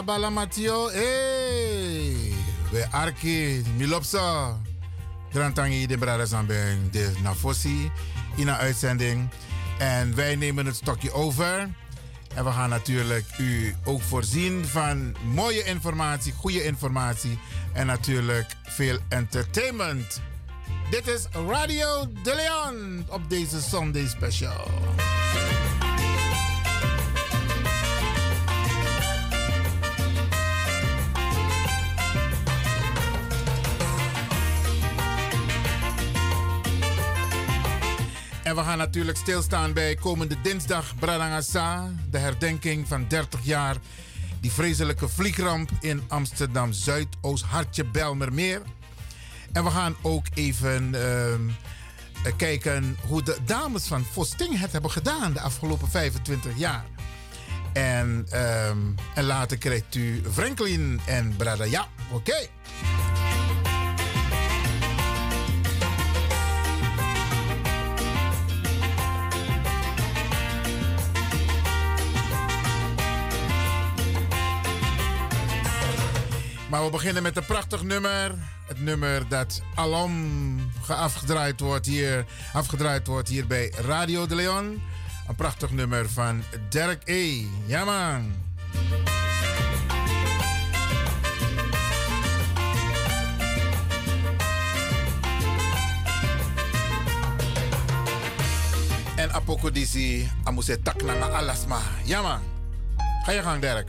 Ja, Balamatio. Hey. We arki milopsa. Grantangi de Bradazambeng de Nafosi in een uitzending. En wij nemen het stokje over. En we gaan natuurlijk u ook voorzien van mooie informatie, goede informatie en natuurlijk veel entertainment. Dit is Radio De Leon op deze Sunday Special. En we gaan natuurlijk stilstaan bij komende dinsdag Bradangasa, de herdenking van 30 jaar die vreselijke vliegramp in Amsterdam Zuidoost, Hartje Belmermeer. En we gaan ook even ehm, kijken hoe de dames van Vosting het hebben gedaan de afgelopen 25 jaar. En, ehm, en later krijgt u Franklin en Brada. Ja, oké. Maar we beginnen met een prachtig nummer. Het nummer dat alom afgedraaid wordt hier, afgedraaid wordt hier bij Radio de Leon. Een prachtig nummer van Derek E. Ja man. En apokodisi amuse taknanga alasma. Ja man. Ga je gang Derek.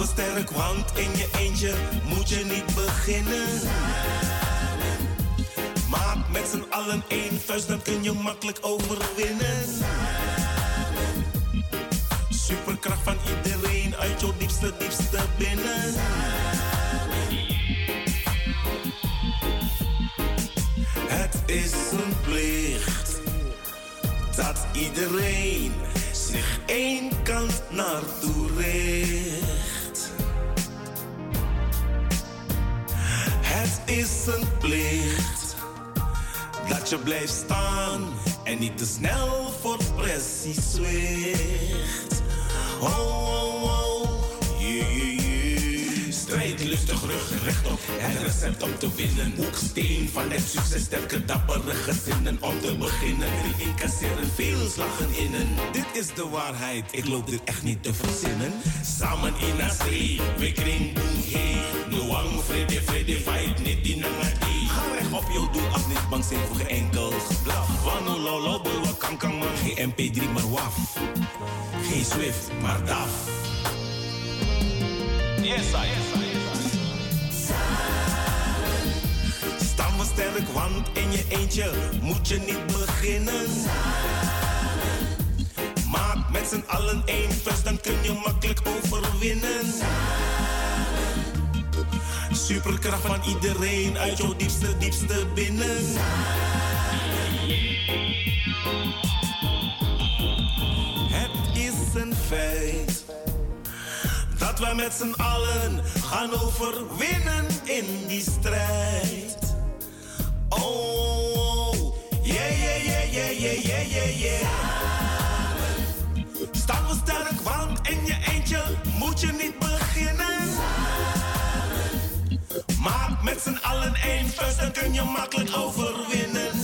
we sterk, want in je eentje moet je niet beginnen. Samen maak met z'n allen één vuist, dan kun je makkelijk overwinnen. Superkracht van iedereen uit jouw diepste, diepste binnen. Het is een plicht dat iedereen zich één kant naartoe richt. Het is een plicht dat je blijft staan en niet te snel voor pressie zwicht. Oh, oh, oh, yeah. Strijd lustig, rug rechtop, het recept om te winnen. Hoeksteen van het succes, sterke dappere gezinnen om te beginnen. Die incasseren veel slagen innen. Dit is de waarheid, ik loop dit echt niet te verzinnen. Samen in streep, we kring boem hey. Noang, vrede, vrede, fight, niet die nangati. Ga recht op jouw doel af, niet bang zijn voor geen enkel geblaf. Wano lolo, bulwa kankang man, geen MP3 maar waf. Geen Swift, maar DAF. Staan we sterk, want in je eentje moet je niet beginnen. Maak met z'n allen één vuist, dan kun je makkelijk overwinnen. Superkracht van iedereen uit jouw diepste, diepste binnen. Het wij met z'n allen gaan overwinnen in die strijd. Oh, oh, oh, yeah, yeah, yeah, yeah, yeah, yeah, yeah, yeah. Samen. Staan we sterk, want in je eentje moet je niet beginnen. Samen. Maak met z'n allen één vuist, dan kun je makkelijk overwinnen.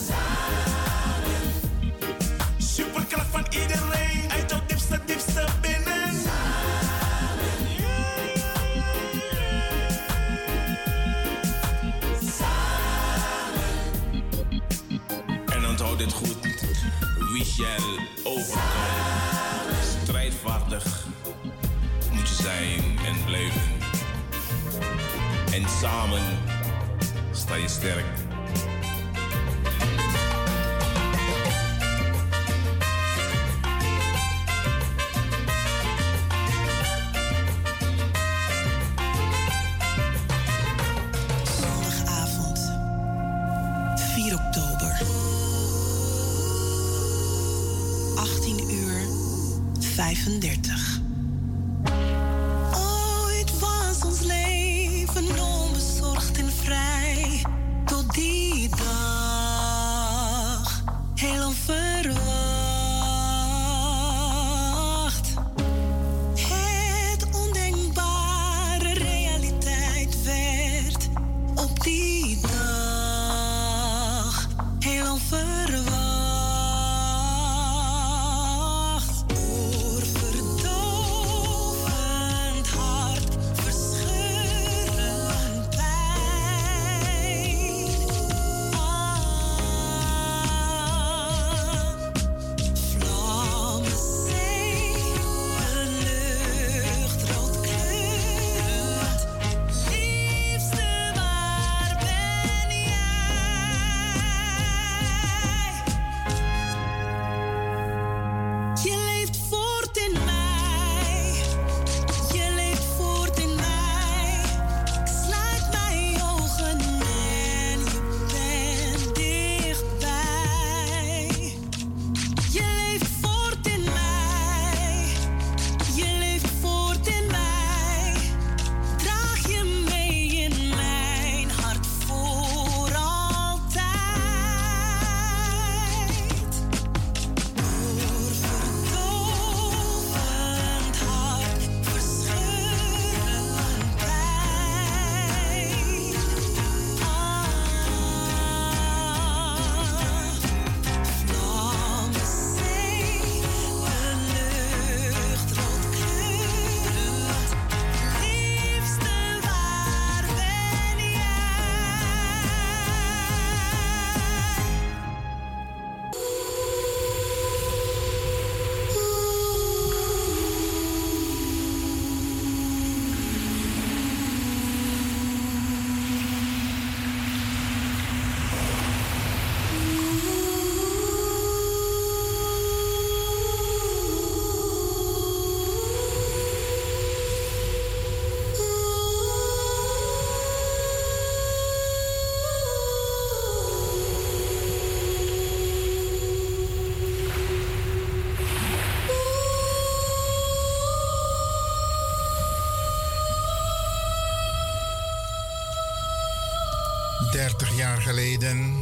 30 jaar geleden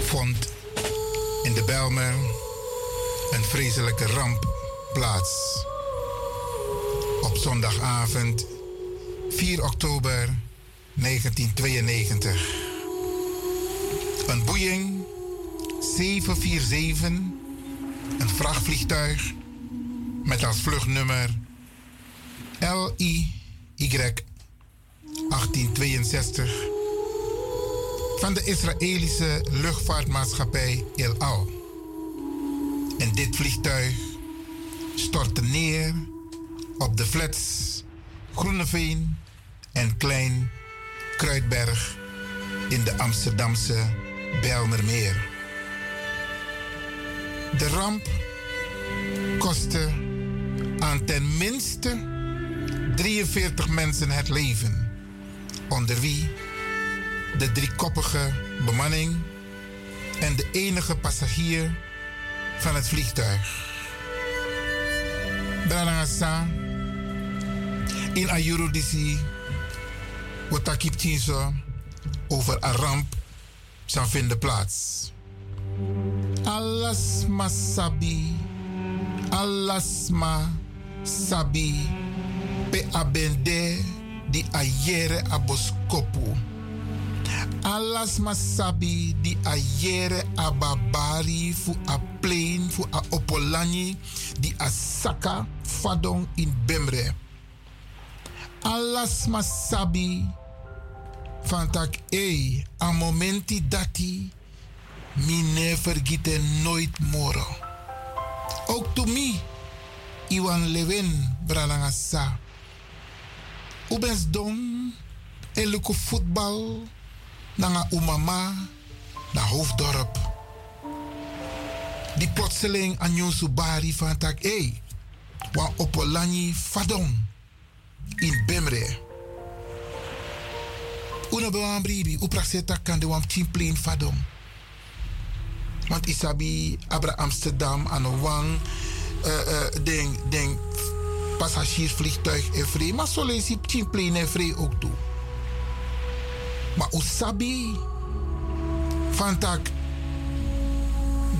vond in de Belmen een vreselijke ramp plaats. Op zondagavond 4 oktober 1992. Een Boeing 747, een vrachtvliegtuig met als vluchtnummer LIY 1862 van de Israëlische luchtvaartmaatschappij El Al. En dit vliegtuig stortte neer op de flats Groeneveen en Klein Kruidberg in de Amsterdamse Bijlmermeer. De ramp kostte aan ten minste 43 mensen het leven, onder wie de driekoppige bemanning en de enige passagier van het vliegtuig. Branagasa in Ayurudisi, Otakip Chinso, over een ramp zou vinden plaats. Alas masabi, alas ma sabi pe abende di ayere aboskopu. Alas ma sabi di ayere ababari fu a plain fu a opolani di asaka fadong in bemre. Alas ma sabi van tak e a momenti dati mine vergeten nooit moro. Ook to mi Iwan Lewin Bralangasa. Ubens dom en luko voetbal nanga umama na hoofddorp. Die plotseling aan subari van tak e. Wa opolani fadon in Bemre. Una bewaan bribi, u prakseta kan de wam chimplein fadon. Want isabi abra Amsterdam aan wang uh, uh, ding, ding passagiersvliegtuig en vrij. Maar zo lees je chimplein en vrij ook toe. Maar usabi van tak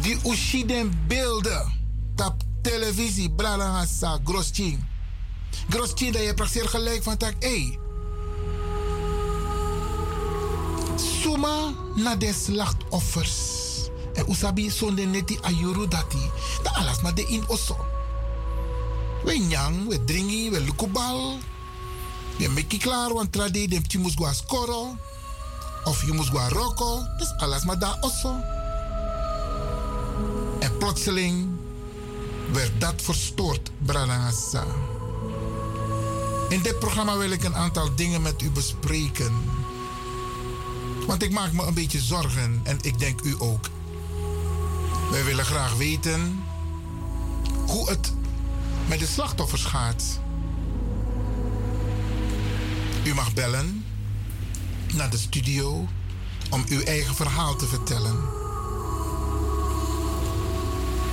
die ushiden beelden op televisie bralangasa grosching. Grosching dat je praktisch gelijk van tak hey. Suma na de slachtoffers. En usabi sonde neti ayuru dati. Da alas maar de in osso. We nyang, we dringi, we lukubal. We meki klaar, want trade dem timus gwa skoro. Of je moest gaan roken. Dus alles maar daar osso. En plotseling werd dat verstoord, Branagasa. In dit programma wil ik een aantal dingen met u bespreken. Want ik maak me een beetje zorgen en ik denk u ook. Wij willen graag weten hoe het met de slachtoffers gaat. U mag bellen naar de studio om uw eigen verhaal te vertellen.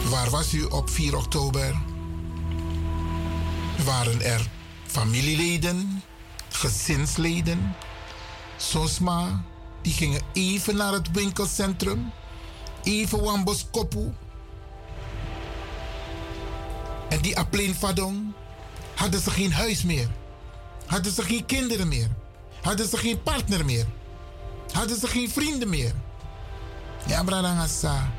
Waar was u op 4 oktober? Waren er familieleden, gezinsleden, Sosma, die gingen even naar het winkelcentrum, even Wambos. En die Apleen hadden ze geen huis meer, hadden ze geen kinderen meer Hadden ze geen partner meer. Hadden ze geen vrienden meer. Ja, Bradangasa.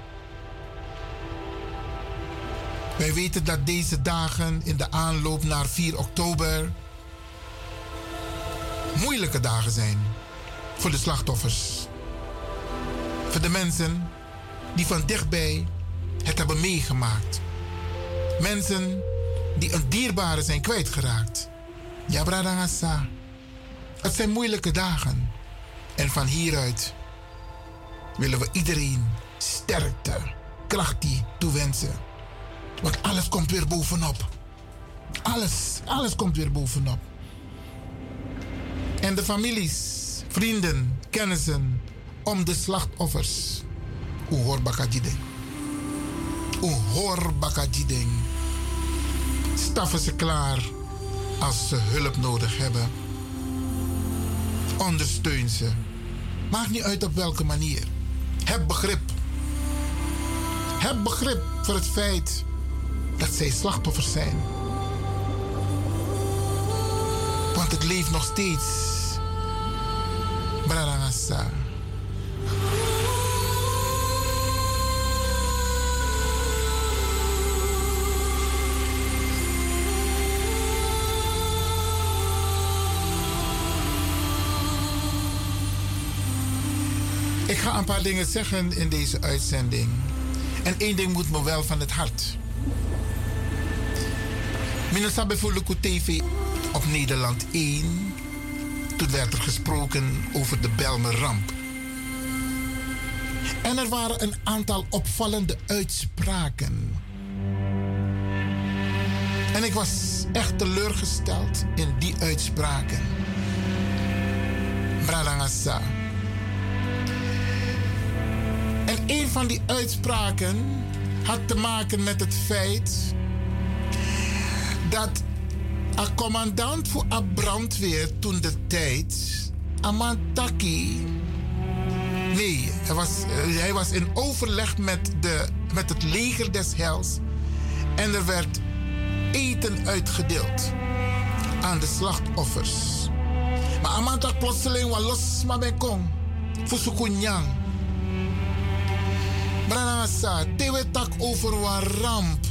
Wij weten dat deze dagen in de aanloop naar 4 oktober moeilijke dagen zijn voor de slachtoffers. Voor de mensen die van dichtbij het hebben meegemaakt. Mensen die een dierbare zijn kwijtgeraakt. Ja, Bradangasa. Het zijn moeilijke dagen. En van hieruit willen we iedereen sterkte, kracht toewensen. Want alles komt weer bovenop. Alles, alles komt weer bovenop. En de families, vrienden, kennissen om de slachtoffers. Hoor bakajideng. Hoor bakajideng. Staffen ze klaar als ze hulp nodig hebben. Ondersteun ze. Maakt niet uit op welke manier. Heb begrip. Heb begrip voor het feit dat zij slachtoffers zijn. Want het leeft nog steeds. Brarangasa. Ik ga een paar dingen zeggen in deze uitzending. En één ding moet me wel van het hart. Minasa bijvoorbeeld TV op Nederland 1. Toen werd er gesproken over de Belmer-ramp. En er waren een aantal opvallende uitspraken. En ik was echt teleurgesteld in die uitspraken. Bralangasa. Een van die uitspraken had te maken met het feit dat een commandant voor een brandweer toen de tijd, Amantaki, nee, hij was, hij was in overleg met, de, met het leger des hels en er werd eten uitgedeeld aan de slachtoffers. Maar amanta plotseling wa los ma ben kong. Fusukunyang. Branasa, tewe tak over wa ramp.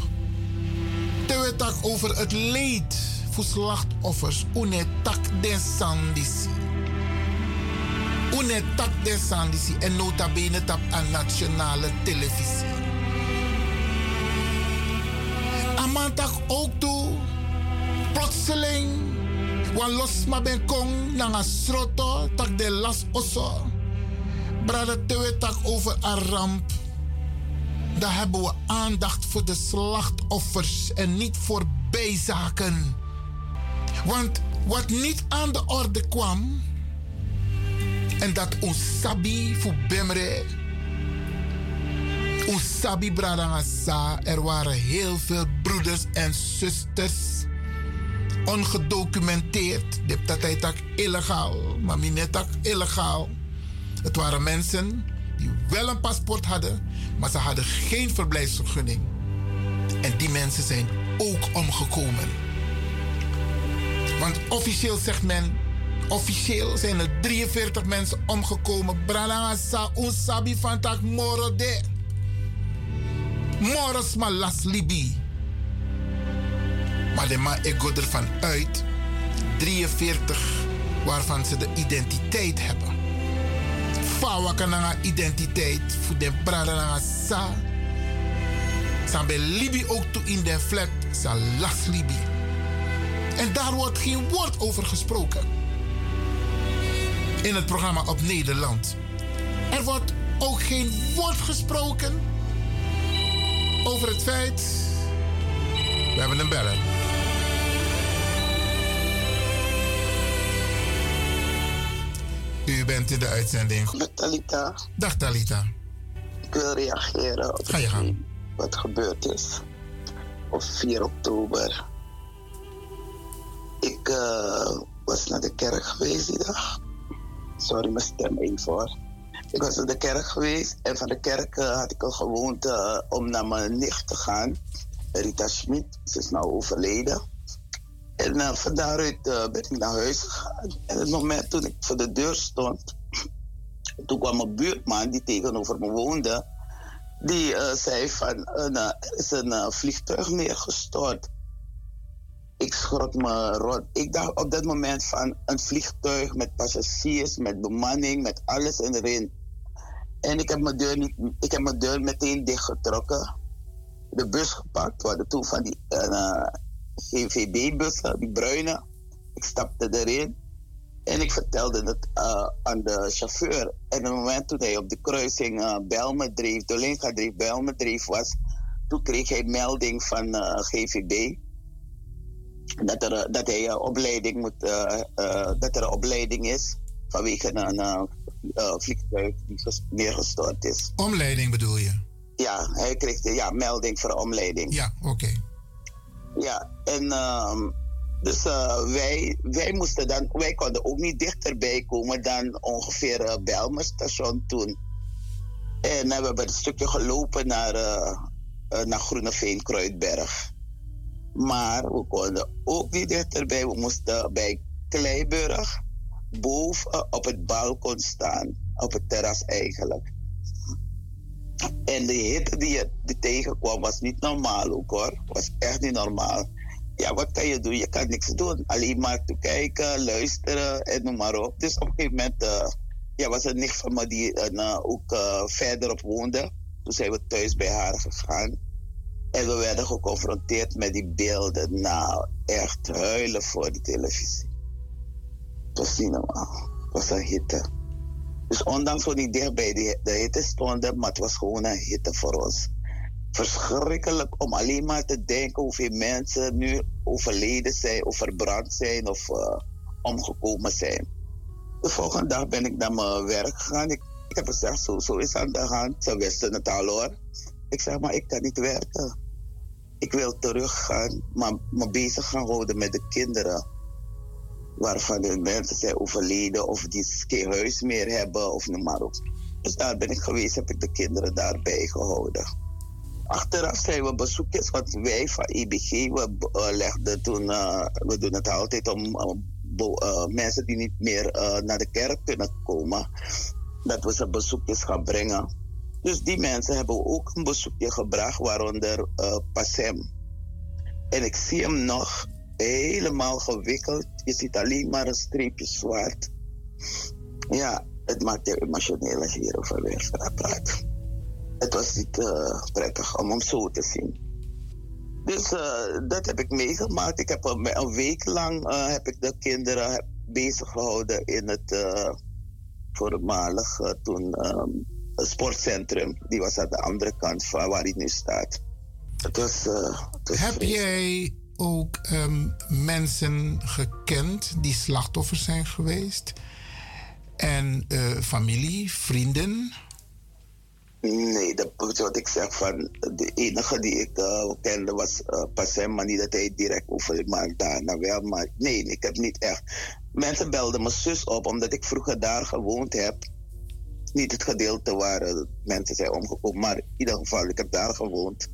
Tewe tak over het leed voor slachtoffers. Une tak den sandisi. Une tak den sandisi. En nota bene tap aan nationale televisie. Amantak ook toe. Plotseling. Wan los ma ben kong nanga sroto. Tak de las oso. Brada tewe tak over een ramp. Daar hebben we aandacht voor de slachtoffers en niet voor bijzaken. Want wat niet aan de orde kwam, en dat ons sabi voor Bemre, ons sabi er waren heel veel broeders en zusters ongedocumenteerd. Dit dat hij tak illegaal, maar niet illegaal. Het waren mensen die wel een paspoort hadden, maar ze hadden geen verblijfsvergunning. En die mensen zijn ook omgekomen. Want officieel zegt men, officieel zijn er 43 mensen omgekomen. Bralanga unsabi van tak moro de. Moros malas libi. Maar de ma ik go ervan uit 43 waarvan ze de identiteit hebben. Fawa kananga identiteit voor de bralanga sa. Sambe libi ook toe in de flat sa las libi. En daar wordt geen woord over gesproken. In het programma op Nederland. Er wordt ook geen woord gesproken over het feit. We hebben een beller. U bent in de uitzending. Met Talita. Dag Talita. Ik wil reageren op Ga je gang. wat gebeurd is op 4 oktober. Ik eh, was naar de kerk geweest die dag. Sorry, mijn stem even hoor. Ik was naar de kerk geweest en van de kerk eh, had ik een gewoonte eh, om naar mijn nicht te gaan. Rita Schmid, ze is nou overleden. En uh, van daaruit eh, ben ik naar huis gegaan. En het moment toen ik voor de deur stond, toen kwam mijn buurman die tegenover me woonde. Die eh, zei van, eh, er is een eh, vliegtuig neergestort. Ik schrok me rot. Ik dacht op dat moment van een vliegtuig met passagiers, met bemanning, met alles erin. En ik heb mijn deur, niet, ik heb mijn deur meteen dichtgetrokken. De bus gepakt. We hadden toen van die eh, GVB-bussen, die bruine. Ik stapte erin. En ik vertelde het eh, aan de chauffeur. En op het moment toen hij op de kruising uh, Belmedreef, Dolinga dreef, Belmedreef was, toen kreeg hij melding van eh, GVB dat er, eh, dat hij een opleiding moet, eh, eh, dat er een opleiding is vanwege een eh, eh, vliegtuig die ges- neergestort is. Omleiding bedoel je? Ja, hij kreeg de ja, melding voor omleiding. Ja, oké. Ja, en ehm, dus eh, wij, wij moesten dan, wij konden ook niet dichterbij komen dan ongeveer uh, Belmer station toen. En eh, we hebben een stukje gelopen naar, uh, uh, naar Groeneveen, Kruidberg. Maar we konden ook niet dichterbij. We moesten bij Kleiburg boven op het balkon staan, op het terras eigenlijk. En de hitte die je tegenkwam was niet normaal ook hoor. Was echt niet normaal. Ja, wat kan je doen? Je kan niks doen. Alleen maar toekijken, luisteren en noem maar op. Dus op een gegeven moment uh, ja, was er nicht van me die uh, ook uh, verderop woonde. Toen zijn we thuis bij haar gegaan. En we werden geconfronteerd met die beelden. Nou, echt huilen voor de televisie. Het was niet normaal. Het was een hitte. Dus ondanks we niet dicht bij de, de hitte stonden, maar het was gewoon een hitte voor ons. Verschrikkelijk om alleen maar te denken hoeveel mensen nu overleden zijn, of verbrand zijn of uh, omgekomen zijn. De volgende dag ben ik naar mijn werk gegaan. Ik, ik heb gezegd, zo, zo is aan de hand. Ze wisten het al hoor. Ik zeg, maar ik kan niet werken. Ik wil teruggaan, maar me bezig gaan houden met de kinderen waarvan de mensen zijn overleden of die geen huis meer hebben of noem. Dus daar ben ik geweest, heb ik de kinderen daarbij gehouden. Achteraf zijn we bezoekjes, want wij van IBG, we uh, legden toen, uh, we doen het altijd om uh, mensen die niet meer naar de kerk kunnen komen, dat we ze bezoekjes gaan brengen. Dus die mensen hebben ook een bezoekje gebracht, waaronder Passem. En ik zie hem nog helemaal gewikkeld. Je ziet alleen maar een streepje zwart. Ja, het maakt je emotioneel je hierover weer praat. Het was niet uh, prettig om hem zo te zien. Dus uh, dat heb ik meegemaakt. Ik heb een, een week lang uh, heb ik de kinderen bezig gehouden in het voormalig toen um, sportcentrum. Die was aan de andere kant van waar hij nu staat. Het was, het was heb jij ook um, mensen gekend die slachtoffers zijn geweest? En familie, vrienden? Nee, dat wat ik zeg van de enige die ik uh, kende was uh, Passem, maar niet dat hij direct over maar daarna wel. Maar nee, ik heb niet echt. Mensen belden mijn zus op omdat ik vroeger daar gewoond heb. Niet het gedeelte waar mensen zijn omgekomen, maar in ieder geval, ik heb daar gewoond.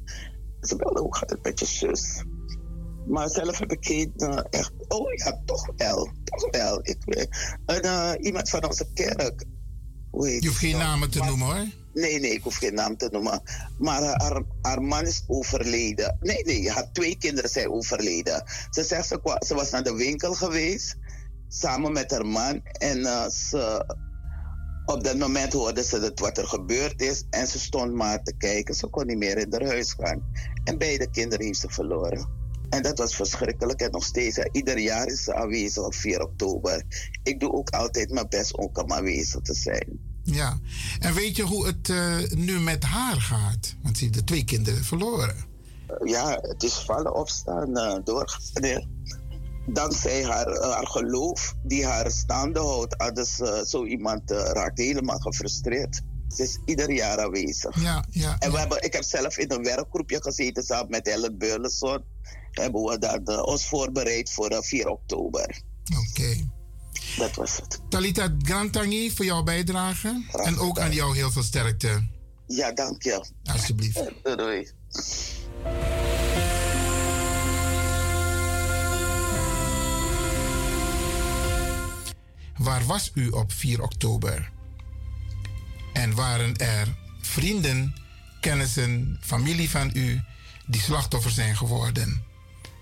Ze belden hoe gaat het met je zus? Maar zelf heb ik geen echt. Oh ja, toch wel. Toch wel. Ik, iemand van onze kerk. je hoeft geen namen te noemen hoor. Nee, nee, ik hoef geen naam te noemen. Maar haar, haar man is overleden. Nee, nee, haar twee kinderen zijn overleden. Ze zegt, ze, ze was naar de winkel geweest. Samen met haar man. En ze, op dat moment hoorde ze dat wat er gebeurd is. En ze stond maar te kijken. Ze kon niet meer in haar huis gaan. En beide kinderen heeft ze verloren. En dat was verschrikkelijk. En nog steeds, ieder jaar is ze aanwezig op 4 oktober. Ik doe ook altijd mijn best om aanwezig te zijn. Ja, en weet je hoe het uh, nu met haar gaat? Want ze heeft de twee kinderen verloren. Ja, het is vallen opstaan uh, door. Dankzij haar, haar geloof die haar staande houdt, anders zo iemand raakt helemaal gefrustreerd. Ze is ieder jaar aanwezig. Ja, ja, en we hebben, ik heb zelf in een werkgroepje gezeten samen met Ellen Beulenson. Hebben we dat, ons voorbereid voor 4 oktober. Oké. Dat was het. Talita Grantangi voor jouw bijdrage. en ook aan jou heel veel sterkte. Ja, dank je. Alsjeblieft. Doei. Waar was u op 4 oktober? En waren er vrienden, kennissen, familie van u die slachtoffer zijn geworden?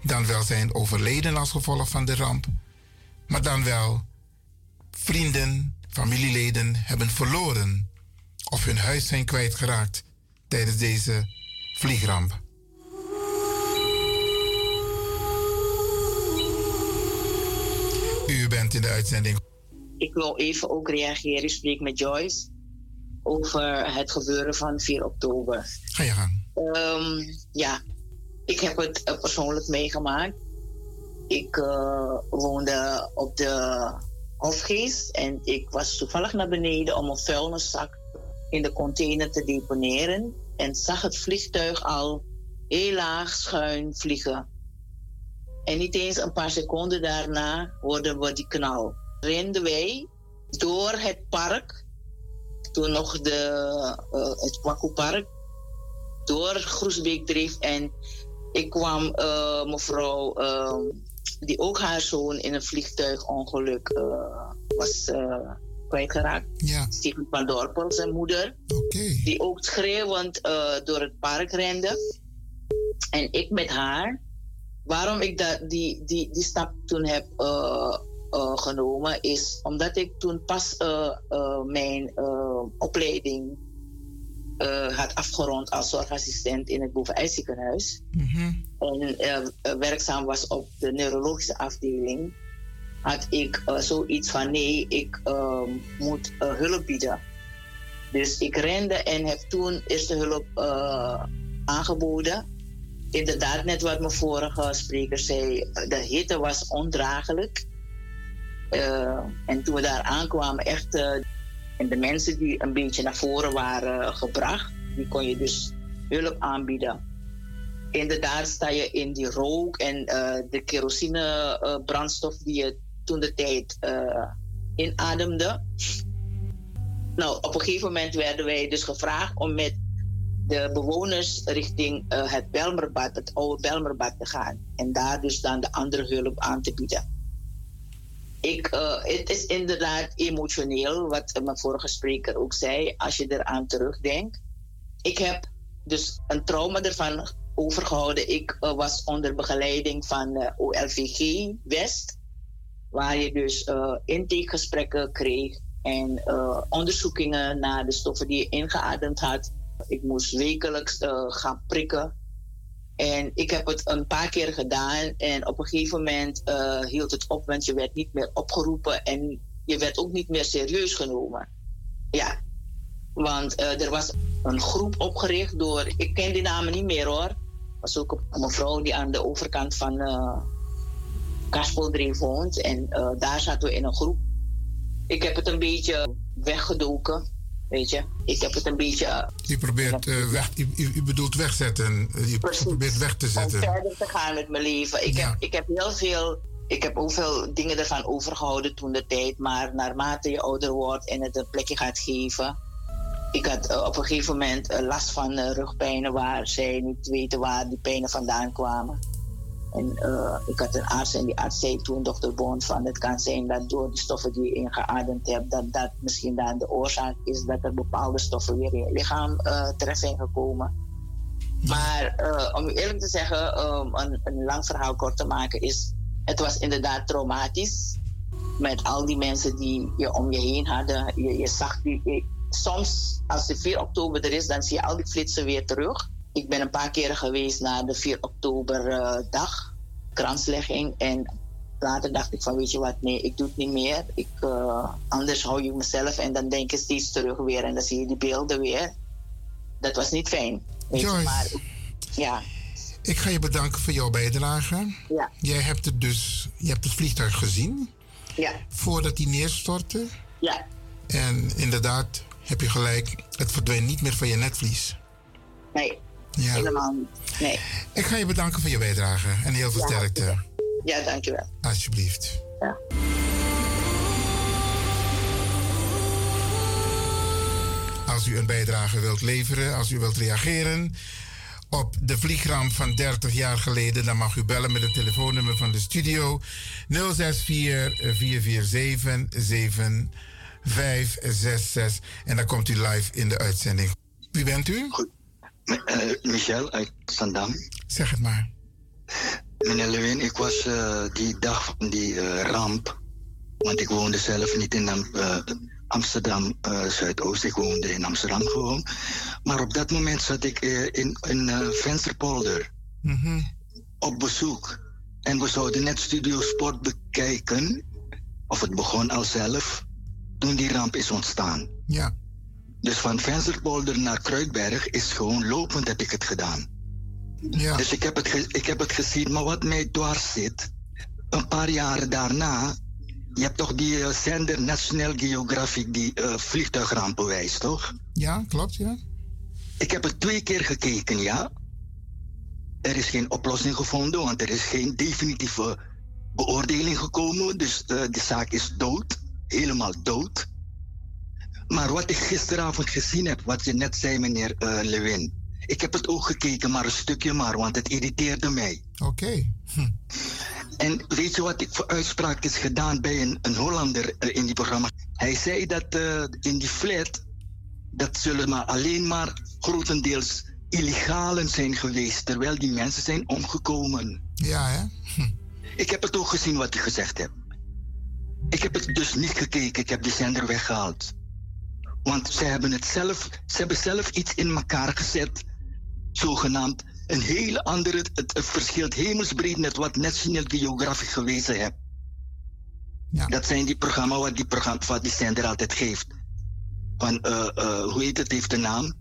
Dan wel zijn overleden als gevolg van de ramp, maar dan wel vrienden, familieleden hebben verloren of hun huis zijn kwijtgeraakt tijdens deze vliegramp. U bent in de uitzending. Ik wil even ook reageren. Ik spreek met Joyce over het gebeuren van 4 oktober. Ga je gang. Um, ja, ik heb het uh, persoonlijk meegemaakt. Ik uh, woonde op de Hofgeest en ik was toevallig naar beneden om een vuilniszak in de container te deponeren en zag het vliegtuig al heel laag schuin vliegen. En niet eens een paar seconden daarna hoorden we die knal. Renden wij door het park, toen nog de, uh, het Kwaku-park, door Groesbeek dreef en ik kwam uh, mevrouw uh, die ook haar zoon in een vliegtuigongeluk uh, was uh, kwijtgeraakt. Ja. Steven van Dorpel, zijn moeder. Okay. Die ook schreeuwend door het park rende. En ik met haar. Waarom ik dat, die, die, die stap toen heb genomen, is omdat ik toen pas mijn opleiding uh, had afgerond als zorgassistent in het Bovenijziekenhuis. Mm -hmm. En uh, werkzaam was op de neurologische afdeling. Had ik uh, zoiets van: nee, ik ehm, moet hulp bieden. Dus ik rende en heb toen eerste hulp aangeboden. Inderdaad, net wat mijn vorige spreker zei, de hitte was ondraaglijk. en toen we daar aankwamen, echt en de mensen die een beetje naar voren waren gebracht, die kon je dus hulp aanbieden. Inderdaad sta je in die rook en uh, de kerosine uh, brandstof die je toen de tijd uh, inademde. Nou, op een gegeven moment werden wij dus gevraagd om met de bewoners richting uh, het Belmerbad, het oude Belmerbad te gaan. En daar dus dan de andere hulp aan te bieden. Ik, uh, het is inderdaad emotioneel, wat mijn vorige spreker ook zei, als je eraan terugdenkt. Ik heb dus een trauma ervan overgehouden. Ik uh, was onder begeleiding van uh, OLVG West, waar je dus intakegesprekken kreeg en onderzoekingen naar de stoffen die je ingeademd had. Ik moest wekelijks gaan prikken. En ik heb het een paar keer gedaan en op een gegeven moment hield het op, want je werd niet meer opgeroepen en je werd ook niet meer serieus genomen. Ja, want uh, er was een groep opgericht door, ik ken die namen niet meer hoor. was ook een mevrouw die aan de overkant van uh, woont. En daar zaten we in een groep. Ik heb het een beetje weggedoken. Weet je, ik heb het een beetje. Je probeert weg, je, je, bedoelt wegzetten. Je Precies. probeert weg te zetten. Om verder te gaan met mijn leven. Ik, ja. heb, ik heb heel veel ik heb ook veel dingen ervan overgehouden toen de tijd. Maar naarmate je ouder wordt en het een plekje gaat geven, ik had uh, op een gegeven moment uh, last van uh, rugpijnen waar zij niet weten waar die pijnen vandaan kwamen. En ik had een arts en die arts zei toen, dokter Bond, van het kan zijn dat door de stoffen die je ingeademd hebt, dat dat misschien dan de oorzaak is dat er bepaalde stoffen weer in je lichaam terecht zijn gekomen. Maar om u eerlijk te zeggen, um, een, een lang verhaal kort te maken, is het was inderdaad traumatisch. Met al die mensen die je om je heen hadden. Je, je zag die, soms, als de 4 oktober er is, dan zie je al die flitsen weer terug. Ik ben een paar keren geweest naar de 4 oktober uh, dag, kranslegging. En later dacht ik van, weet je wat, nee, ik doe het niet meer. Ik, uh, anders hou je mezelf en dan denk je steeds terug weer. En dan zie je die beelden weer. Dat was niet fijn. Joyce, maar, ja. Ik ga je bedanken voor jouw bijdrage. Ja. Jij hebt het dus, je hebt het vliegtuig gezien. Ja. Voordat hij neerstortte. Ja. En inderdaad, heb je gelijk, het verdwijnt niet meer van je netvlies. Nee, ja. helemaal niet. Nee. Ik ga je bedanken voor je bijdrage en heel veel ja, sterkte. Ja, dankjewel. Alsjeblieft. Ja. Als u een bijdrage wilt leveren, als u wilt reageren op de vliegramp van 30 jaar geleden, dan mag u bellen met het telefoonnummer van de studio 064 447 566. En dan komt u live in de uitzending. Wie bent u? Goed. Uh, Michel uit Zandam. Zeg het maar. Meneer Lewin, ik was uh, die dag van die uh, ramp. Want ik woonde zelf niet in Amsterdam Zuidoost. Ik woonde in Amsterdam gewoon. Maar op dat moment zat ik in een Vensterpolder. Mm -hmm. Op bezoek. En we zouden net Studio Sport bekijken. Of het begon al zelf toen die ramp is ontstaan. Ja. Dus van Vensterpolder naar Kruidberg is gewoon lopend heb ik het gedaan. Ja. Dus ik heb, het ik heb het gezien, maar wat mij dwars zit, een paar jaren daarna, je hebt toch die uh, zender National Geographic die uh, vliegtuigrampen wijst, toch? Ja, klopt, ja. Ik heb het twee keer gekeken, ja. Er is geen oplossing gevonden, want er is geen definitieve beoordeling gekomen, dus uh, de zaak is dood helemaal dood. Maar wat ik gisteravond gezien heb, wat je net zei, meneer uh, Lewin. Ik heb het ook gekeken, maar een stukje maar, want het irriteerde mij. Oké. Hm. En weet je wat ik voor uitspraak is gedaan bij een, een Hollander uh, in die programma? Hij zei dat uh, in die flat, dat zullen maar alleen maar grotendeels illegalen zijn geweest, terwijl die mensen zijn omgekomen. Ja, hè? Hm. Ik heb het ook gezien wat hij gezegd hebt. Ik heb het dus niet gekeken. Ik heb de zender weggehaald. Want ze hebben het zelf, ze hebben zelf iets in elkaar gezet. Zogenaamd een hele andere, het, het verschilt hemelsbreed met wat National Geographic gewezen heeft. Ja. Dat zijn die programma's wat die, programma, wat die zender altijd geeft. Van, uh, uh, hoe heet het, heeft de naam?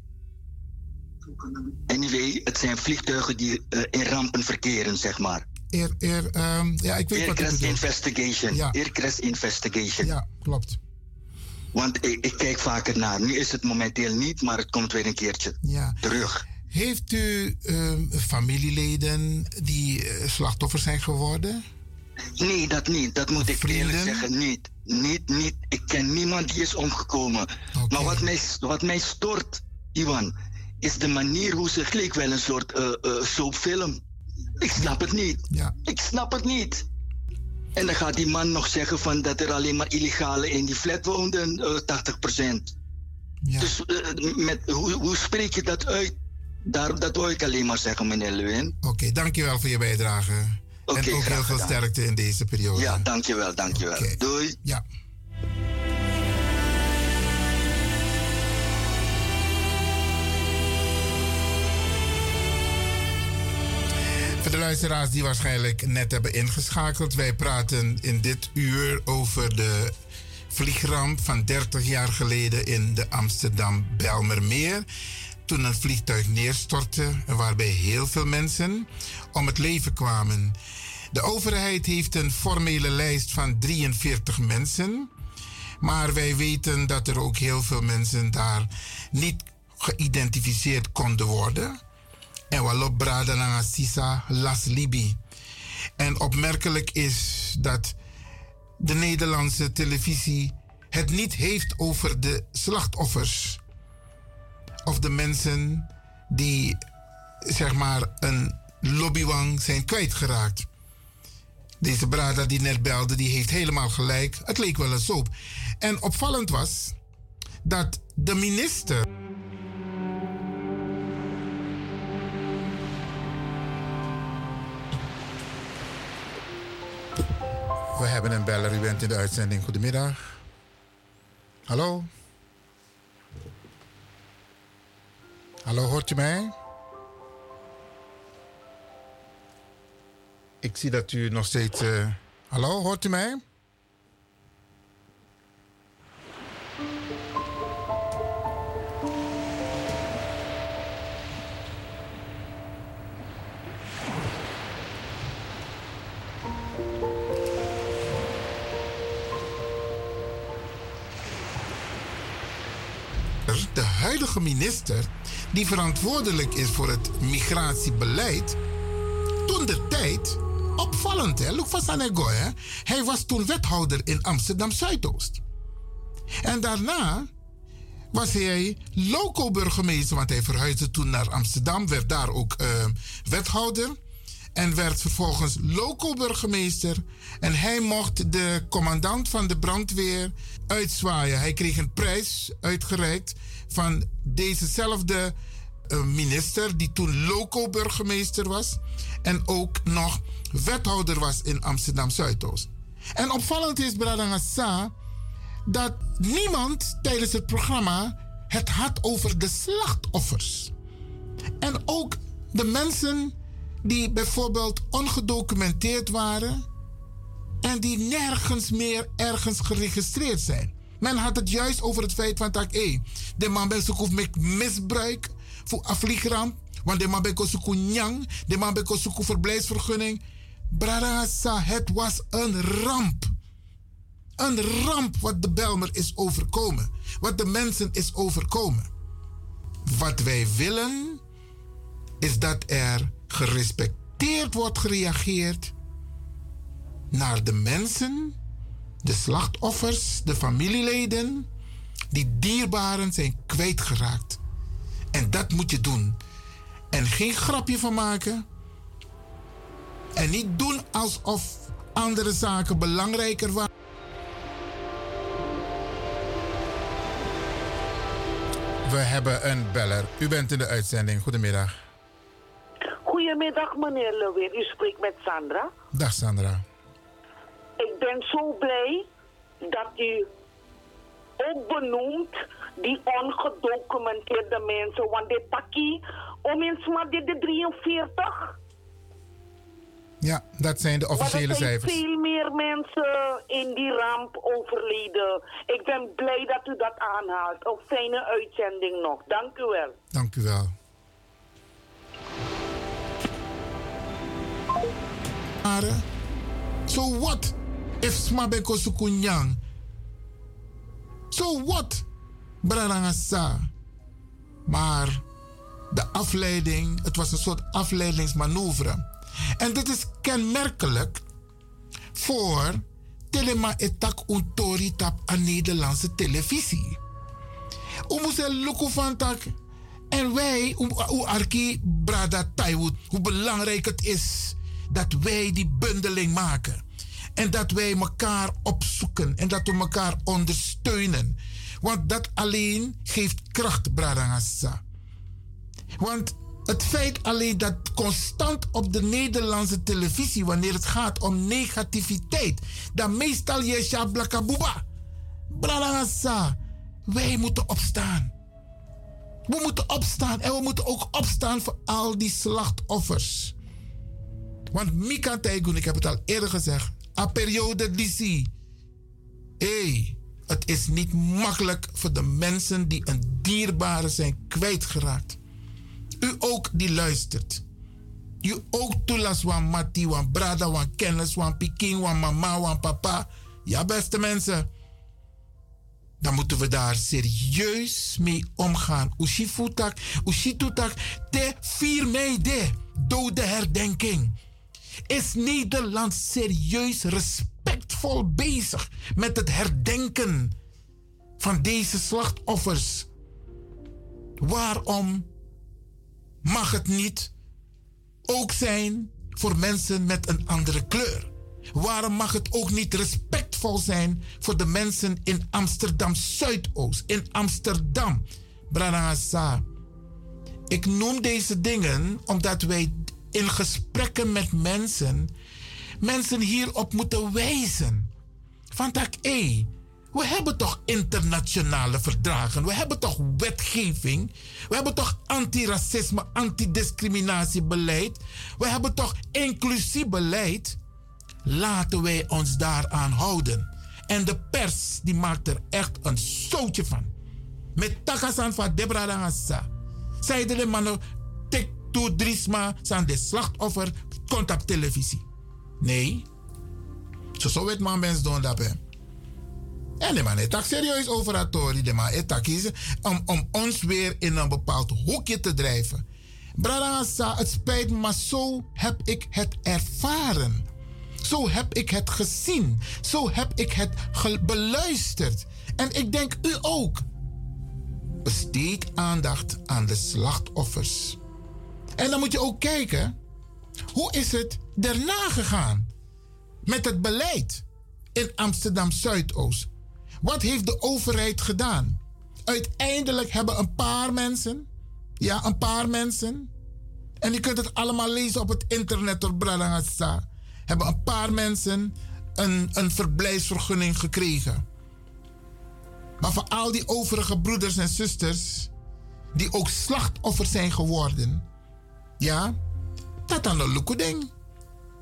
Anyway, het zijn vliegtuigen die uh, in rampen verkeren, zeg maar. Air, um, ja, ik weet Aircraft wat Investigation. Ja. Aircraft Investigation. Ja, klopt. Want ik, ik, kijk vaker naar. Nu is het momenteel niet, maar het komt weer een keertje ja. terug. Heeft u um, familieleden die uh, slachtoffer zijn geworden? Nee, dat niet. Dat moet ik eerlijk zeggen. Niet. Niet, niet. Ik ken niemand die is omgekomen. Okay. Maar wat mij, wat mij stoort, Iwan, is de manier hoe ze gelijk wel een soort uh, soapfilm. Ik snap het niet. Ja. Ik snap het niet. En dan gaat die man nog zeggen van dat er alleen maar illegale in die flat woonden, uh, 80%. Ja. Dus uh, met, hoe, hoe spreek je dat uit? Daar, dat wil ik alleen maar zeggen, meneer Lewin. Oké, okay, dankjewel voor je bijdrage. Okay, en ook heel veel sterkte in deze periode. Ja, dankjewel, dankjewel. Okay. Doei. Ja. Voor de luisteraars die waarschijnlijk net hebben ingeschakeld, wij praten in dit uur over de vliegramp van 30 jaar geleden in de Amsterdam-Belmermeer. Toen een vliegtuig neerstortte, waarbij heel veel mensen om het leven kwamen. De overheid heeft een formele lijst van 43 mensen. Maar wij weten dat er ook heel veel mensen daar niet geïdentificeerd konden worden. En walop brada Sisa las Libi. En opmerkelijk is dat de Nederlandse televisie het niet heeft over de slachtoffers. Of de mensen die zeg maar een lobbywang zijn kwijtgeraakt. Deze Brada die net belde, die heeft helemaal gelijk. Het leek wel een soap. En opvallend was dat de minister. We hebben een beller. U bent in de uitzending. Goedemiddag. Hallo? Hallo, hoort u mij? Ik zie dat u nog steeds. Uh... Hallo, hoort u mij? Huidige minister, die verantwoordelijk is voor het migratiebeleid, toen de tijd opvallend, hè? Look van hè? Hij was toen wethouder in Amsterdam Zuidoost. En daarna was hij loco-burgemeester, want hij verhuisde toen naar Amsterdam, werd daar ook uh, wethouder. En werd vervolgens loco-burgemeester. En hij mocht de commandant van de brandweer uitzwaaien. Hij kreeg een prijs uitgereikt van dezezelfde uh, minister, die toen loco-burgemeester was. En ook nog wethouder was in Amsterdam Zuidoost. En opvallend is, Bradangasa, dat niemand tijdens het programma het had over de slachtoffers. En ook de mensen die bijvoorbeeld ongedocumenteerd waren en die nergens meer ergens geregistreerd zijn. Men had het juist over het feit van de man ben met misbruik voor afvliegramp, want de man ben nyang, de man ben verblijfsvergunning. Bradasa, het was een ramp. Een ramp wat de Belmer is overkomen. Wat de mensen is overkomen. Wat wij willen is dat er gerespecteerd wordt gereageerd naar de mensen, de slachtoffers, de familieleden, die dierbaren zijn kwijtgeraakt. En dat moet je doen. En geen grapje van maken. En niet doen alsof andere zaken belangrijker waren. We hebben een beller. U bent in de uitzending. Goedemiddag. Goedemiddag, meneer Lewin. U spreekt met Sandra. Dag, Sandra. Ik ben zo blij dat u ook benoemt die ongedocumenteerde mensen. Want dit pakkie, om eens maar dit de 43. Ja, dat zijn de officiële cijfers. er zijn veel meer mensen in die ramp overleden. Ik ben blij dat u dat aanhaalt. Een fijne uitzending nog. Dank u wel. Dank u wel. So what if smabeko sukunyang? So what? Brarangasa. Maar de afleiding, het was een soort afleidingsmanoeuvre. En dit is kenmerkelijk voor Telema Etak Untori tap aan Nederlandse televisie. Moeten lukken van tak. En wij, hoe Arki Brada hoe belangrijk het is dat wij die bundeling maken. En dat wij elkaar opzoeken en dat we elkaar ondersteunen. Want dat alleen geeft kracht, Bradangassa. Want het feit alleen dat constant op de Nederlandse televisie, wanneer het gaat om negativiteit, dan meestal je shablakabuba. Bradangassa, wij moeten opstaan. We moeten opstaan en we moeten ook opstaan voor al die slachtoffers. Want Mika Taigun, ik heb het al eerder gezegd, a periode DC. Hé, het is niet makkelijk voor de mensen die een dierbare zijn kwijtgeraakt. U ook die luistert. U ook toelas wan mati, wan brada, wan kennis, wan pikin, wan mama, wan papa. Ja, beste mensen. Dan moeten we daar serieus mee omgaan. Ushifutak, ushitutak, de 4 mei de dode herdenking. Is Nederland serieus respectvol bezig met het herdenken van deze slachtoffers? Waarom mag het niet ook zijn voor mensen met een andere kleur? Waarom mag het ook niet respectvol zijn voor de mensen in Amsterdam Zuidoost, in Amsterdam, Branagasa? Ik noem deze dingen omdat wij in gesprekken met mensen mensen hierop moeten wijzen. Van hé, we hebben toch internationale verdragen, we hebben toch wetgeving, we hebben toch antiracisme, antidiscriminatiebeleid, we hebben toch inclusief beleid. Laten wij ons daaraan houden. En de pers die maakt er echt een zootje van. Met takasan van Debra Dangasa. Zeiden de mannen, tik toe drisma, zijn de slachtoffer, komt op televisie. Nee. Zo zou het maar mensen doen dat. En de man het serieus over tori. De man kiezen om, om ons weer in een bepaald hoekje te drijven. Brada het spijt me, maar zo heb ik het ervaren. Zo heb ik het gezien. Zo heb ik het beluisterd. En ik denk u ook. Besteed aandacht aan de slachtoffers. En dan moet je ook kijken, hoe is het daarna gegaan met het beleid in Amsterdam Zuidoost? Wat heeft de overheid gedaan? Uiteindelijk hebben een paar mensen, ja, een paar mensen, en je kunt het allemaal lezen op het internet door Bradangasa, hebben een paar mensen een, een verblijfsvergunning gekregen. Maar voor al die overige broeders en zusters, die ook slachtoffers zijn geworden, ja, dat dan een ding.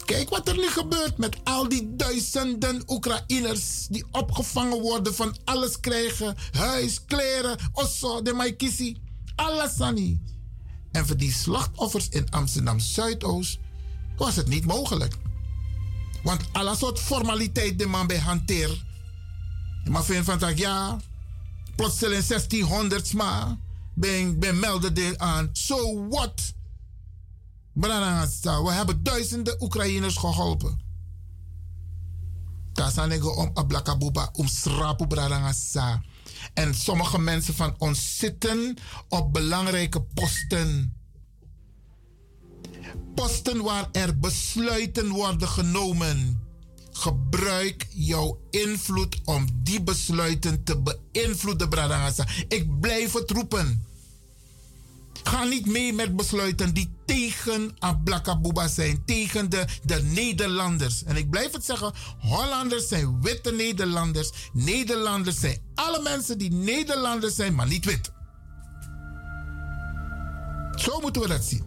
Kijk wat er nu gebeurt met al die duizenden Oekraïners die opgevangen worden, van alles krijgen: huis, kleren, osso, de maikisi, alles aan En voor die slachtoffers in Amsterdam Zuidoost was het niet mogelijk. Want alle soort formaliteit de man bij hanteer. Maar vind van dat ja, plotseling 1600 maar ben, ben melden aan. So what? We hebben duizenden Oekraïners geholpen. Tasanego om ablakabuba om srapu bradangasa. En sommige mensen van ons zitten op belangrijke posten. Posten waar er besluiten worden genomen. Gebruik jouw invloed om die besluiten te beïnvloeden, Bradangasa. Ik blijf het roepen. Ga niet mee met besluiten die tegen Ablakabuba zijn, tegen de, de Nederlanders. En ik blijf het zeggen, Hollanders zijn witte Nederlanders. Nederlanders zijn alle mensen die Nederlanders zijn, maar niet wit. Zo moeten we dat zien.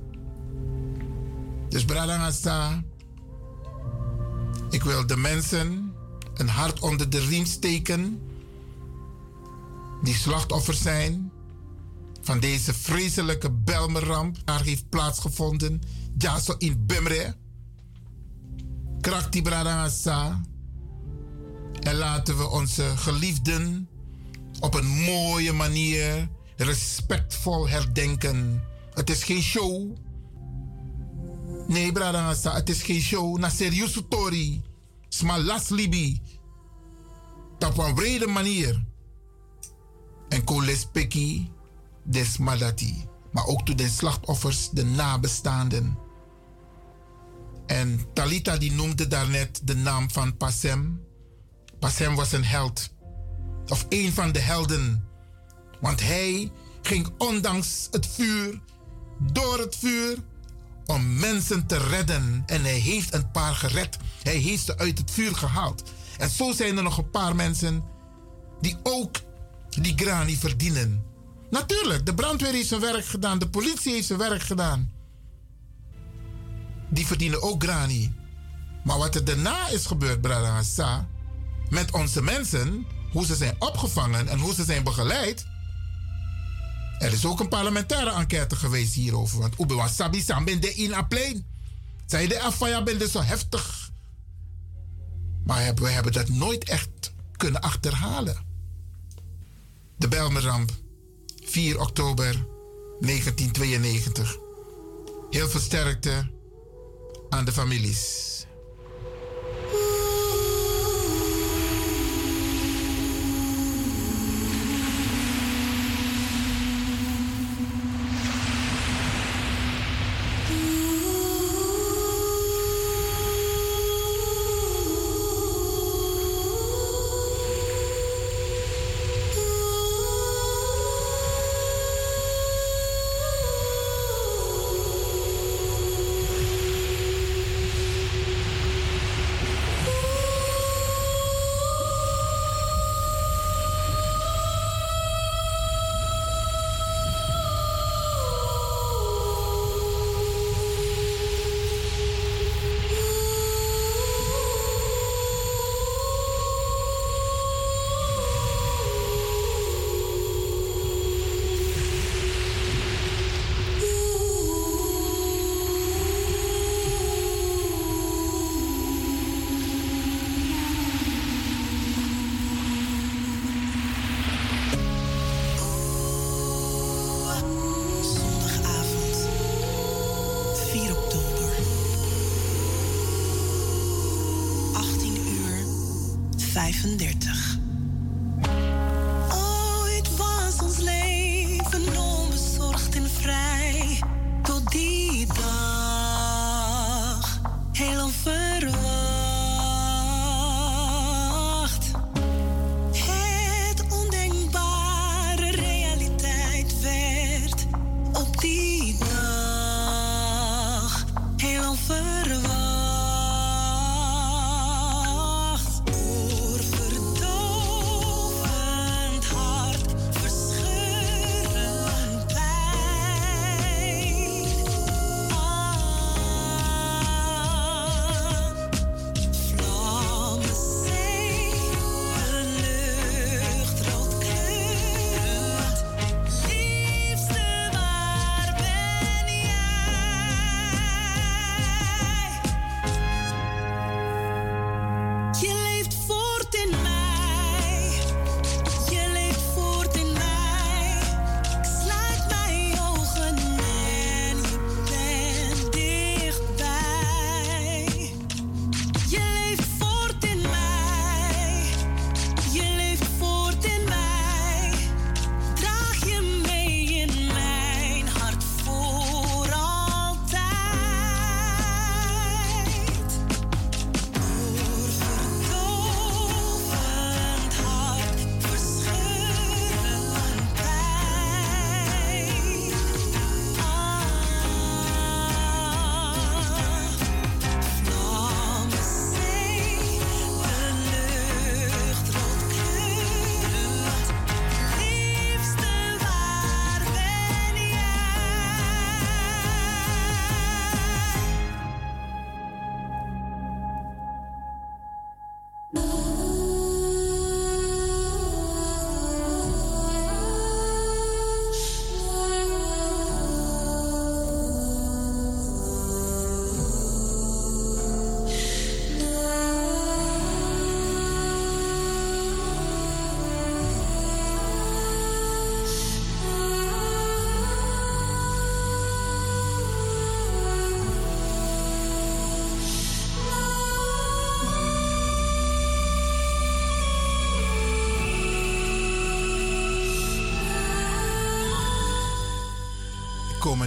Dus Bradangasta, ik wil de mensen een hart onder de riem steken die slachtoffers zijn van deze vreselijke Belmeramp daar heeft plaatsgevonden. Ja, zo in Bumre. Krakti Bradangasa. En laten we onze geliefden op een mooie manier respectvol herdenken. Het is geen show. Nee, Bradangasa, het is geen show. Na serieuze tori. Smalas libi. Op een brede manier. En koles peki desmadati. Maar ook toe de slachtoffers, de nabestaanden. En Talita die noemde daarnet de naam van Passem. Passem was een held. Of een van de helden. Want hij ging ondanks het vuur, door het vuur, om mensen te redden. En hij heeft een paar gered. Hij heeft ze uit het vuur gehaald. En zo zijn er nog een paar mensen die ook die grani verdienen. Natuurlijk, de brandweer heeft zijn werk gedaan, de politie heeft zijn werk gedaan. Die verdienen ook grani. Maar wat er daarna is gebeurd, Brada Hassa, met onze mensen, hoe ze zijn opgevangen en hoe ze zijn begeleid. Er is ook een parlementaire enquête geweest hierover. Want Ubewa Sabi de in plein. Zij de afaya ben dus zo heftig. Maar we hebben dat nooit echt kunnen achterhalen. De Belmeramp, 4 oktober 1992. Heel versterkte aan de families.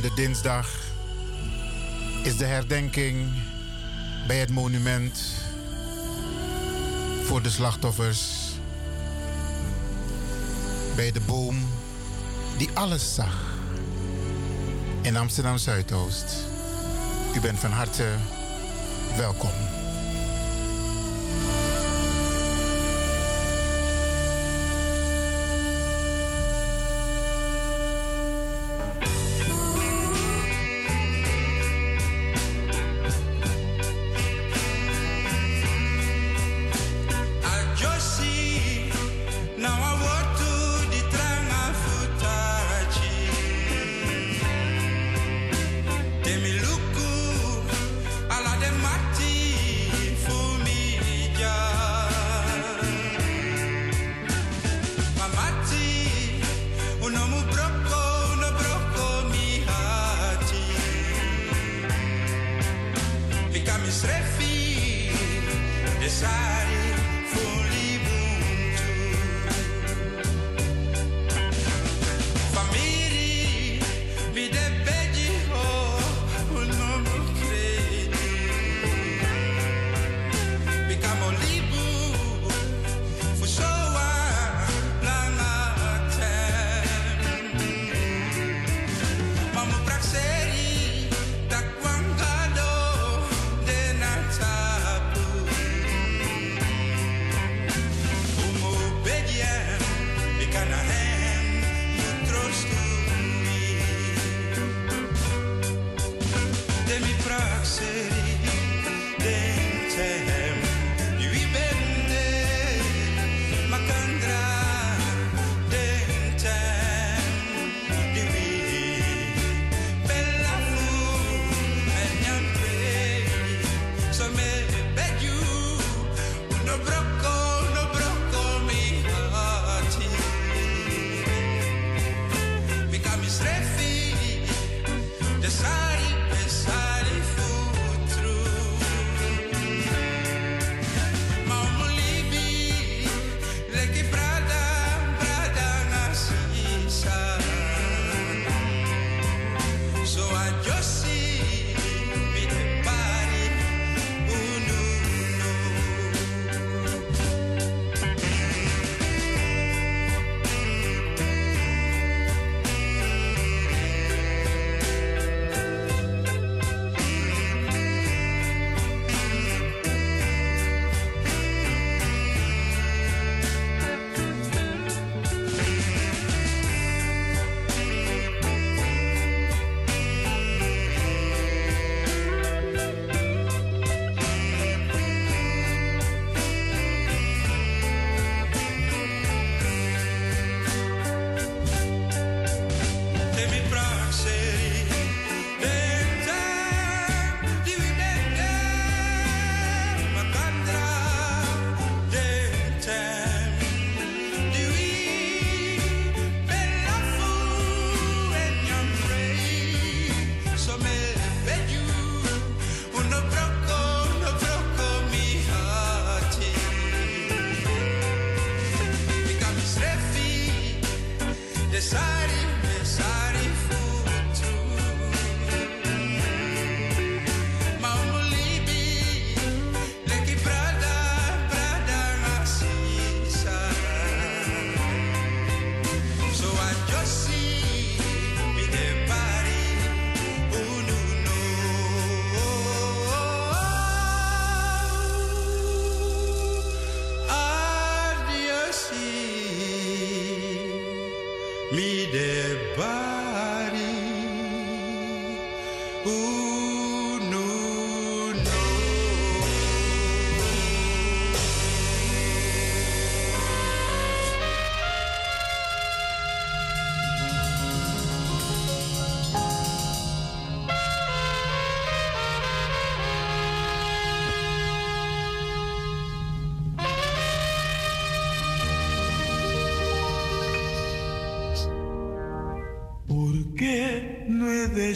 Komende dinsdag is de herdenking bij het monument voor de slachtoffers. Bij de boom die alles zag. In Amsterdam Zuidoost. U bent van harte welkom.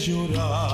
llorar.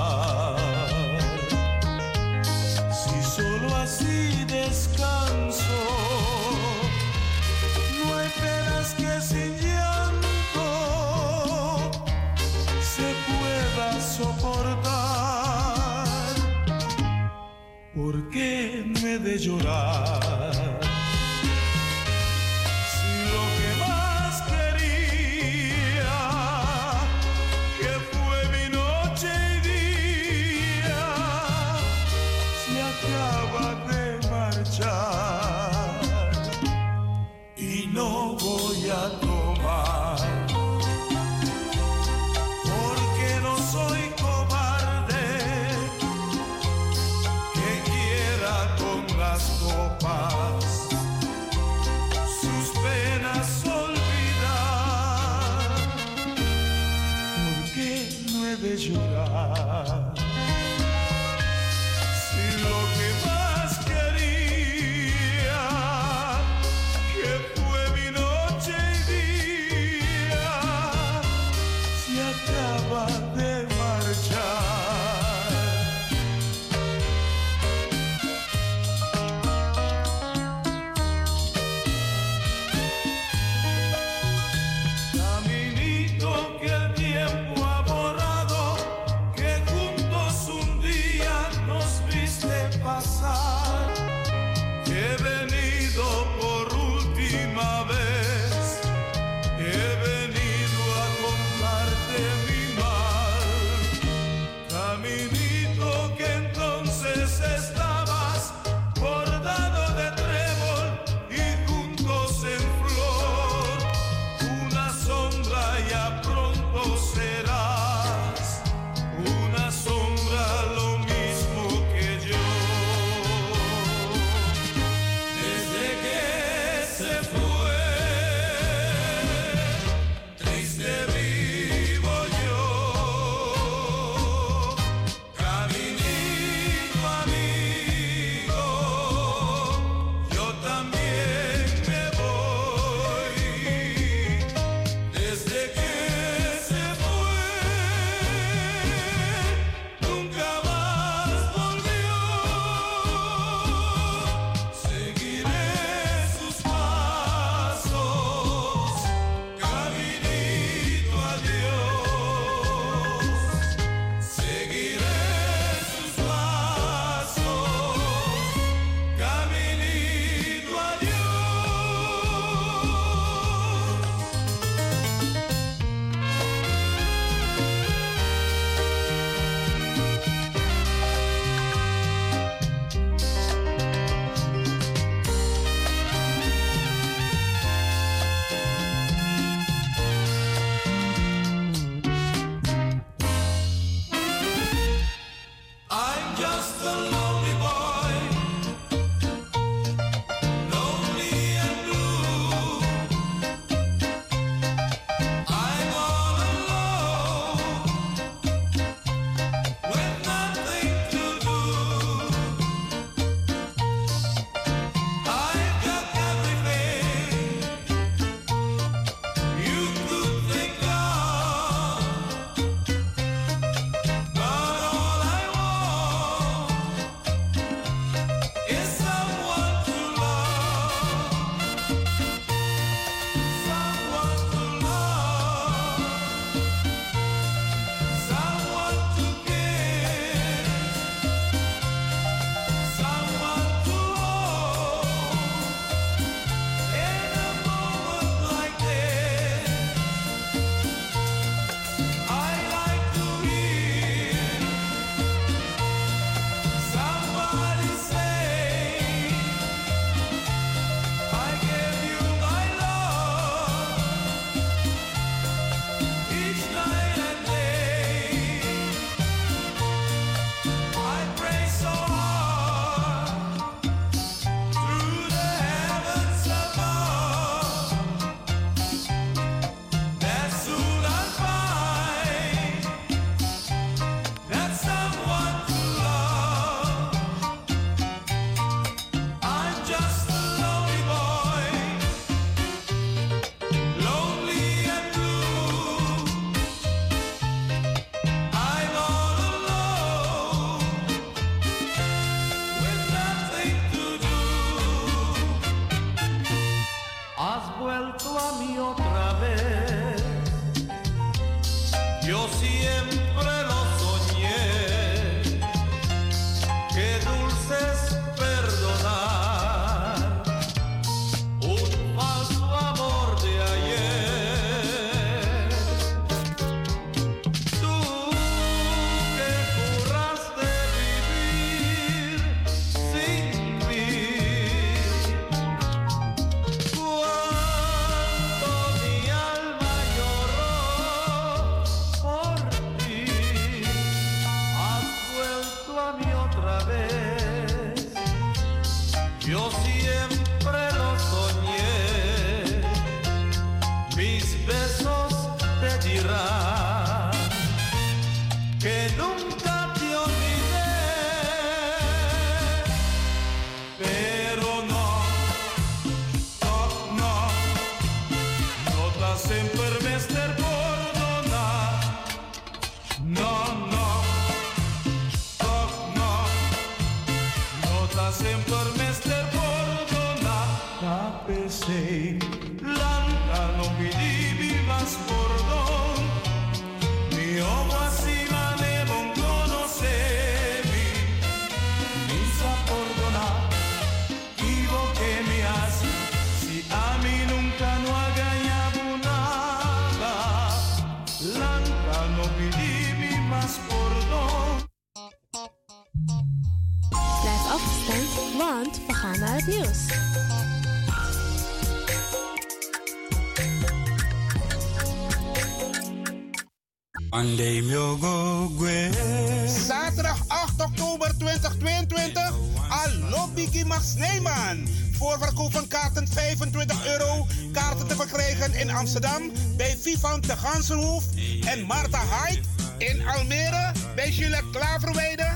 Zaterdag 8 oktober 2022. Allo Biggie Max Neyman. Voorverkoop van kaarten 25 euro. Kaarten te verkrijgen in Amsterdam bij Vivant de Gansenhoef en Marta Hyde. In Almere bij Juliette Klaverweide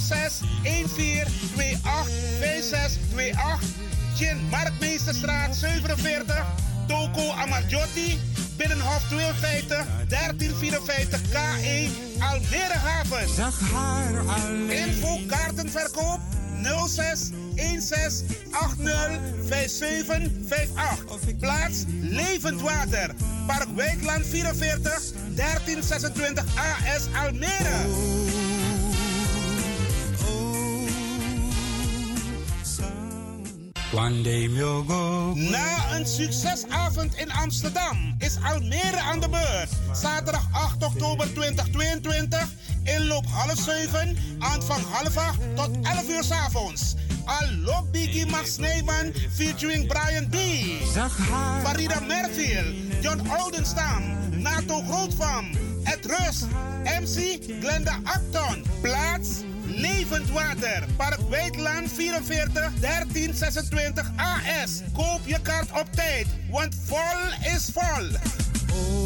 06 14 28 5628. Chin Markmeesterstraat 47. Toko Amarjotti. Binnenhof 52 1354 K1 Almere Haven. Info kaartenverkoop 06 16 80 5758. Plaats Levend Water. Park Wijkland 44 1326 AS Almere. Na een succesavond in Amsterdam is Almere aan de beurt. Zaterdag 8 oktober 2022. Inloop half 7, aanvang half 8 tot 11 uur s avonds. Allo Biggie Max Neyman featuring Brian B. Farida Merville, John Oudenstam, Nato Grootvam, Ed Rust, MC Glenda Acton. Plaats Levend Water, Park Weidland 44 1326 AS. Koop je kaart op tijd, want vol is vol.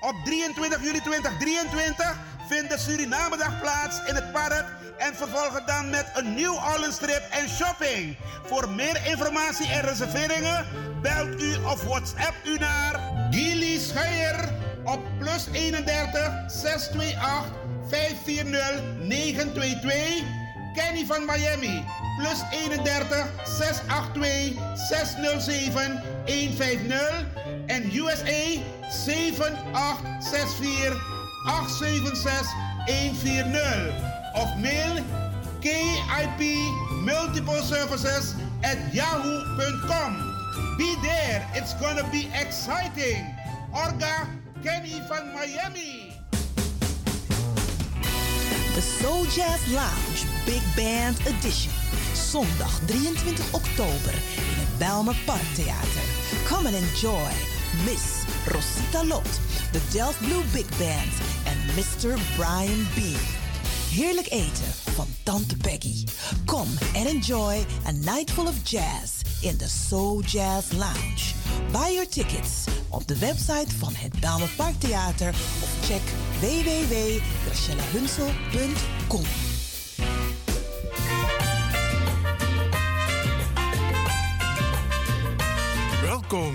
Op 23 juli 2023 vindt de Surinamedag plaats in het park en vervolgen dan met een New Orleans trip en shopping. Voor meer informatie en reserveringen belt u of WhatsApp u naar Gilly Scheier op plus 31 628 540 922. Kenny van Miami plus 31 682 607 150 en USA 7864 876 140 of mail KIP Multiple Services at yahoo.com. Be there, it's gonna be exciting. Orga Kenny van Miami. The Soul Jazz Lounge Big Band Edition. Zondag 23 oktober in het Belmer Parktheater. Come and enjoy Miss Rosita Lot, de Delft Blue Big Band en Mr. Brian B. Heerlijk eten van Tante Peggy. Come and enjoy a night full of jazz in the Soul Jazz Lounge. Buy your tickets op de website van het Belmer of check www.gracielahunsel.com. Welkom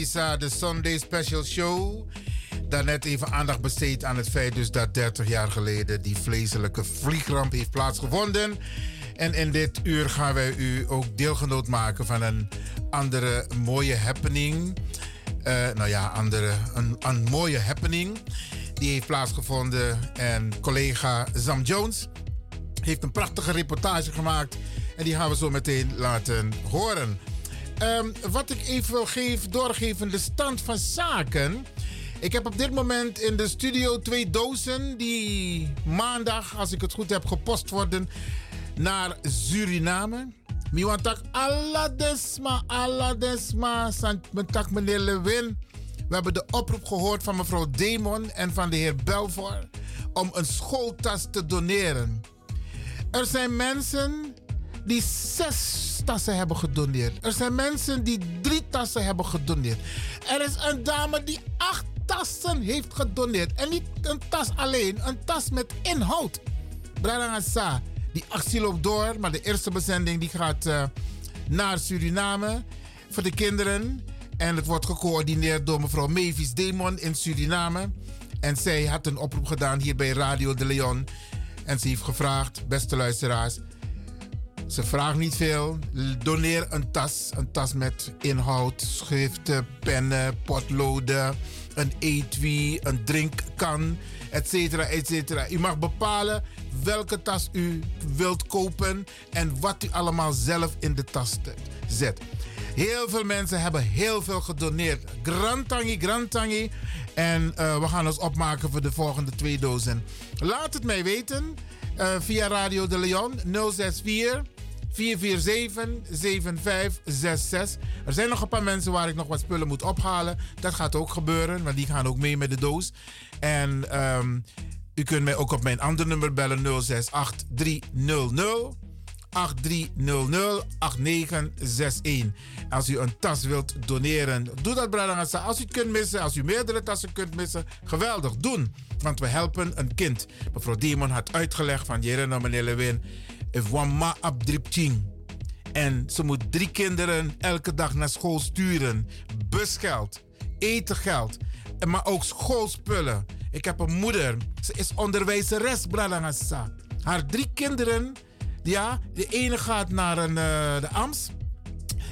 De Sunday Special Show. Daarnet even aandacht besteed aan het feit dus dat 30 jaar geleden die vleeselijke vliegramp heeft plaatsgevonden. En in dit uur gaan wij u ook deelgenoot maken van een andere mooie happening. eh, nou ja, andere, een, een mooie happening. Die heeft plaatsgevonden. En collega Sam Jones heeft een prachtige reportage gemaakt. En die gaan we zo meteen laten horen. Ehm, wat ik even wil geven, doorgeven, de stand van zaken. Ik heb op dit moment in de studio twee dozen die maandag, als ik het goed heb, gepost worden naar Suriname. Mi want tak alla desma, alla desma, sant tak meneer Lewin. We hebben de oproep gehoord van mevrouw Demon en van de heer Belvoor om een schooltas te doneren. Er zijn mensen die zes tassen hebben gedoneerd. Er zijn mensen die drie tassen hebben gedoneerd. Er is een dame die acht tassen heeft gedoneerd. En niet een tas alleen, een tas met inhoud. Bradangasa, die actie loopt door, maar de eerste bezending die gaat uh, naar Suriname voor de kinderen. En het wordt gecoördineerd door mevrouw Mavis Demon in Suriname. En zij had een oproep gedaan hier bij Radio de Leon. En ze heeft gevraagd, beste luisteraars, ze vraagt niet veel. Doneer een tas. Een tas met inhoud, schriften, pennen, potloden, een etui, een drinkkan, etcetera, etcetera. U mag bepalen welke tas u wilt kopen en wat u allemaal zelf in de tas zet. Heel veel mensen hebben heel veel gedoneerd. Grantangi, grantangi. En uh, we gaan ons opmaken voor de volgende twee dozen. Laat het mij weten uh, via Radio de Leon 064 447-7566. Er zijn nog een paar mensen waar ik nog wat spullen moet ophalen. Dat gaat ook gebeuren, want die gaan ook mee met de doos. En um, u kunt mij ook op mijn andere nummer bellen 068 300 8300 8961. Als u een tas wilt doneren, doe dat, Bradangasa. Als u het kunt missen, als u meerdere tassen kunt missen, geweldig, doen. Want we helpen een kind. Mevrouw Demon had uitgelegd van Jerena, meneer Lewin if one ma abdripting. En ze moet drie kinderen elke dag naar school sturen. Busgeld, etengeld, maar ook schoolspullen. Ik heb een moeder, ze is onderwijzeres. Haar drie kinderen, ja, de ene gaat naar een, uh, de AMS.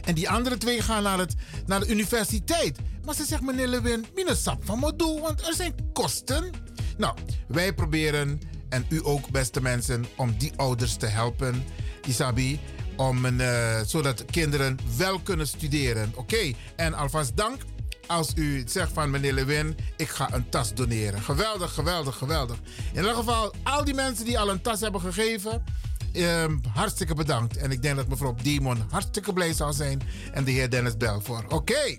En die andere twee gaan naar, het, naar de universiteit. Maar ze zegt, meneer Lewin, mine sap van me doen, want er zijn kosten. Nou, wij proberen en u ook, beste mensen, om die ouders te helpen. Isabi, om een, uh, zodat kinderen wel kunnen studeren. Oké, en alvast dank als u zegt van meneer Lewin, ik ga een tas doneren. Geweldig, geweldig, geweldig. In ieder geval, al die mensen die al een tas hebben gegeven, um, hartstikke bedankt. En ik denk dat mevrouw Demon hartstikke blij zal zijn en de heer Dennis Belvoor. Oké.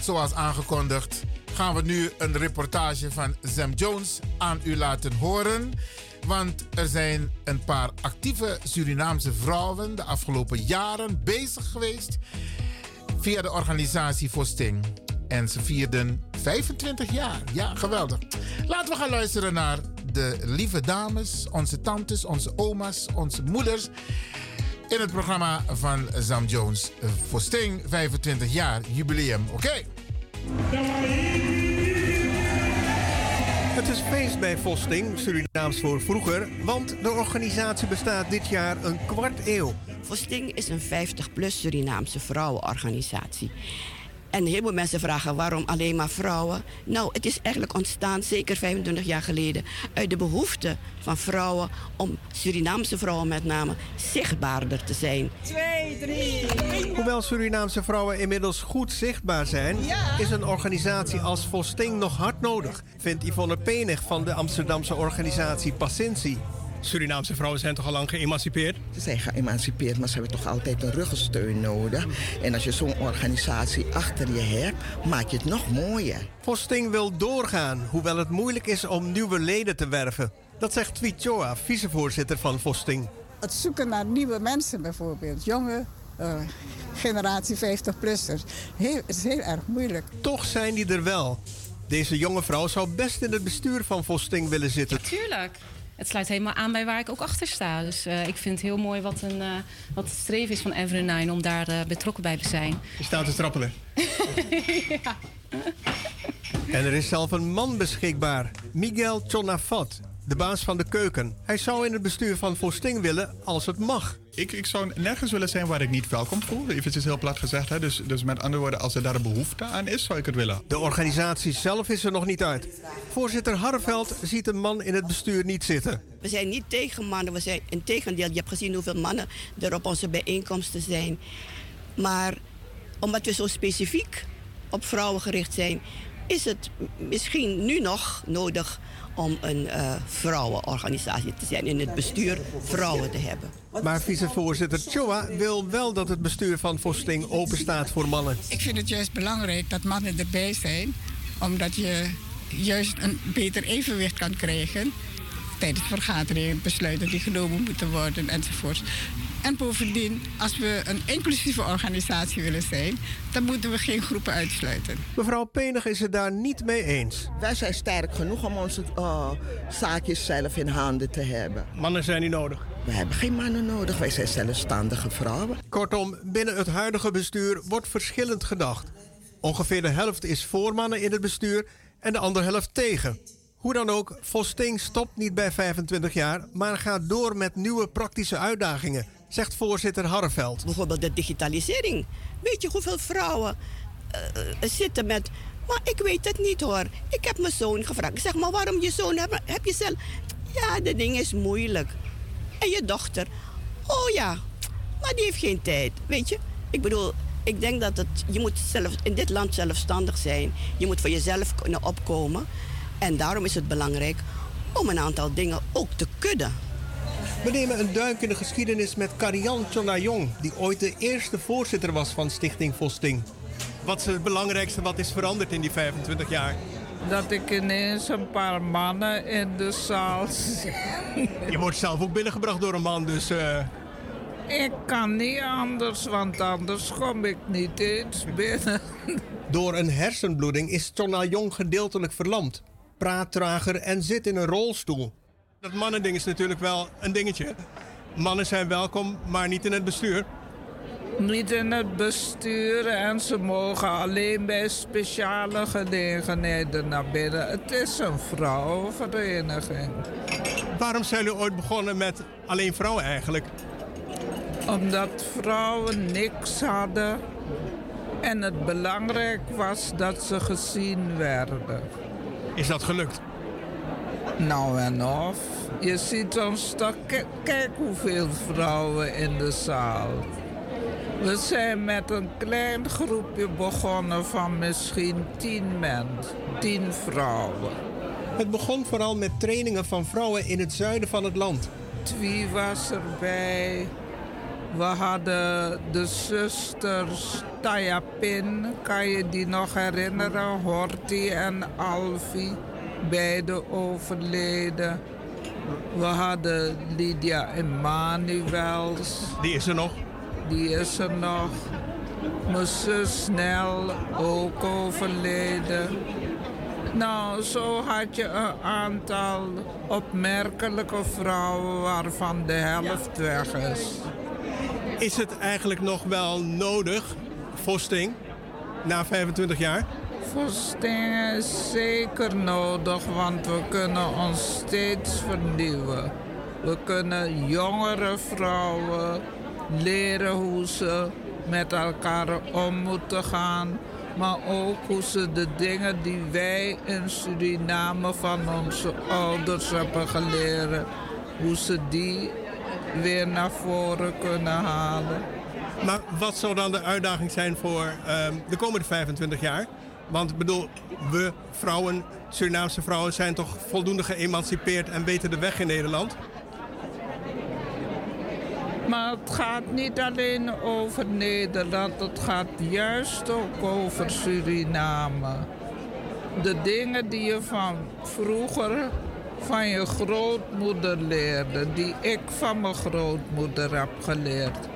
Zoals aangekondigd gaan we nu een reportage van Sam Jones aan u laten horen. Want er zijn een paar actieve Surinaamse vrouwen de afgelopen jaren bezig geweest via de organisatie Vosting. En ze vierden 25 jaar. Ja, geweldig. Laten we gaan luisteren naar de lieve dames, onze tantes, onze oma's, onze moeders in het programma van Sam Jones. Voor Sting 25 jaar jubileum. Oké. Het is feest bij Vosting, Surinaams voor vroeger, want de organisatie bestaat dit jaar een kwart eeuw. Vosting is een 50-plus Surinaamse vrouwenorganisatie. En heel veel mensen vragen waarom alleen maar vrouwen. Nou, het is eigenlijk ontstaan, zeker 25 jaar geleden, uit de behoefte van vrouwen om Surinaamse vrouwen met name zichtbaarder te zijn. Twee, drie. Hoewel Surinaamse vrouwen inmiddels goed zichtbaar zijn, is een organisatie als Vosting nog hard nodig, vindt Yvonne Penig van de Amsterdamse organisatie Passinci. Surinaamse vrouwen zijn toch al lang geëmancipeerd? Ze zijn geëmancipeerd, maar ze hebben toch altijd een ruggensteun nodig. En als je zo'n organisatie achter je hebt, maak je het nog mooier. Vosting wil doorgaan, hoewel het moeilijk is om nieuwe leden te werven. Dat zegt Twichoa, vicevoorzitter van Vosting. Het zoeken naar nieuwe mensen bijvoorbeeld, jonge uh, generatie 50-plussers, is heel erg moeilijk. Toch zijn die er wel. Deze jonge vrouw zou best in het bestuur van Vosting willen zitten. Tuurlijk. Het sluit helemaal aan bij waar ik ook achter sta. Dus eh, ik vind het heel mooi wat, een, uh, wat het streven is van Ever Nine om daar uh, betrokken bij te zijn. Je staat te trappelen. ja. En er is zelf een man beschikbaar, Miguel Chonafat, de baas van de keuken. Hij zou in het bestuur van Vosting willen als het mag. Ik, ik zou nergens willen zijn waar ik niet welkom voel. Even heel plat gezegd. Hè. Dus, dus met andere woorden, als er daar een behoefte aan is, zou ik het willen. De organisatie zelf is er nog niet uit. Voorzitter Harveld ziet een man in het bestuur niet zitten. We zijn niet tegen mannen. We zijn in tegendeel. Je hebt gezien hoeveel mannen er op onze bijeenkomsten zijn. Maar omdat we zo specifiek op vrouwen gericht zijn, is het misschien nu nog nodig om een uh, vrouwenorganisatie te zijn. In het bestuur vrouwen te hebben. Maar vicevoorzitter Choa wil wel dat het bestuur van Vosting open staat voor mannen. Ik vind het juist belangrijk dat mannen erbij zijn. Omdat je juist een beter evenwicht kan krijgen tijdens vergaderingen, besluiten die genomen moeten worden enzovoort. En bovendien, als we een inclusieve organisatie willen zijn, dan moeten we geen groepen uitsluiten. Mevrouw Penig is het daar niet mee eens. Wij zijn sterk genoeg om onze uh, zaakjes zelf in handen te hebben. Mannen zijn niet nodig. We hebben geen mannen nodig, wij zijn zelfstandige vrouwen. Kortom, binnen het huidige bestuur wordt verschillend gedacht. Ongeveer de helft is voor mannen in het bestuur en de andere helft tegen. Hoe dan ook, Vosting stopt niet bij 25 jaar, maar gaat door met nieuwe praktische uitdagingen, zegt voorzitter Harreveld. Bijvoorbeeld de digitalisering. Weet je hoeveel vrouwen uh, zitten met. Maar ik weet het niet hoor. Ik heb mijn zoon gevraagd. Zeg maar, waarom je zoon heb, heb je zelf. Ja, de ding is moeilijk. En je dochter. Oh ja, maar die heeft geen tijd. Weet je, ik bedoel, ik denk dat het, je moet zelf, in dit land zelfstandig zijn. Je moet voor jezelf kunnen opkomen. En daarom is het belangrijk om een aantal dingen ook te kunnen. We nemen een duik in de geschiedenis met Karian Chonayong, die ooit de eerste voorzitter was van Stichting Vosting. Wat is het belangrijkste wat is veranderd in die 25 jaar? Dat ik ineens een paar mannen in de zaal zie. Je wordt zelf ook binnengebracht door een man, dus... Uh... Ik kan niet anders, want anders kom ik niet eens binnen. Door een hersenbloeding is Chonayong gedeeltelijk verlamd praat trager en zit in een rolstoel. Dat mannending is natuurlijk wel een dingetje. Mannen zijn welkom, maar niet in het bestuur. Niet in het bestuur en ze mogen alleen bij speciale gelegenheden naar binnen. Het is een vrouwenvereniging. Waarom zijn jullie ooit begonnen met alleen vrouwen eigenlijk? Omdat vrouwen niks hadden en het belangrijk was dat ze gezien werden. Is dat gelukt? Nou en of. Je ziet ons toch... Kijk hoeveel vrouwen in de zaal. We zijn met een klein groepje begonnen van misschien tien mensen. Tien vrouwen. Het begon vooral met trainingen van vrouwen in het zuiden van het land. Wie was erbij? We hadden de zusters Tayapin, kan je die nog herinneren? Horty en Alfie, beide overleden. We hadden Lydia Emanuels. Die is er nog? Die is er nog. Mijn zus Snel, ook overleden. Nou, zo had je een aantal opmerkelijke vrouwen waarvan de helft weg is. Is het eigenlijk nog wel nodig, Vosting, na 25 jaar? Vosting is zeker nodig, want we kunnen ons steeds vernieuwen. We kunnen jongere vrouwen leren hoe ze met elkaar om moeten gaan. Maar ook hoe ze de dingen die wij in Suriname van onze ouders hebben geleerd, hoe ze die weer naar voren kunnen halen. Maar wat zou dan de uitdaging zijn voor ehm, de komende 25 jaar? Want ik bedoel, we vrouwen, Surinaamse vrouwen, zijn toch voldoende geëmancipeerd en weten de weg in Nederland? Maar het gaat niet alleen over Nederland, het gaat juist ook over Suriname. De dingen die je van vroeger van je grootmoeder leerde, die ik van mijn grootmoeder heb geleerd.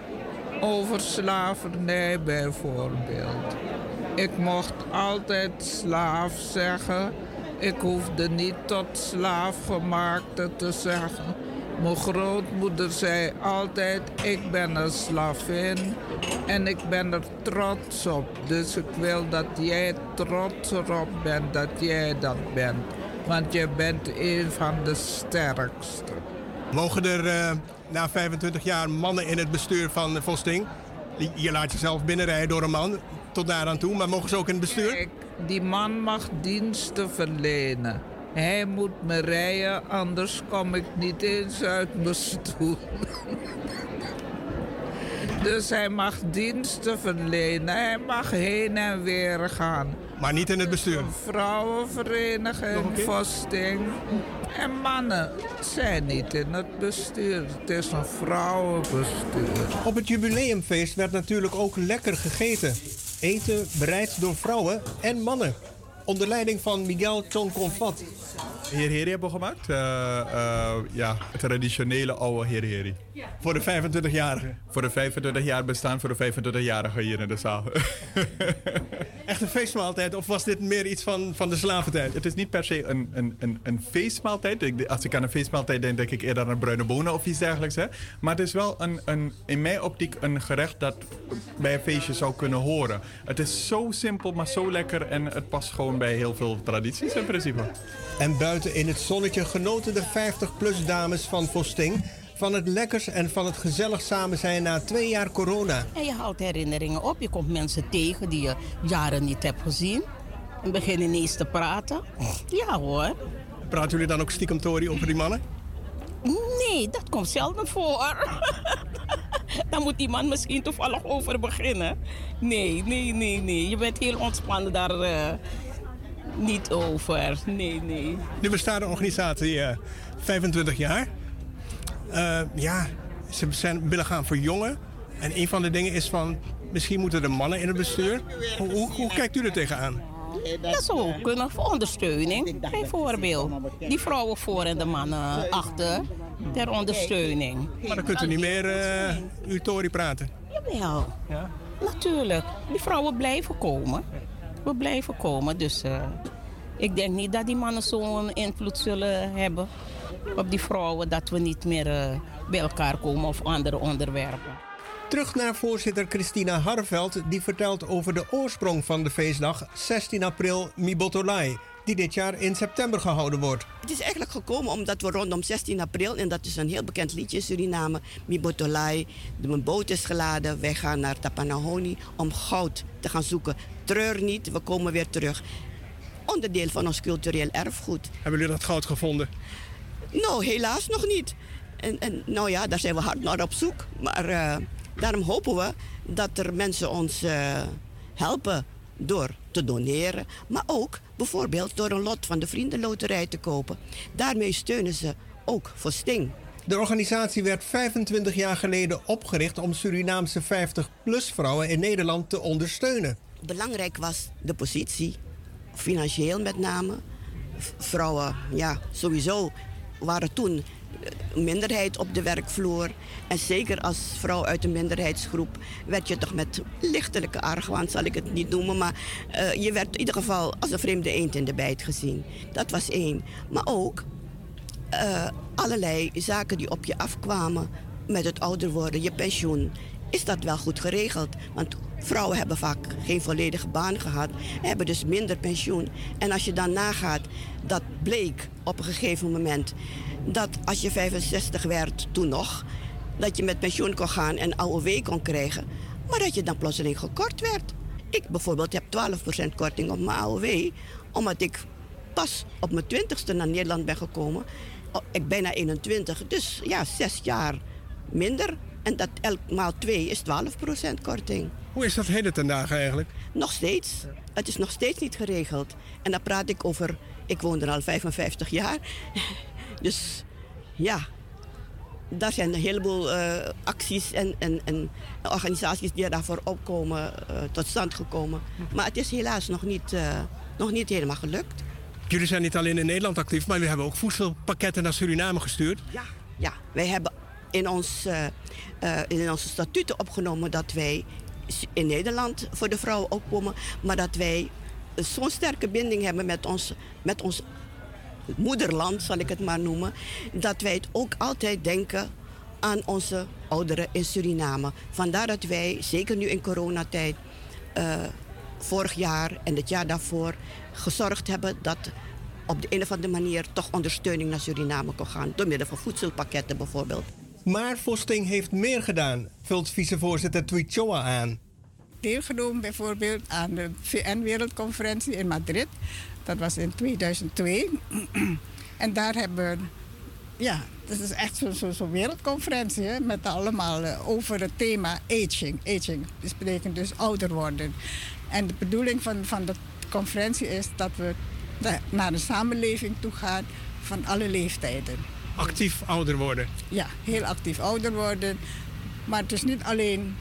Over slavernij bijvoorbeeld. Ik mocht altijd slaaf zeggen Ik hoefde niet tot slaafgemaakte te zeggen. Mijn grootmoeder zei altijd: Ik ben een slavin en ik ben er trots op. Dus ik wil dat jij trots erop bent dat jij dat bent. Want je bent een van de sterkste. Mogen er eh, na 25 jaar mannen in het bestuur van Vosting? Je laat jezelf binnenrijden door een man tot daar aan toe, maar mogen ze ook in het bestuur? Kijk, die man mag diensten verlenen. Hij moet me rijden, anders kom ik niet eens uit mijn stoel. Dus hij mag diensten verlenen. Hij mag heen en weer gaan. Maar niet in het bestuur? Een vrouwenvereniging, Vosting. En mannen zijn niet in het bestuur. Het is een vrouwenbestuur. Op het jubileumfeest werd natuurlijk ook lekker gegeten. Eten bereid door vrouwen en mannen. Onder leiding van Miguel Tonconfat. Heer Heri hebben we gemaakt. Eh, eh, ja, traditionele oude Heer Heri. Voor de 25-jarigen? Voor de 25 jaar bestaan voor de 25-jarigen hier in de zaal. Echt een feestmaaltijd of was dit meer iets van, van de slaventijd? Het is niet per se een, een, een, een feestmaaltijd. Ik- Als ik aan een feestmaaltijd denk, denk ik eerder aan bruine bonen of iets dergelijks. Hè. Maar het is wel een, een, in mijn optiek een gerecht dat bij een feestje zou kunnen horen. Het is zo simpel, maar zo lekker. En het past gewoon bij heel veel tradities in principe. En buiten in het zonnetje genoten de 50-plus dames van Vosting... van het lekkers en van het gezellig samen zijn na twee jaar corona. En je haalt herinneringen op. Je komt mensen tegen die je jaren niet hebt gezien. En beginnen ineens te praten. Ja hoor. Praten jullie dan ook stiekem Tori over die mannen? Nee, dat komt zelden voor. Dan moet die man misschien toevallig over beginnen. Nee, nee, nee, nee. Je bent heel ontspannen daar eh, niet over. Nee, nee. Nu bestaat de organisatie eh, 25 jaar. Eh, ja, ze zijn, willen gaan verjongen. En een van de dingen is van... misschien moeten er mannen in het bestuur. Hoe, hoe, hoe kijkt u er tegenaan? Dat zou ook kunnen voor ondersteuning, bijvoorbeeld. Die vrouwen voor en de mannen achter, ter ondersteuning. Maar dan kunt u niet meer eh uw Tori praten. Jawel, natuurlijk. Die vrouwen blijven komen. We blijven komen, dus eh, ik denk niet dat die mannen zo'n invloed zullen hebben op die vrouwen dat we niet meer eh, bij elkaar komen of andere onderwerpen. Terug naar voorzitter Christina Harveld... die vertelt over de oorsprong van de feestdag 16 april Mibotolai... die dit jaar in september gehouden wordt. Het is eigenlijk gekomen omdat we rondom 16 april, en dat is een heel bekend liedje in Suriname, Mibotolai, de mijn boot is geladen, wij gaan naar Tapanahoni om goud te gaan zoeken. Treur niet, we komen weer terug. Onderdeel van ons cultureel erfgoed. Hebben jullie dat goud gevonden? Nou, helaas nog niet. En, en nou ja, daar zijn we hard naar op zoek. Maar eh, daarom hopen we dat er mensen ons eh, helpen door te doneren. Maar ook bijvoorbeeld door een lot van de Vriendenloterij te kopen. Daarmee steunen ze ook voor Sting. De organisatie werd 25 jaar geleden opgericht om Surinaamse 50-plus vrouwen in Nederland te ondersteunen. Belangrijk was de positie, financieel met name. Vrouwen, ja, sowieso waren toen minderheid op de werkvloer. En zeker als vrouw uit een minderheidsgroep werd je toch met lichtelijke argwaan, zal ik het niet noemen. Maar eh, je werd in ieder geval als een vreemde eend in de bijt gezien. Dat was één. Maar ook eh, allerlei zaken die op je afkwamen met het ouder worden, je pensioen. Is dat wel goed geregeld? Want vrouwen hebben vaak geen volledige baan gehad, hebben dus minder pensioen. En als je dan nagaat, dat bleek op een gegeven moment dat als je 65 werd, toen nog, dat je met pensioen kon gaan en AOW kon krijgen, maar dat je dan plotseling gekort werd. Ik bijvoorbeeld heb 12% korting op mijn AOW, omdat ik pas op mijn 20ste naar Nederland ben gekomen. Oh, Ik ben bijna 21, dus ja, zes jaar minder. En dat elk maal twee is 12% korting. Hoe is dat heden ten dagen eigenlijk? Nog steeds. Het is nog steeds niet geregeld. En dan praat ik over, ik woon er al 55 jaar. Dus ja, daar zijn een heleboel eh, acties en, en, en organisaties die daarvoor opkomen, eh, tot stand gekomen. Maar het is helaas nog niet, eh, nog niet helemaal gelukt. Jullie zijn niet alleen in Nederland actief, maar jullie hebben ook voedselpakketten naar Suriname gestuurd. Ja, ja wij hebben in, ons, in onze statuten opgenomen dat wij in Nederland voor de vrouwen opkomen, maar dat wij zo'n sterke binding hebben met ons, met ons moederland, zal ik het maar noemen, dat wij het ook altijd denken aan onze ouderen in Suriname. Vandaar dat wij, zeker nu in coronatijd, eh, vorig jaar en het jaar daarvoor, gezorgd hebben dat op de een of andere manier toch ondersteuning naar Suriname kon gaan. Door middel van voedselpakketten bijvoorbeeld. Maar Vosting heeft meer gedaan, vult vicevoorzitter Twichoa aan. Deelgenomen bijvoorbeeld aan de VN-wereldconferentie in Madrid. Dat was in 2002. en daar hebben we, ja, dat is echt zo'n zo, zo wereldconferentie hè, met allemaal eh, over het thema aging. Aging dus betekent dus ouder worden. En de bedoeling van, van de conferentie is dat we naar een samenleving toe gaan van alle leeftijden. Actief ouder worden. Ja, heel actief ouder worden. Maar het is niet alleen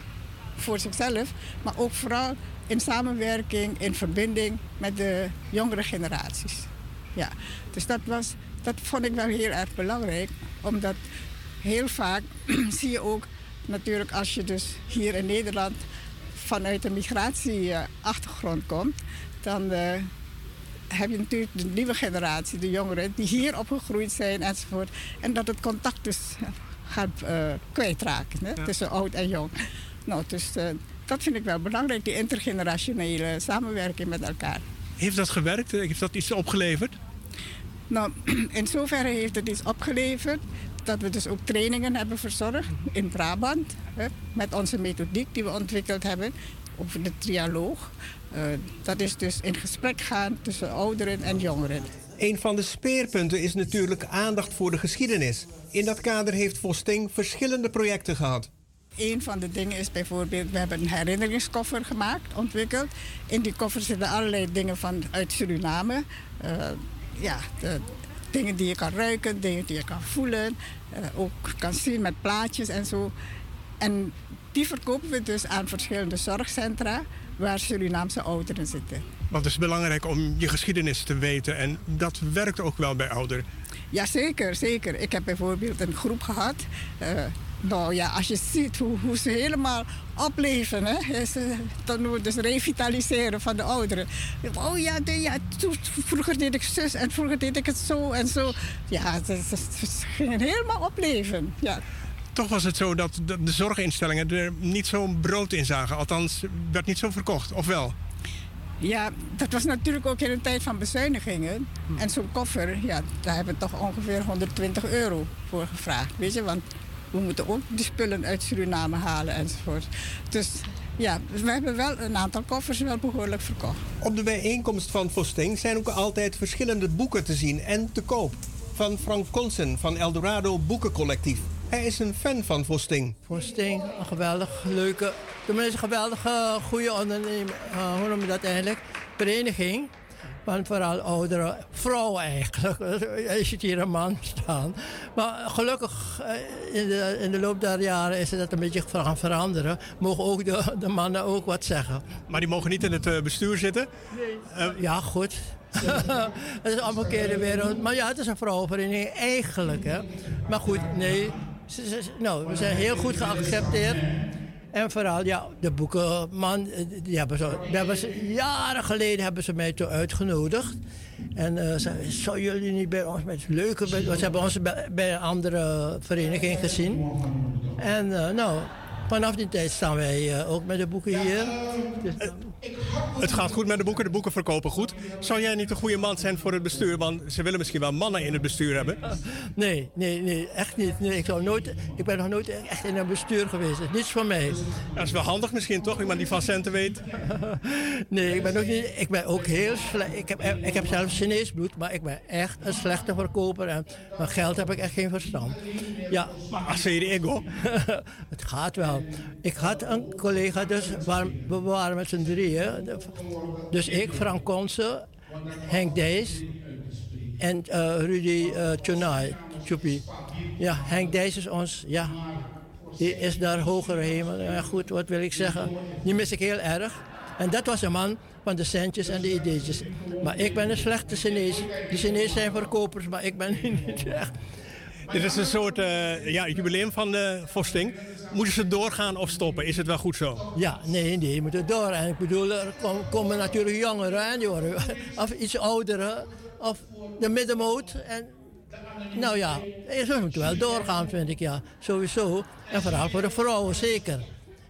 voor zichzelf, maar ook vooral in samenwerking, in verbinding met de jongere generaties. Ja, dus dat, was, dat vond ik wel heel erg belangrijk, omdat heel vaak zie je ook natuurlijk als je dus hier in Nederland vanuit een migratieachtergrond komt, dan eh, heb je natuurlijk de nieuwe generatie, de jongeren, die hier opgegroeid zijn enzovoort. En dat het contact dus gaat eh, kwijtraken hè, Ja. tussen oud en jong. Nou, dus eh, dat vind ik wel belangrijk, die intergenerationele samenwerking met elkaar. Heeft dat gewerkt? Heeft dat iets opgeleverd? Nou, in zoverre heeft het iets opgeleverd dat we dus ook trainingen hebben verzorgd in Brabant. Hè, met onze methodiek die we ontwikkeld hebben over de trialoog. Eh, dat is dus in gesprek gaan tussen ouderen en jongeren. Een van de speerpunten is natuurlijk aandacht voor de geschiedenis. In dat kader heeft Vosting verschillende projecten gehad. Een van de dingen is bijvoorbeeld, we hebben een herinneringskoffer gemaakt, ontwikkeld. In die koffer zitten allerlei dingen van, uit Suriname. Eh, ja, de dingen die je kan ruiken, dingen die je kan voelen. eh, ook kan zien met plaatjes en zo. En die verkopen we dus aan verschillende zorgcentra waar Surinaamse ouderen zitten. Want het is belangrijk om je geschiedenis te weten. En dat werkt ook wel bij ouderen. Ja, zeker, zeker. Ik heb bijvoorbeeld een groep gehad. eh, nou ja, als je ziet hoe, hoe ze helemaal opleven, hè, eh, dan dus revitaliseren van de ouderen. Oh ja, de, ja toen- vroeger deed ik zus en vroeger deed ik het zo en zo. Ja, ze, ze- ze gingen helemaal opleven. Ja. Toch was het zo dat de, zorginstellingen er niet zo'n brood in zagen. Althans, werd niet zo verkocht. Of wel? Ja, dat was natuurlijk ook in een tijd van bezuinigingen. En zo'n koffer, ja, daar hebben we toch ongeveer 120 euro voor gevraagd. Weet je, want we moeten ook die spullen uit Suriname halen enzovoort. Dus ja, we hebben wel een aantal koffers wel behoorlijk verkocht. Op de bijeenkomst van Vosting zijn ook altijd verschillende boeken te zien en te koop. Van Frank Consen van Eldorado Boekencollectief. Hij is een fan van Vosting. Vosting, een geweldig leuke, tenminste een geweldige goede onderneming, eh, hoe noem je dat eigenlijk? Vereniging. Want vooral oudere vrouwen eigenlijk. Je ziet hier een man staan. Maar gelukkig eh, in de, in de loop der jaren is het dat een beetje gaan veranderen. Mogen ook de, de mannen ook wat zeggen. Maar die mogen niet in het eh, bestuur zitten? ja, goed. het is allemaal keer de wereld. Maar ja, het is een vrouwenvereniging eigenlijk. Hè. Maar goed, nee. Nou, we zijn heel goed geaccepteerd. En vooral, ja, de boekenman, eh, die hebben ze, jaren geleden hebben ze mij toe uitgenodigd. En eh ze zou jullie niet bij ons met leuke, ze hebben ons bij, bij een andere vereniging gezien. En eh, nou, vanaf die tijd staan wij eh, ook met de boeken hier. Dus, Het gaat goed met de boeken, de boeken verkopen goed. Zou jij niet een goede man zijn voor het bestuur? Want ze willen misschien wel mannen in het bestuur hebben. Nee, nee, nee, echt niet. Nee, ik, zou nooit, ik ben nog nooit echt in een bestuur geweest. Dat is niets voor mij. Dat is wel handig misschien toch, iemand die van centen weet. Nee, ik ben ook, niet, ik ben ook heel slecht. Ik heb, ik heb zelfs Chinees bloed, maar ik ben echt een slechte verkoper. En van geld heb ik echt geen verstand. Ja. Maar als je de ego? Het gaat wel. Ik had een collega, dus we waren met z'n drieën. Dus ik, Frank Konse, Henk Dijs en eh, Rudy uh. Ja, Henk Dijs is ons, ja, die is daar hogere hemel. Ja, goed, wat wil ik zeggen? Die mis ik heel erg. En dat was een man van de centjes en de ideetjes. Maar ik ben een slechte Chinees. De Chinezen zijn verkopers, maar ik ben niet echt. Dit is een soort eh, ja, jubileum van de Vosting. Moeten ze doorgaan of stoppen? Is het wel goed zo? Ja, nee, nee, je moet er door. En ik bedoel, er kom- komen natuurlijk jongeren, en die worden, of iets ouderen, of de middenmoot. En, nou ja, ze moeten wel doorgaan, vind ik, ja. Sowieso. En vooral voor de vrouwen, zeker.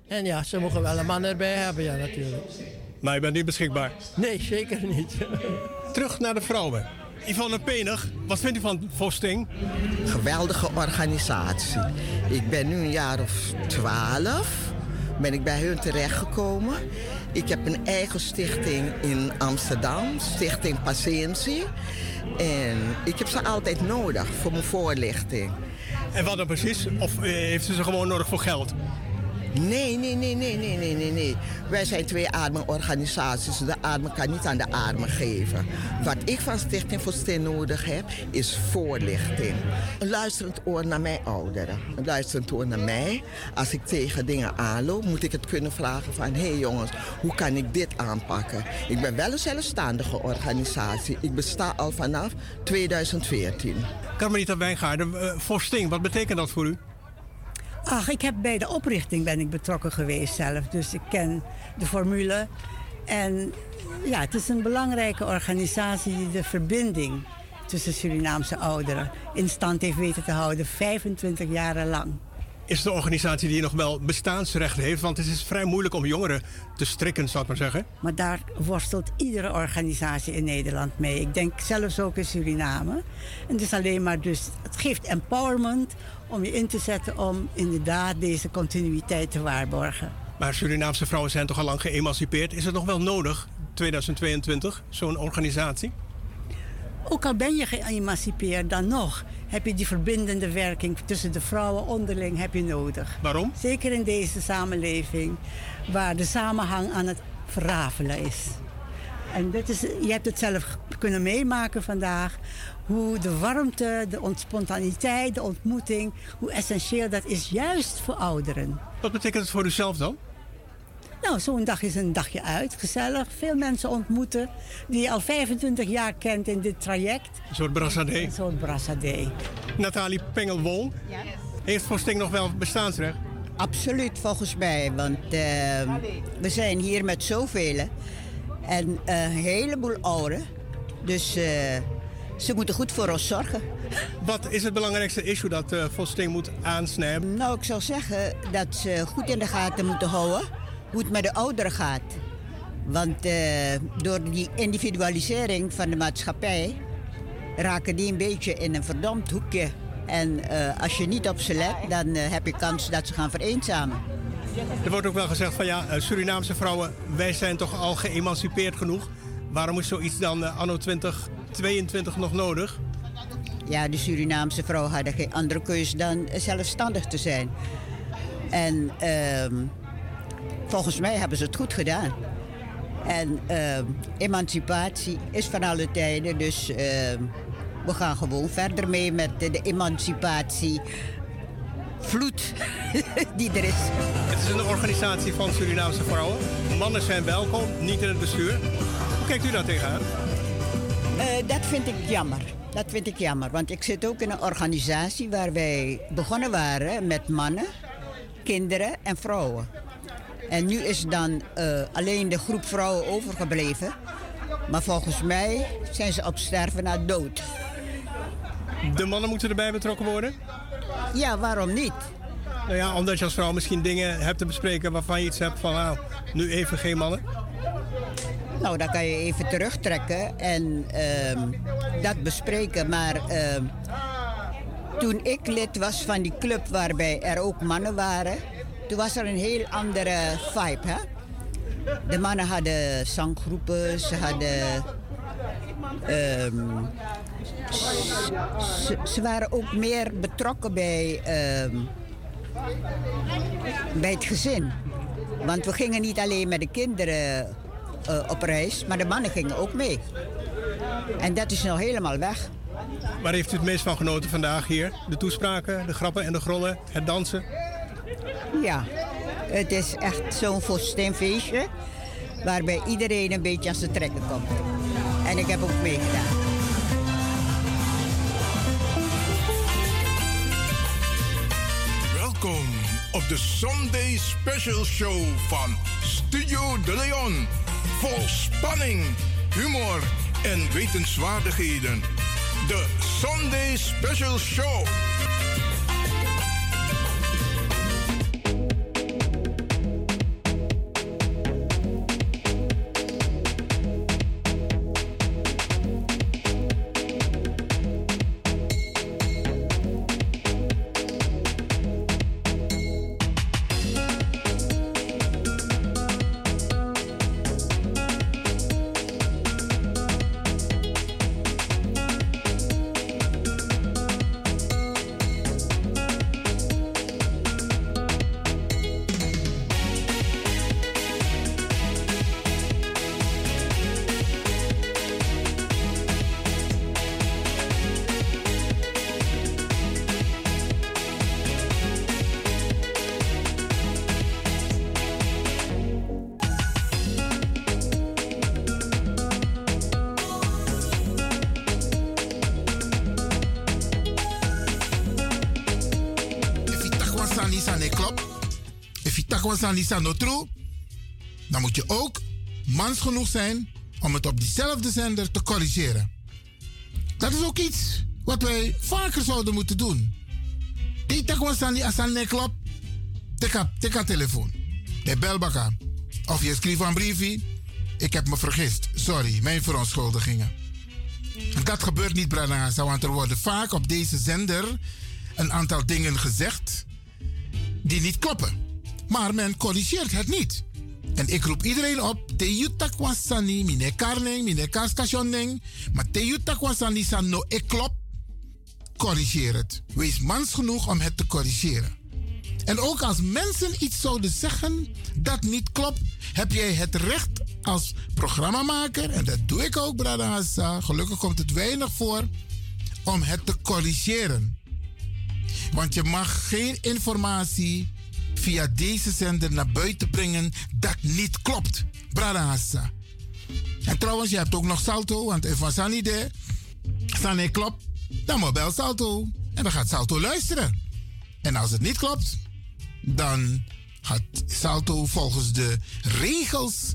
En ja, ze mogen wel een man erbij hebben, ja, natuurlijk. Maar je bent niet beschikbaar? Nee, zeker niet. Terug naar de vrouwen. Yvonne Penig, wat vindt u van Vosting? Geweldige organisatie. Ik ben nu een jaar of twaalf. Ben ik bij hun terechtgekomen. Ik heb een eigen stichting in Amsterdam, Stichting Patiëntie. En ik heb ze altijd nodig voor mijn voorlichting. En wat dan precies? Of eh, heeft u ze gewoon nodig voor geld? Nee, nee, nee, nee, nee, nee, nee, nee. Wij zijn twee arme organisaties. De arme kan niet aan de armen geven. Wat ik van Stichting voor nodig heb, is voorlichting. Een luisterend oor naar mijn ouderen. Een luisterend oor naar mij. Als ik tegen dingen aanloop, moet ik het kunnen vragen van... hé hey jongens, hoe kan ik dit aanpakken? Ik ben wel een zelfstandige organisatie. Ik besta al vanaf 2014. Carmelita Wijngaarden, eh, Vosting, wat betekent dat voor u? Ach, ik heb bij de oprichting ben ik betrokken geweest zelf. Dus ik ken de formule. En ja, het is een belangrijke organisatie die de verbinding tussen Surinaamse ouderen in stand heeft weten te houden, 25 jaar lang. Is een organisatie die nog wel bestaansrecht heeft? Want het is vrij moeilijk om jongeren te strikken, zou ik maar zeggen. Maar daar worstelt iedere organisatie in Nederland mee. Ik denk zelfs ook in Suriname. En het is alleen maar dus, het geeft empowerment om je in te zetten om inderdaad deze continuïteit te waarborgen. Maar Surinaamse vrouwen zijn toch al lang geëmancipeerd. Is het nog wel nodig, 2022, zo'n organisatie? Ook al ben je geëmancipeerd, dan nog heb je die verbindende werking tussen de vrouwen onderling heb je nodig. Waarom? Zeker in deze samenleving waar de samenhang aan het verrafelen is. En dit is, je hebt het zelf kunnen meemaken vandaag. Hoe de warmte, de ont- spontaniteit, de ontmoeting, hoe essentieel dat is juist voor ouderen. Wat betekent het voor uzelf dan? Nou, zo'n dag is een dagje uit, gezellig. Veel mensen ontmoeten die je al 25 jaar kent in dit traject. Een soort brassadé. Een soort brassadé. Nathalie Pengel-Wol, heeft Vosting nog wel bestaansrecht? Absoluut, volgens mij. Want eh, we zijn hier met zoveel. En een heleboel ouderen. Dus eh, ze moeten goed voor ons zorgen. Wat is het belangrijkste issue dat eh Vosting moet aansnijden? Nou, ik zou zeggen dat ze goed in de gaten moeten houden hoe het met de ouderen gaat. Want eh, door die individualisering van de maatschappij raken die een beetje in een verdomd hoekje. En eh, als je niet op ze let, dan eh, heb je kans dat ze gaan vereenzamen. Er wordt ook wel gezegd van ja, Surinaamse vrouwen, wij zijn toch al geëmancipeerd genoeg. Waarom is zoiets dan anno 2022 nog nodig? Ja, de Surinaamse vrouwen hadden geen andere keus dan zelfstandig te zijn. En ehm, volgens mij hebben ze het goed gedaan. En ehm, emancipatie is van alle tijden, dus ehm, we gaan gewoon verder mee met de, de emancipatie. Vloed die er is. Het is een organisatie van Surinaamse vrouwen. Mannen zijn welkom, niet in het bestuur. Hoe kijkt u daar tegenaan? Eh, dat vind ik jammer. Dat vind ik jammer, want ik zit ook in een organisatie waar wij begonnen waren met mannen, kinderen en vrouwen. En nu is dan eh, alleen de groep vrouwen overgebleven. Maar volgens mij zijn ze op sterven na dood. De mannen moeten erbij betrokken worden? Ja, waarom niet? Nou ja, omdat je als vrouw misschien dingen hebt te bespreken waarvan je iets hebt van, nou, nu even geen mannen. Nou, dan kan je even terugtrekken en ehm, dat bespreken. Maar ehm, toen ik lid was van die club waarbij er ook mannen waren, toen was er een heel andere vibe. Hè? De mannen hadden zanggroepen, ze hadden. ehm, ze, waren ook meer betrokken bij, ehm, bij het gezin. Want we gingen niet alleen met de kinderen eh, op reis, maar de mannen gingen ook mee. En dat is nou helemaal weg. Waar heeft u het meest van genoten vandaag hier? De toespraken, de grappen en de grollen, het dansen? Ja, het is echt zo'n feestje waarbij iedereen een beetje aan zijn trekken komt. En ik heb ook meegedaan. Welkom op de Sunday Special Show van Studio De Leon. Vol spanning, humor en wetenswaardigheden. De Sunday Special Show. Sani sano true, dan moet je ook mans genoeg zijn om het op diezelfde zender te corrigeren. Dat is ook iets wat wij vaker zouden moeten doen. Die takwa sani asane klop, teka, teka telefoon. De belbaka. Of je schrijft een briefje. Ik heb me vergist. Sorry, mijn verontschuldigingen. Dat gebeurt niet, Branagasa, want er worden vaak op deze zender een aantal dingen gezegd die niet kloppen. Maar men corrigeert het niet. En ik roep iedereen op, te wasani, mine karning, mine maar te wasani san ik klop, corrigeer het. Wees mans genoeg om het te corrigeren. En ook als mensen iets zouden zeggen dat niet klopt, heb jij het recht als programmamaker, en dat doe ik ook, Brada Hassa, gelukkig komt het weinig voor, om het te corrigeren. Want je mag geen informatie via deze zender naar buiten brengen dat niet klopt. Brada Hassa. En trouwens, je hebt ook nog Salto, want if was niet de, Sane klopt, dan moet bel Salto. En dan gaat Salto luisteren. En als het niet klopt, dan gaat Salto volgens de regels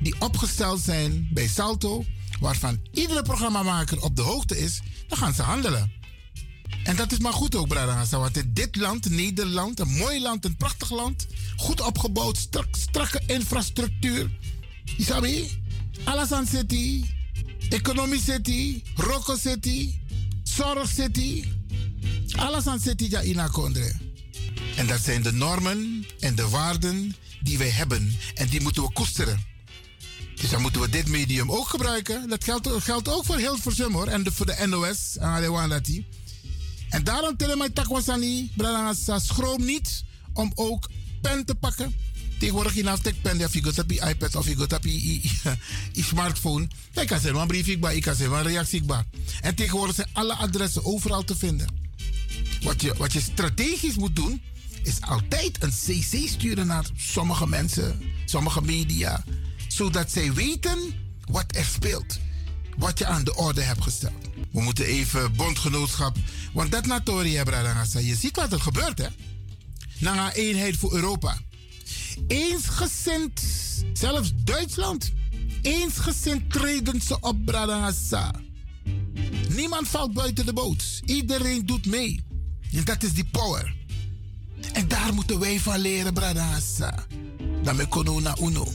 die opgesteld zijn bij Salto, waarvan iedere programmamaker op de hoogte is, dan gaan ze handelen. En dat is maar goed ook, Brada Want dit land, Nederland, een mooi land, een prachtig land, goed opgebouwd, strak, strakke infrastructuur. Isabi, Alasan City, Economy City, Rocco City, Zorg City. Alasan City ja ina kondre. En dat zijn de normen en de waarden die wij hebben. En die moeten we koesteren. Dus dan moeten we dit medium ook gebruiken. Dat geldt, geldt ook voor Hilversum hoor. En voor de NOS. En. En daarom tellen mijn takwasani, Branagasa, schroom niet om ook pen te pakken. Tegenwoordig je naast pen, of je gaat op je iPad of je gaat op je, smartphone. Ik kan zeggen, een briefje bij, ik kan zeggen, een reactie. En tegenwoordig zijn alle adressen overal te vinden. Wat je, wat je strategisch moet doen, is altijd een CC sturen naar sommige mensen, sommige media. Zodat zij weten wat er speelt. Wat je aan de orde hebt gesteld. We moeten even bondgenootschap. Want dat natori hebben Je ziet wat er gebeurt, hè? Na eenheid voor Europa. Eensgezind, zelfs Duitsland. Eensgezind treden ze op Bradangasa. Niemand valt buiten de boot. Iedereen doet mee. Dat is die power. En daar moeten wij van leren, Bradangasa. Dan kunnen na uno.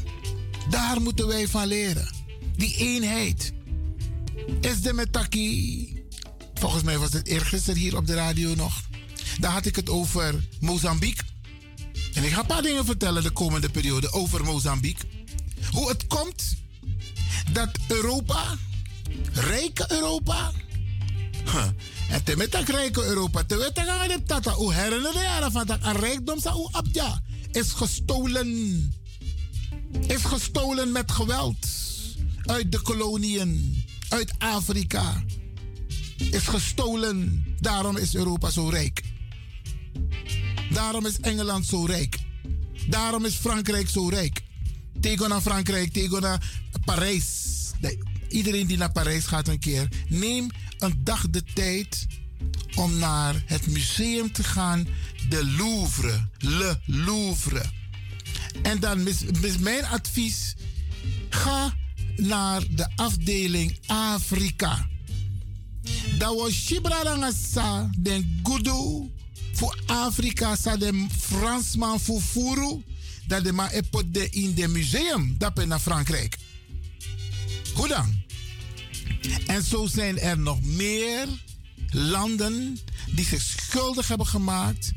Daar moeten wij van leren. Die eenheid. Is de metaki. Volgens mij was het eergisteren hier op de radio nog. Daar had ik het over Mozambique. En ik ga een paar dingen vertellen de komende periode over Mozambique. Hoe het komt dat Europa, rijke Europa, en te met rijke Europa, te weten gaan we dat hoe herinneren jaren van dat een rijkdom zou abja is gestolen. Is gestolen met geweld uit de koloniën uit Afrika is gestolen. Daarom is Europa zo rijk. Daarom is Engeland zo rijk. Daarom is Frankrijk zo rijk. Tegen naar Frankrijk, tegen naar Parijs. iedereen die naar Parijs gaat een keer, neem een dag de tijd om naar het museum te gaan de Louvre. Le Louvre. En dan is, mijn advies: ga naar de afdeling Afrika. Dat was Shibradangasa, den Gudu voor Afrika, sa de Fransman voor Furu, dat de ma epot de in de museum, dat ben naar Frankrijk. Hoe dan? En zo zijn er nog meer landen die zich schuldig hebben gemaakt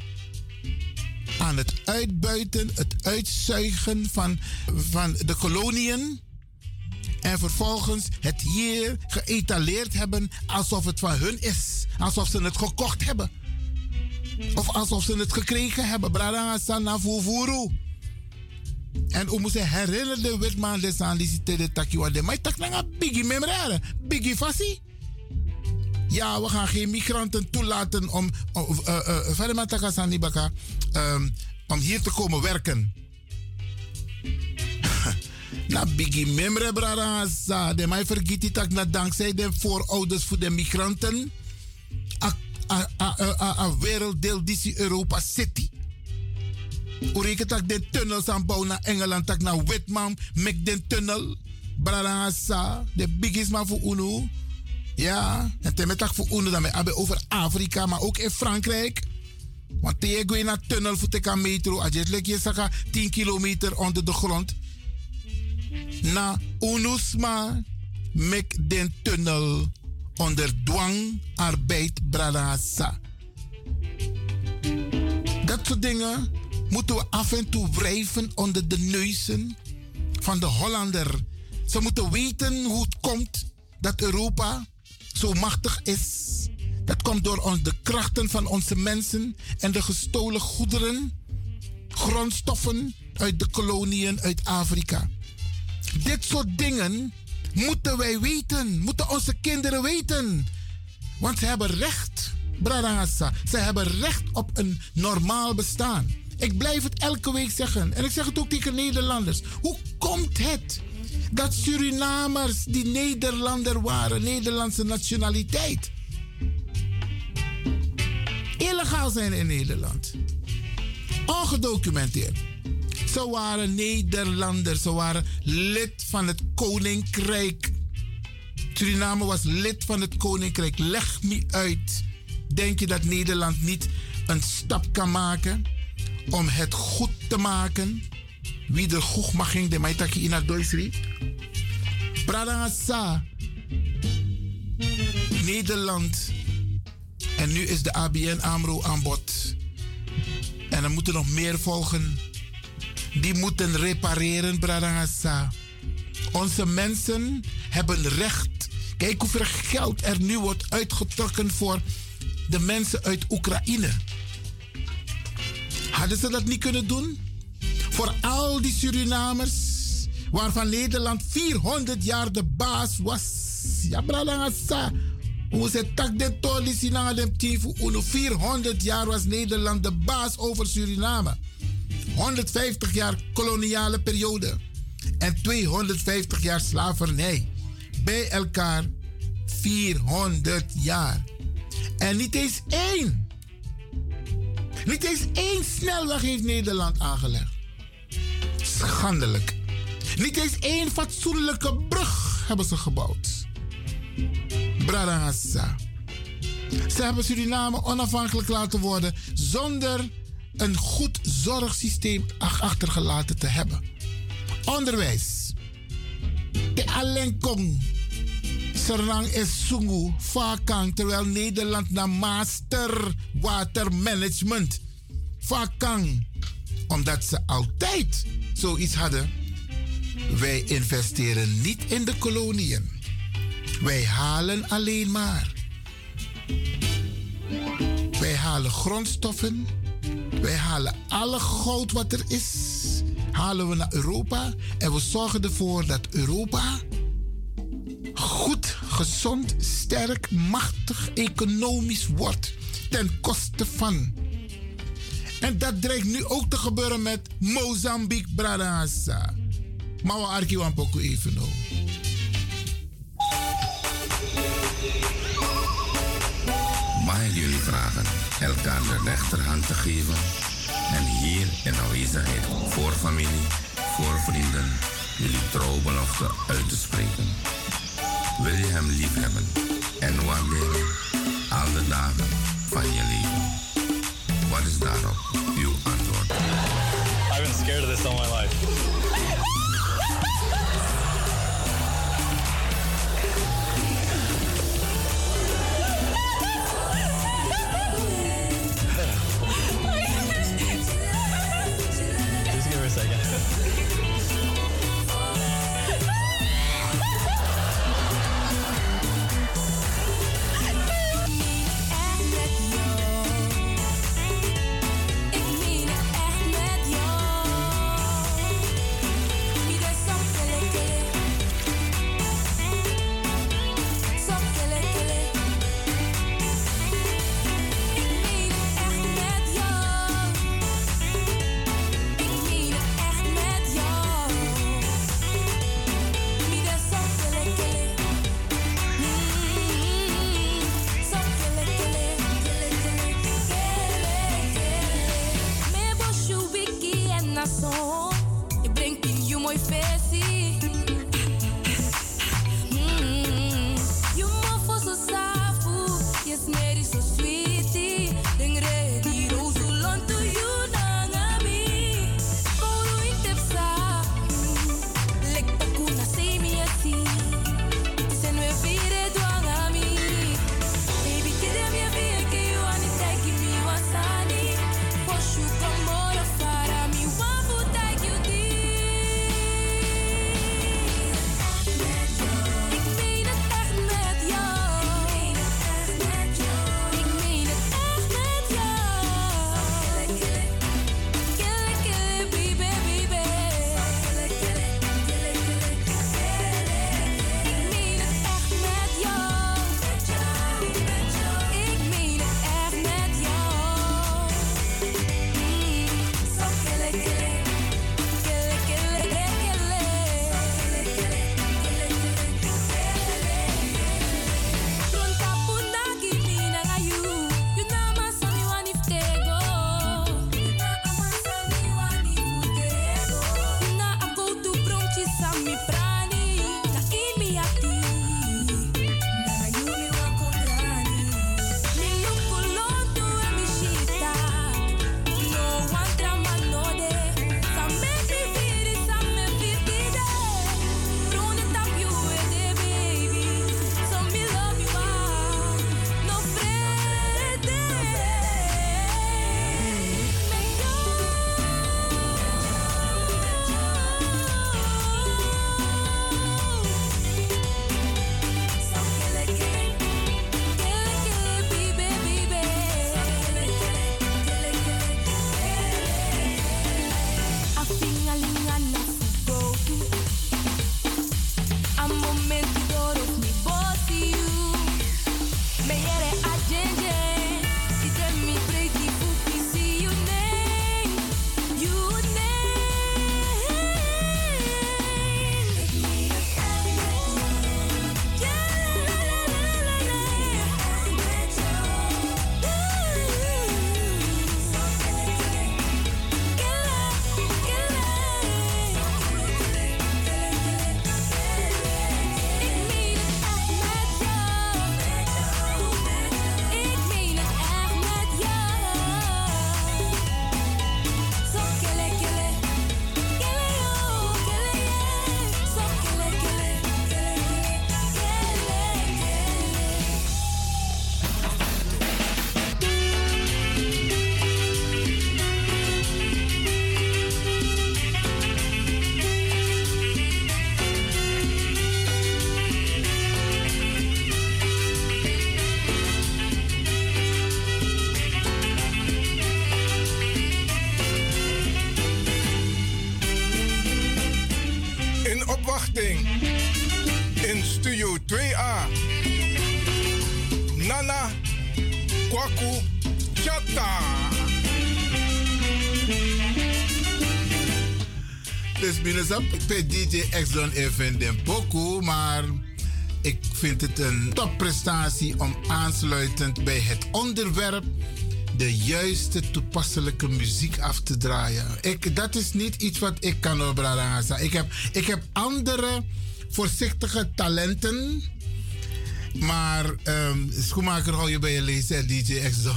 aan het uitbuiten, het uitzuigen van, van de koloniën. En vervolgens het hier geëtaleerd hebben alsof het van hun is. Alsof ze het gekocht hebben. Of alsof ze het gekregen hebben. En we moeten herinneren de witman de zitten de takiwa de. Maar tak nanga biggie memrare. Biggie fassi. Ja, we gaan geen migranten toelaten om, uh, uh, um, om hier te komen werken. Na biggie memre brada sa de mij vergiet die tak na dankzij de voorouders voor de migranten a, werelddeel die Europa City. Ureke tak de tunnels aan bouwen naar Engeland tak naar Witman mek den tunnel brada sa de biggest man voor UNO. Ja, en ten tak voor UNO dan met over Afrika, maar ook in Frankrijk. Want je gaat naar tunnel voor de metro, als je het 10 kilometer onder de grond na UNUSMA mek tunnel onder dwang arbeid bradasa. Dat soort dingen moeten we af en toe wrijven onder de neuzen van de Hollander. Ze moeten weten hoe het komt dat Europa zo machtig is. Dat komt door de krachten van onze mensen en de gestolen goederen, grondstoffen uit de koloniën uit Afrika. Dit soort dingen moeten wij weten, moeten onze kinderen weten. Want ze hebben recht, Bradassa. Ze hebben recht op een normaal bestaan. Ik blijf het elke week zeggen. En ik zeg het ook tegen Nederlanders. Hoe komt het dat Surinamers die Nederlander waren, Nederlandse nationaliteit, illegaal zijn in Nederland? Ongedocumenteerd. Ze waren Nederlanders. Ze waren lid van het koninkrijk. Suriname was lid van het koninkrijk. Leg me uit. Denk je dat Nederland niet een stap kan maken om het goed te maken? Wie er goed mag ging, de maitaki in het Duitsri. Pradangasa. Nederland. En nu is de ABN AMRO aan bod. En er moeten nog meer volgen die moeten repareren, Bradangasa. Onze mensen hebben recht. Kijk hoeveel geld er nu wordt uitgetrokken voor de mensen uit Oekraïne. Hadden ze dat niet kunnen doen? Voor al die Surinamers, waarvan Nederland 400 jaar de baas was. Ja. Hoe ze tak de tolisi na de 400 jaar was Nederland de baas over Suriname. 150 jaar koloniale periode en 250 jaar slavernij. Bij elkaar 400 jaar. En niet eens één. Niet eens één snelweg heeft Nederland aangelegd. Schandelijk. Niet eens één fatsoenlijke brug hebben ze gebouwd. Bradangassa. Ze hebben Suriname onafhankelijk laten worden zonder een goed zorgsysteem achtergelaten te hebben. Onderwijs. De Alenkong. Serang is Sungu, Vakang, terwijl Nederland naar Master Watermanagement. Vakang. Omdat ze altijd zoiets hadden. Wij investeren niet in de koloniën. Wij halen alleen maar. Wij halen grondstoffen wij halen alle goud wat er is, halen we naar Europa en we zorgen ervoor dat Europa goed, gezond, sterk, machtig, economisch wordt ten koste van. En dat dreigt nu ook te gebeuren met Mozambique, Bradassa. Maar we arkiwan even nou jullie vragen elkaar de rechterhand te geven en hier in aanwezigheid voor familie, voor vrienden jullie trouwbelofte uit te spreken. Wil je hem lief hebben en waarderen al de dagen van je leven? Wat is daarop uw antwoord? I've been scared of this all my life. Ik ben DJ Exxon even den pokoe, maar ik vind het een topprestatie om aansluitend bij het onderwerp de juiste toepasselijke muziek af te draaien. Ik, dat is niet iets wat ik kan hoor, Ik heb, ik heb andere voorzichtige talenten. Maar um, schoenmaker hou je bij je lezen en DJ Exxon.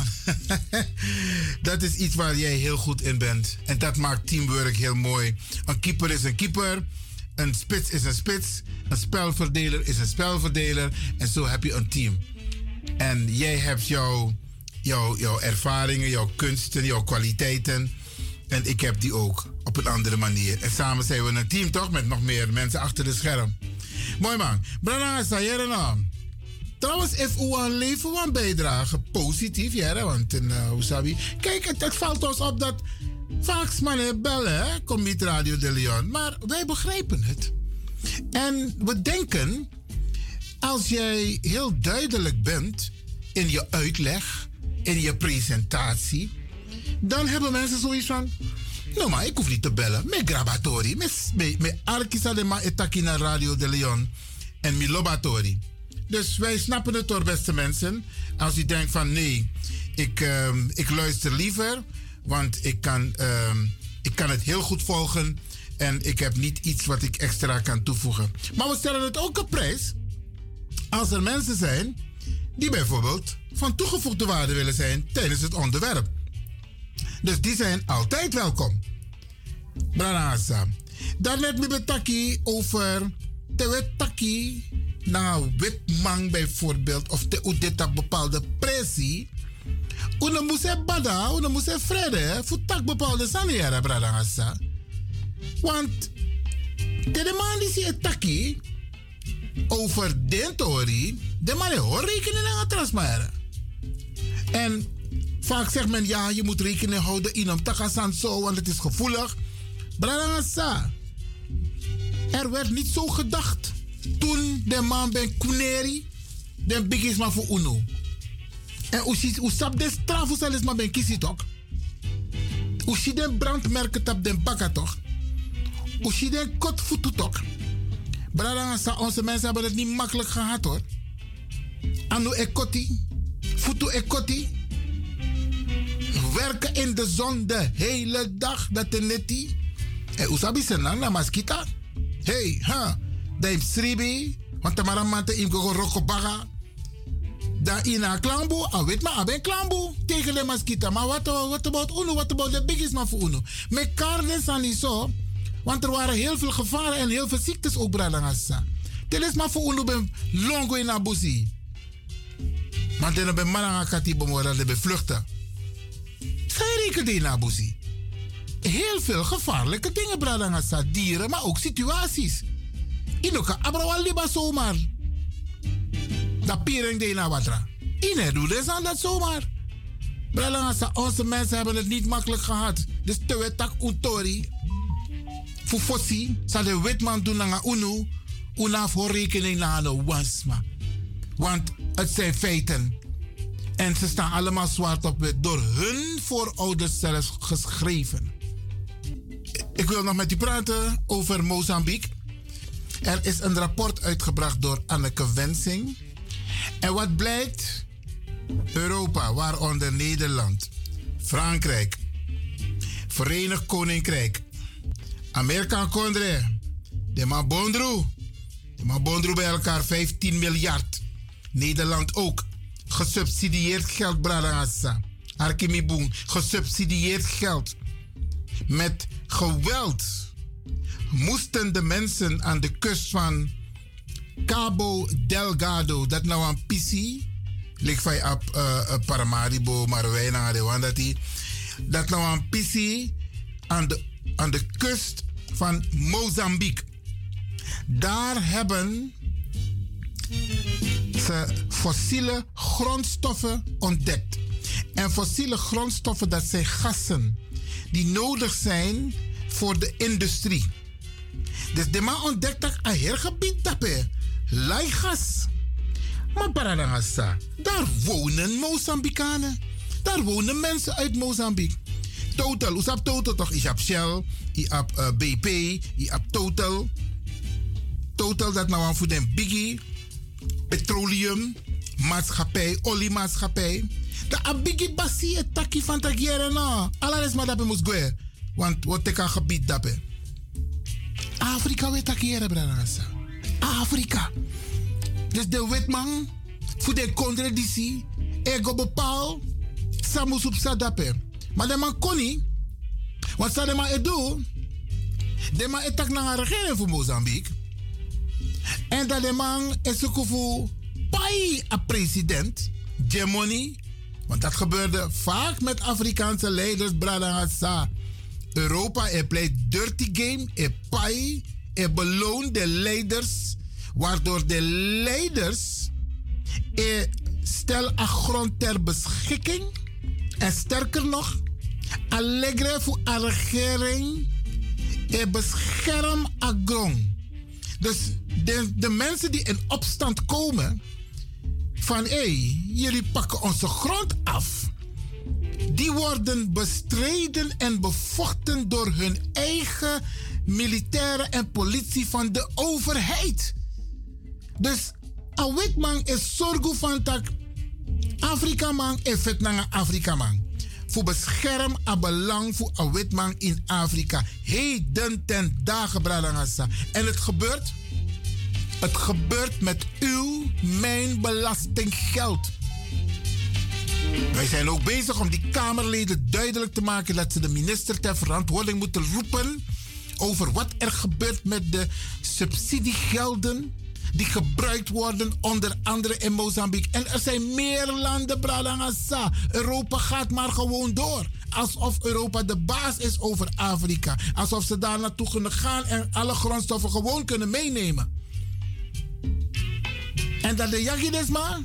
dat is iets waar jij heel goed in bent. En dat maakt teamwork heel mooi. Een keeper is een keeper. Een spits is een spits. Een spelverdeler is een spelverdeler. En zo heb je een team. En jij hebt jouw, jouw, jouw ervaringen, jouw kunsten, jouw kwaliteiten. En ik heb die ook op een andere manier. En samen zijn we een team toch? Met nog meer mensen achter de scherm. Mooi man. Brana, je nou? Trouwens, if u een leven van bijdrage, positief, ja, want uh, hoe sabi. Kijk, het, valt ons op dat vaak mannen bellen, hè, Comit Radio de Leon. Maar wij begrijpen het. En we denken, als jij heel duidelijk bent in je uitleg, in je presentatie, dan hebben mensen zoiets van. Nou, maar ik hoef niet te bellen. Met grabatori, met, met, met Arkisa de Ma Etakina Radio de Leon en met Lobatori. Dus wij snappen het door beste mensen. Als u denkt van nee, ik, uh, ik luister liever, want ik kan, uh, ik kan het heel goed volgen en ik heb niet iets wat ik extra kan toevoegen. Maar we stellen het ook op prijs als er mensen zijn die bijvoorbeeld van toegevoegde waarde willen zijn tijdens het onderwerp. Dus die zijn altijd welkom. Branasa. Dan net met betaki over de taki na witman bijvoorbeeld of de udeta bepaalde pressie. Una moest bada, una moest vrede, voor tak bepaalde sanere, Branasa. Want de man die het taki over den tori, de man hoor rekening aan het transmeren. En vaak zegt men ja, je moet rekening houden in om takasan zo, want het is gevoelig. Brarangasa. Er werd niet zo gedacht toen de man ben kuneri, de bigis maar voor uno. En hoe sap de straf, hoe is maar ben kisi toch? Hoe zie de brandmerken op den bakka toch? Hoe zie de voet toch? Brarangasa, onze mensen hebben het niet makkelijk gehad hoor. Anu ekoti, futu ekoti. Werken in de zon de hele dag, dat is net En usabi senang na maskita. Hey, ha. Da im sribi, want tamara mante im go roko baga. Da ina klambo, a weet ma, a ben klambo tegen de maskita. Maar wat what about uno, what about the biggest man voor uno? Me karne san zo, want er waren heel veel gevaren en heel veel ziektes ook bradangasa. Dit is maar voor uno ben longo in abusi. Maar dan ben mananga kati bomora de bevluchten. Zij rekenen in abusi heel veel gevaarlijke dingen, Bradangasa. Dieren, maar ook situaties. Inoka abrawal liba zomaar. Dat piering de na watra. Ine doet aan dat zomaar. Bradangasa, onze mensen hebben het niet makkelijk gehad. Dus te tak utori. Fufosi, zal de witman doen naar unu. Una voor rekening naar de wasma. Want het zijn feiten. En ze staan allemaal zwart op wit. Door hun voorouders zelfs geschreven. Ik wil nog met u praten over Mozambique. Er is een rapport uitgebracht door Anneke Wensing. En wat blijkt? Europa, waaronder Nederland, Frankrijk, Verenigd Koninkrijk, Amerika Kondre, de Mabondru, de Mabondru bij elkaar 15 miljard. Nederland ook. Gesubsidieerd geld, Bradangasa. Arkimiboen, gesubsidieerd geld. Met geweld moesten de mensen aan de kust van Cabo Delgado, dat nou een PC, ligt van op uh, Paramaribo, Marwijna, de dat nou een PC aan de, aan de kust van Mozambique. Daar hebben ze fossiele grondstoffen ontdekt. En fossiele grondstoffen, dat zijn gassen die nodig zijn voor de industrie. Dus de man ontdekt dat een heel gebied daarbij. Laigas. Maar Paranagasa, daar wonen Mozambicanen. Daar wonen mensen uit Mozambique. Total, hoe heb Total toch? Je hebt Shell, je hebt uh, BP, je hebt Total. Total dat nou aan voor den biggie. Petroleum. maatschappij, oliemaatschappij. De abigi basi et taki van tagiere no. Alles maar dat moest gaan. Want wat ik aan gebied dappen. Afrika weet tagiere brada. Afrika. Dus de wetman voor de contradictie ego bepaal samus op sadape. Maar de man kon niet. Want sa de man edu. De man etak naar een regering voor Mozambique. En dat de man is ook voor pai a president. Gemoni. Want dat gebeurde vaak met Afrikaanse leiders, Bradangasa. Europa er pleit dirty game, er pai, beloont de leiders, waardoor de leiders er stel een grond ter beschikking. En sterker nog, allegre voor regering er bescherm a grond. Dus de, de mensen die in opstand komen, van hé, hey, jullie pakken onze grond af. Die worden bestreden en bevochten door hun eigen militairen en politie van de overheid. Dus een witman is zorgen van dat Afrika man vet naar Afrika man. Voor bescherm a belang voor een witman in Afrika. Heden ten dagen, Bradangasa. En het gebeurt het gebeurt met uw, mijn belastinggeld. Wij zijn ook bezig om die Kamerleden duidelijk te maken dat ze de minister ter verantwoording moeten roepen over wat er gebeurt met de subsidiegelden die gebruikt worden onder andere in Mozambique. En er zijn meer landen, Bradangasa. Europa gaat maar gewoon door. Alsof Europa de baas is over Afrika. Alsof ze daar naartoe kunnen gaan en alle grondstoffen gewoon kunnen meenemen. En dat de Jagidesma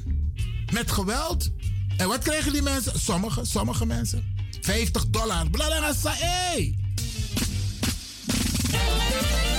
met geweld. En wat krijgen die mensen? Sommige, sommige mensen. 50 dollar. Blablabla. Hey! Atraído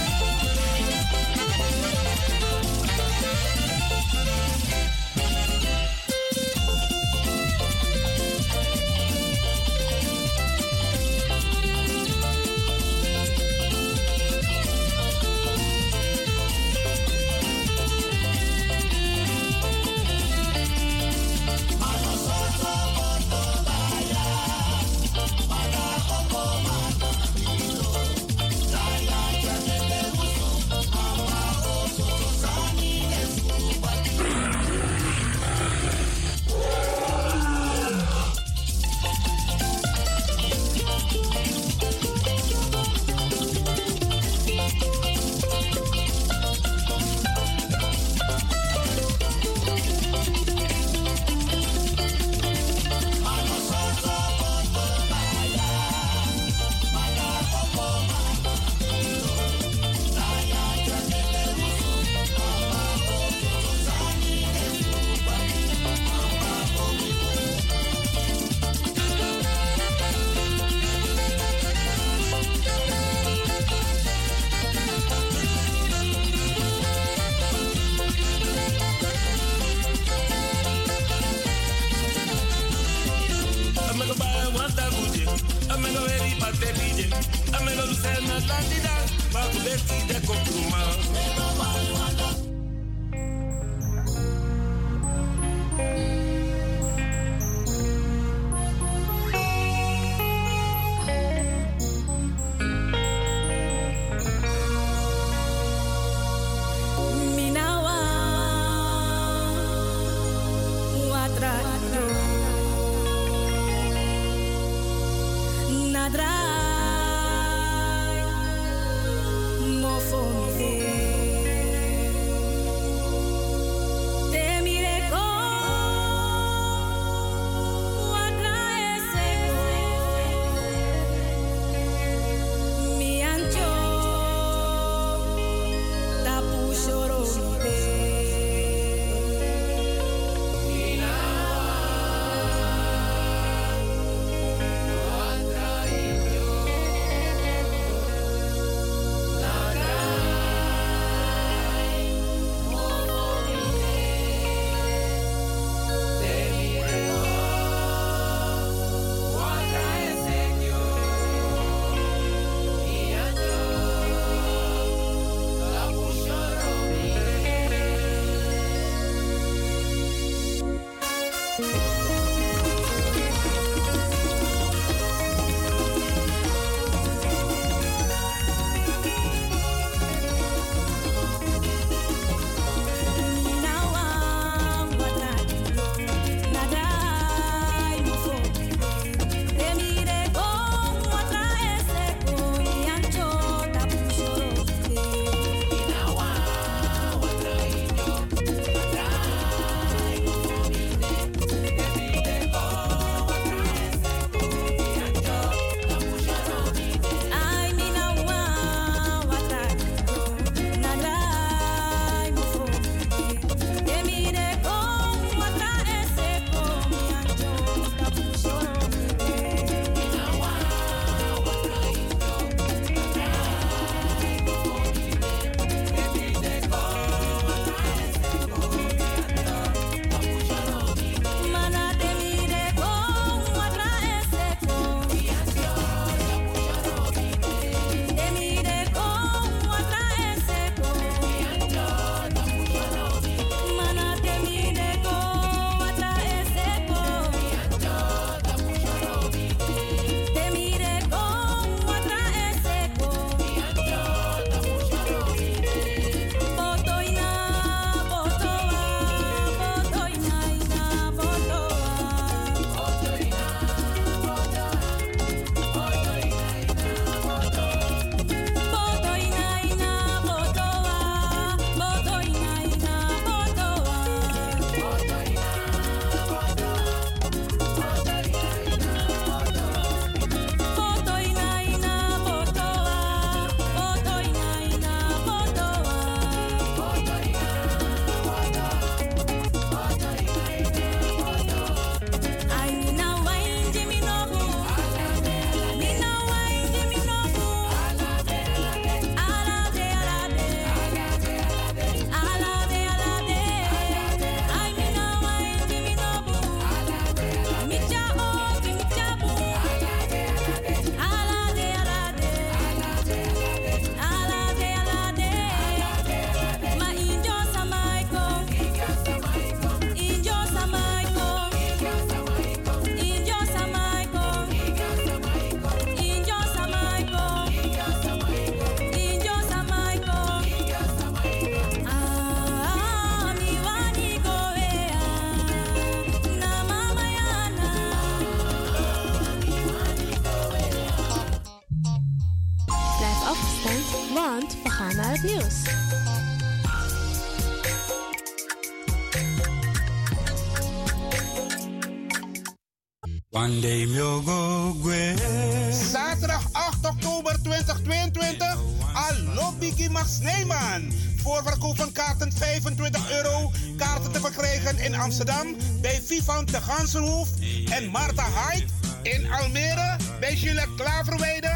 Zaterdag 8 oktober 2022. Allo Biggie Max Sneeman. Voorverkoop van kaarten 25 euro. Kaarten te verkrijgen in Amsterdam bij Vivant de Gansenhoef en Marta Hyde. In Almere bij Gillette Klaverweide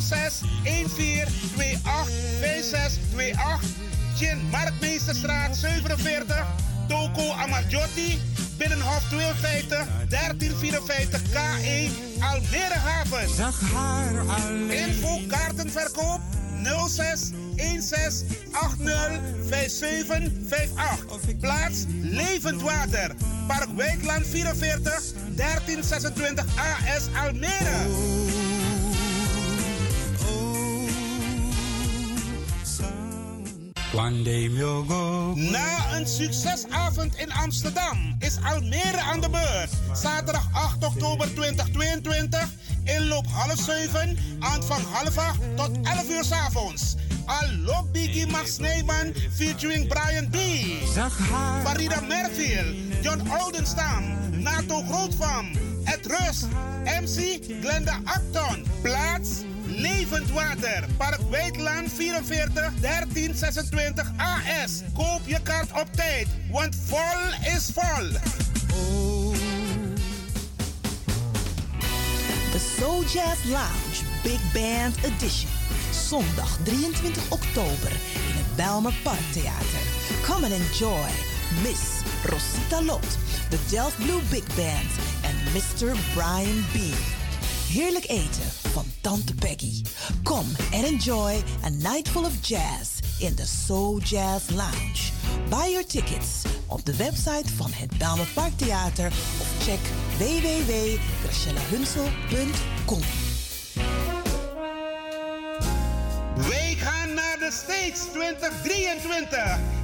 06 14 28 5628. Gin Marktmeesterstraat 47. Toko Amarjotti. Binnenhof 52 1354 KE Almere Haven. Info kaartenverkoop 06 16 80 5758. Plaats Levend Water. Park Wijkland 44 1326 AS Almere. One day we'll go Na een succesavond in Amsterdam is Almere aan de beurt. Zaterdag 8 oktober 2022. Inloop half 7, aanvang half 8 tot 11 uur 's avonds. Allo Biggie Max Sneeman featuring Brian B. Farida Merfield, John Oldenstam, Nato Grootvam, Ed Rust, MC Glenda Acton. Plaats Levend Water, Park Wijkland 44 1326 AS. Koop je kaart op tijd, want vol is vol. De Soul Jazz Lounge Big Band Edition. Zondag 23 oktober in het Belmer Parktheater. Come and enjoy Miss Rosita Lot, de Delft Blue Big Band en Mr. Brian B. Heerlijk eten van Tante Peggy. Come and enjoy a night full of jazz in the Soul Jazz Lounge. Buy your tickets op de website van het Belmer Parktheater of check www.gracielahunsel.com. Wij gaan naar de States 2023.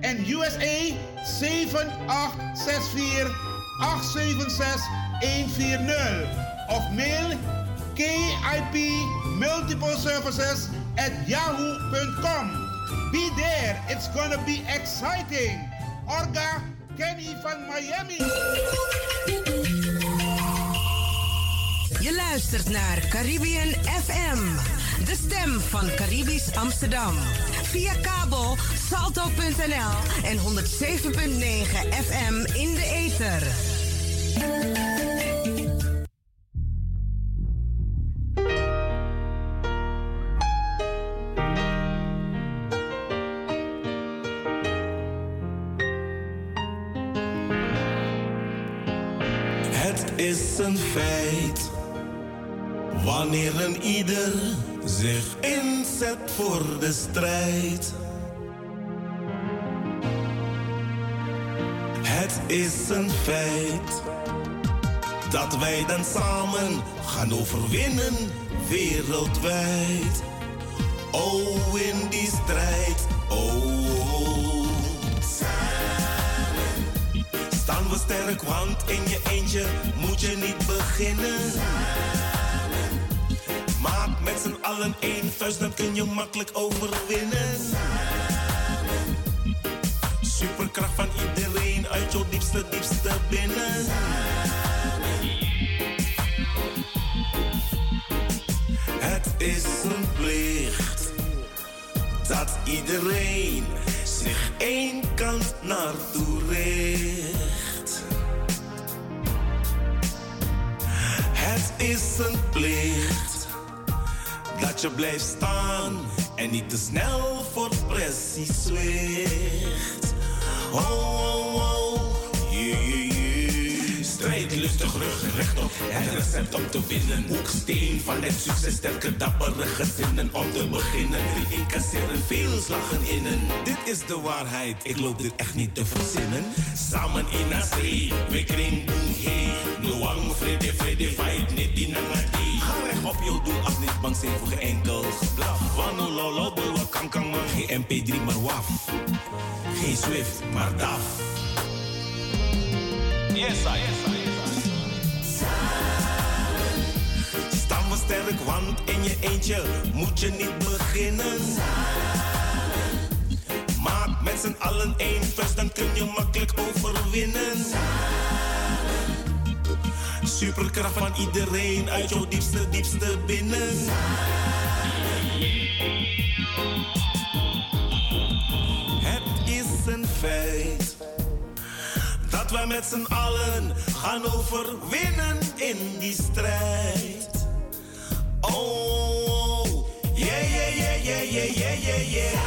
en USA 7864 876 140 of mail KIP Multiple Services at yahoo.com. Be there, it's gonna be exciting. Orga Kenny van Miami. Je luistert naar Caribbean FM, de stem van Caribisch Amsterdam. Via kabel salto.nl en 107.9 FM in de ether. Het is een feit. Wanneer een ieder zich inzet voor de strijd. Het is een feit. Dat wij dan samen gaan overwinnen wereldwijd. Oh, in die strijd. Oh. Samen staan we sterk, want in je eentje moet je niet beginnen. Met z'n allen één vuist, dan kun je makkelijk overwinnen. Superkracht van iedereen uit jouw diepste, diepste binnen. Het is een plicht dat iedereen zich één kant naartoe richt. Het is een plicht dat je blijft staan en niet te snel voor pressie zwicht. Oh, oh, oh, yeah, yeah, yeah. Strijd lustig, rug rechtop. Het recept om te winnen. Hoeksteen van het succes, sterke dappere gezinnen om te beginnen. Drie incasseren, veel slagen innen. Dit is de waarheid, ik loop dit echt niet te verzinnen. Samen in zee, we kring boem hey. Noang, vrede, vrede, fight, niet die nangadi. Op je doel, als niet bang zijn voor geen enkel geblaf. Wano lolo, bulwa kankang man. Geen MP3, maar waf. Geen Swift, maar DAF. Yes, I, yes, I, Staan sterk, want in je eentje moet je niet beginnen. Maak met z'n allen één vuist, dan kun je makkelijk overwinnen. Superkracht van iedereen uit jouw diepste, diepste binnen. Het is een feit dat wij met z'n allen gaan overwinnen in die strijd. Oh, yeah, yeah, yeah, yeah, yeah, yeah, yeah, yeah.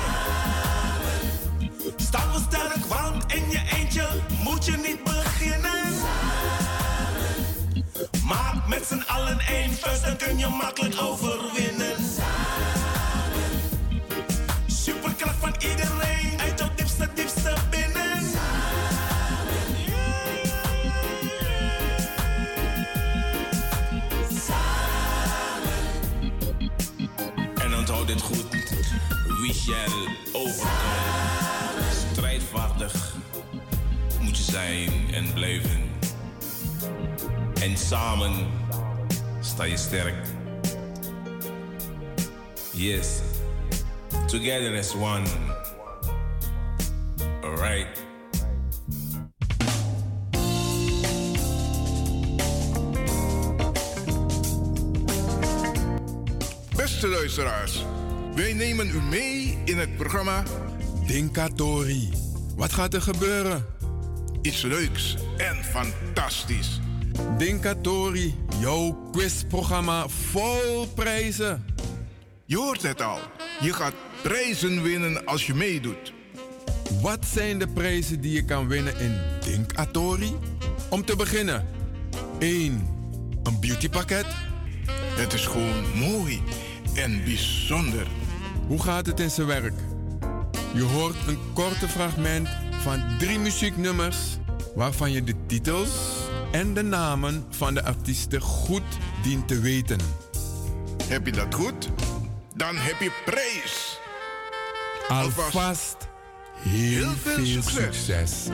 Staan we sterk, want in je eentje moet je niet z'n allen één vuist, dan kun je makkelijk overwinnen. Superkracht van iedereen uit jouw diepste, diepste binnen. En onthoud dit goed. Wie shall overkomen. Strijdvaardig moet je zijn en blijven. En samen sta je sterk. Yes. Together as one. Alright. Beste luisteraars, wij nemen u mee in het programma Dinkatori. Wat gaat er gebeuren? Iets leuks en fantastisch. Dinkatori, jouw quizprogramma vol prijzen. Je hoort het al. Je gaat prijzen winnen als je meedoet. Wat zijn de prijzen die je kan winnen in Dinkatori? Om te beginnen, 1. Een beautypakket. Het is gewoon mooi en bijzonder. Hoe gaat het in zijn werk? Je hoort een korte fragment van drie muzieknummers waarvan je de titels en de namen van de artiesten goed dient te weten. Heb je dat goed? Dan heb je prijs. Alvast heel, heel veel, veel succes. succes.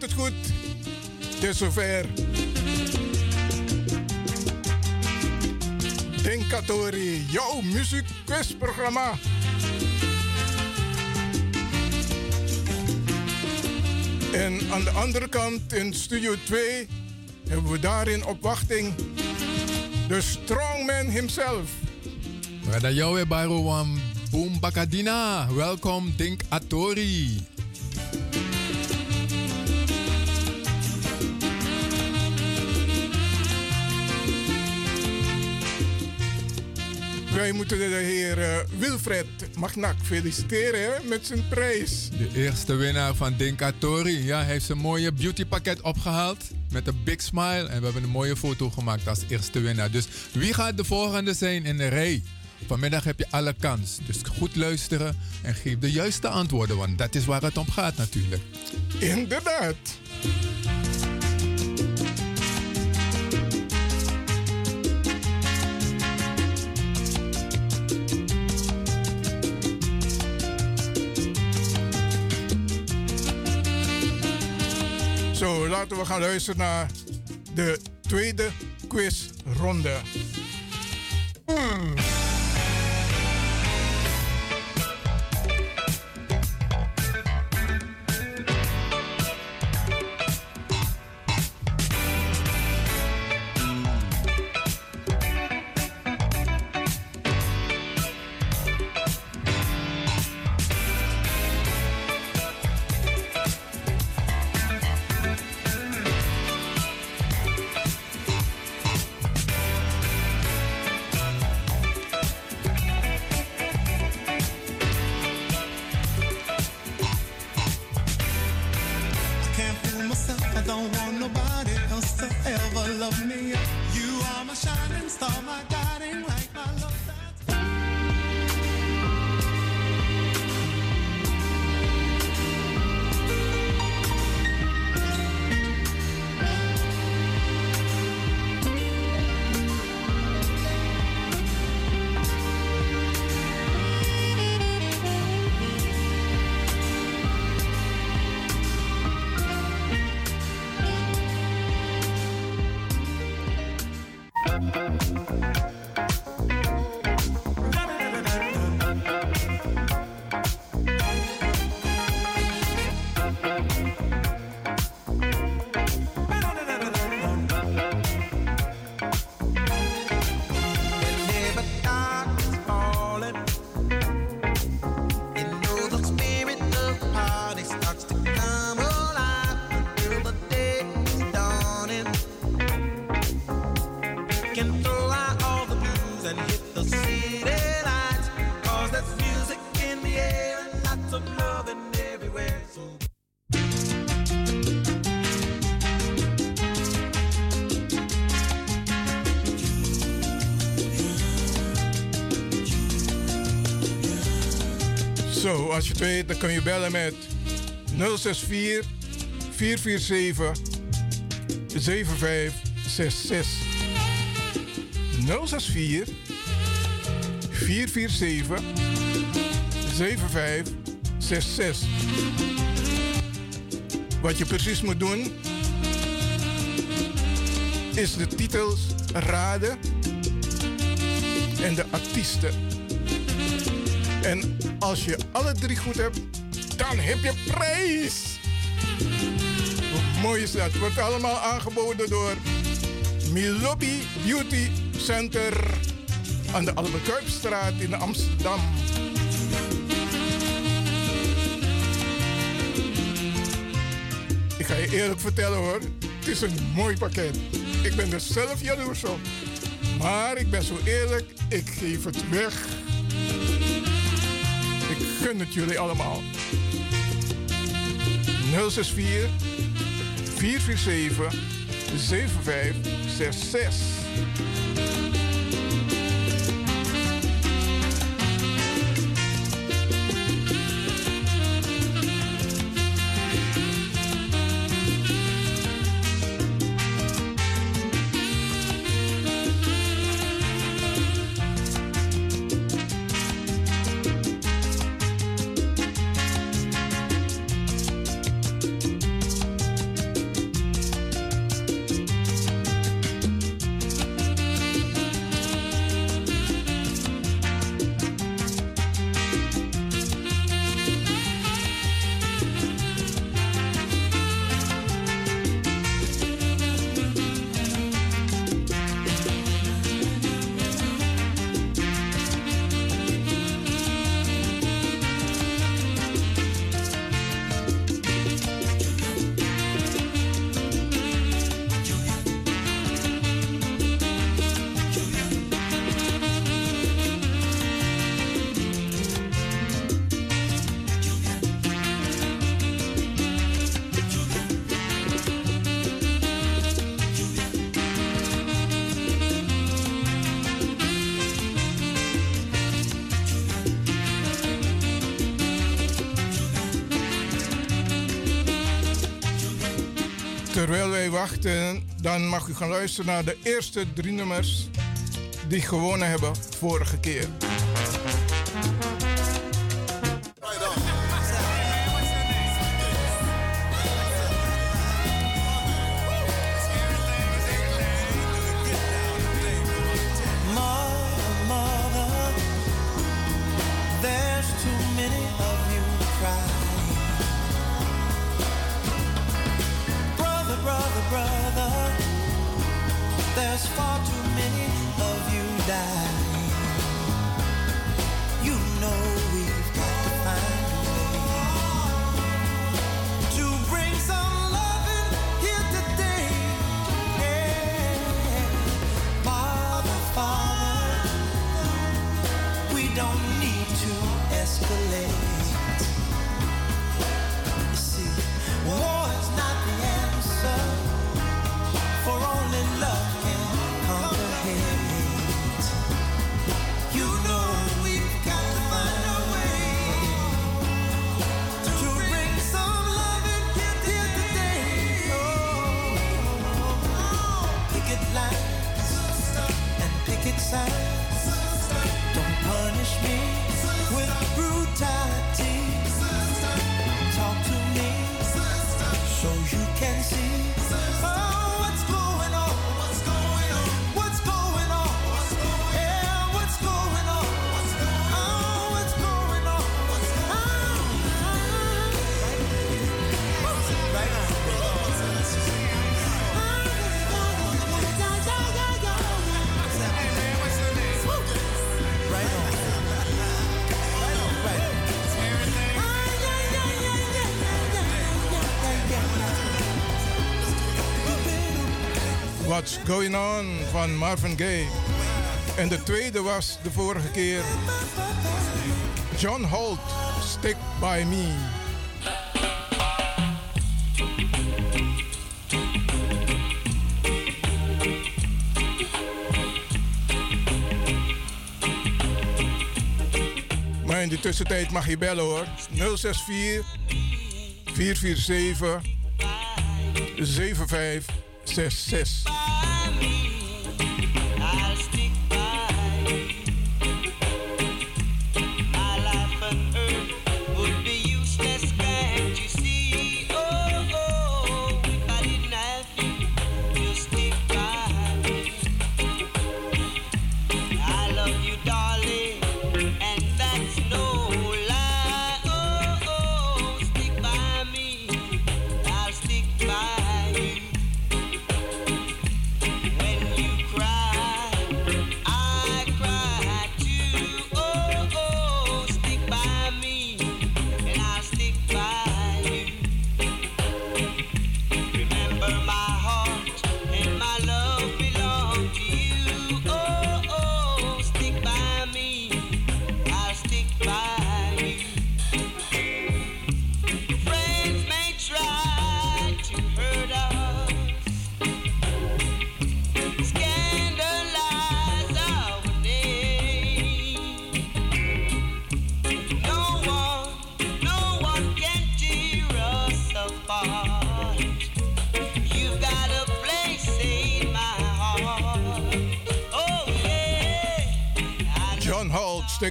Het goed. Het is zover. Denkatori, jouw muziekquizprogramma. En aan de andere kant in Studio 2 hebben we daarin op wachting de strongman himself. Brada Jowe Bairouwam Boom Bakadina. Welkom Dink Atori. Wij moeten de heer eh, Wilfred Magnak feliciteren met zijn prijs. De eerste winnaar van Dinkatori. Ja, hij heeft zijn mooie beautypakket opgehaald. Met een big smile. En we hebben een mooie foto gemaakt als eerste winnaar. Dus wie gaat de volgende zijn in de rij? Vanmiddag heb je alle kans. Dus goed luisteren en geef de juiste antwoorden. Want dat is waar het om gaat natuurlijk. Inderdaad. Laten we gaan luisteren naar de tweede quizronde. Hmm. Als je het weet, dan kun je bellen met 064 447 7566. 064 447 7566. Wat je precies moet doen, is de titels raden en de artiesten. En als je alle drie goed hebt, dan heb je prijs. Hoe mooi is dat? Wordt allemaal aangeboden door Milobi Beauty Center aan de Alberkuipstraat in Amsterdam. Ik ga je eerlijk vertellen hoor, het is een mooi pakket. Ik ben er zelf jaloers op. Maar ik ben zo eerlijk, ik geef het weg. Gun het jullie allemaal. 064 447 7566. Dan mag u gaan luisteren naar de eerste drie nummers die gewonnen hebben vorige keer. Going On van Marvin Gaye. En de tweede was de vorige keer John Holt, Stick By Me. Maar in de tussentijd mag je bellen hoor. 064 447 7566.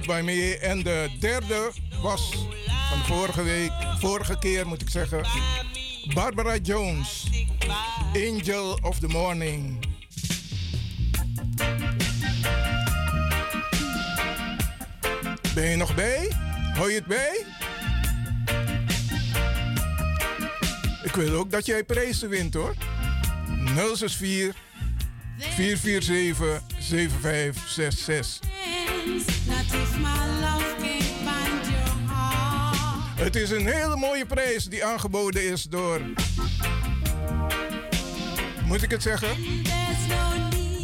Holt, Stick By Me. En de derde was van vorige week, vorige keer moet ik zeggen, Barbara Jones, Angel of the Morning. Ben je nog bij? Hou je het bij? Ik wil ook dat jij prijzen wint hoor. 064 447 7566. Het is een hele mooie prijs die aangeboden is door. Moet ik het zeggen?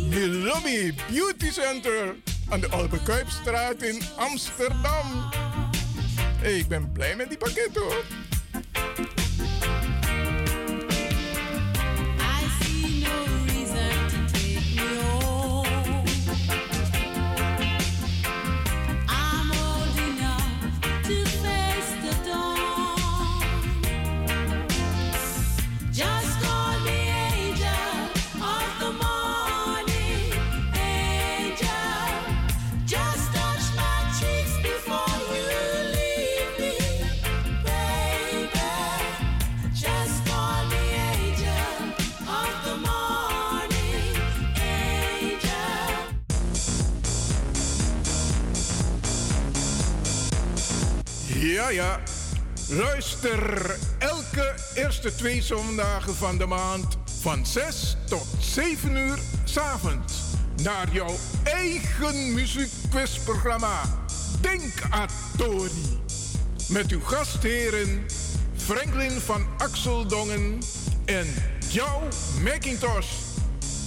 Milobby Beauty Center aan de Albekuipstraat in Amsterdam. Ik ben blij met die pakket hoor. Ja. Luister elke eerste twee zondagen van de maand van 6 tot 7 uur s'avonds naar jouw eigen muziekquizprogramma Denkatori. Met uw gastheren Franklin van Axeldongen en jouw Macintosh.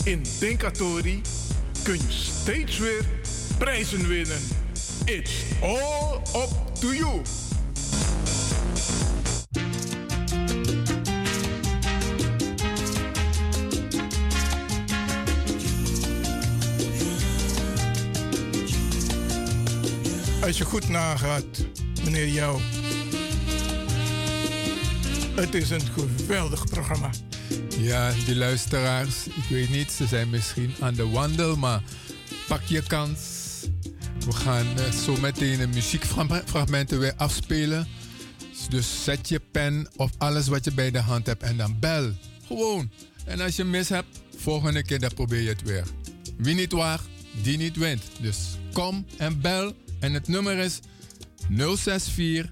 In Denkatori kun je steeds weer prijzen winnen. It's all up to you. Als je goed nagaat, meneer Jou. Het is een geweldig programma. Ja, die luisteraars, ik weet niet, ze zijn misschien aan de wandel, maar Pak je kans. We gaan eh, zo meteen de muziekfragmenten weer afspelen. Dus zet je pen of alles wat je bij de hand hebt en dan bel. Gewoon. En als je mis hebt, volgende keer dan probeer je het weer. Wie niet waagt, die niet wint. Dus kom en bel. En het nummer is 064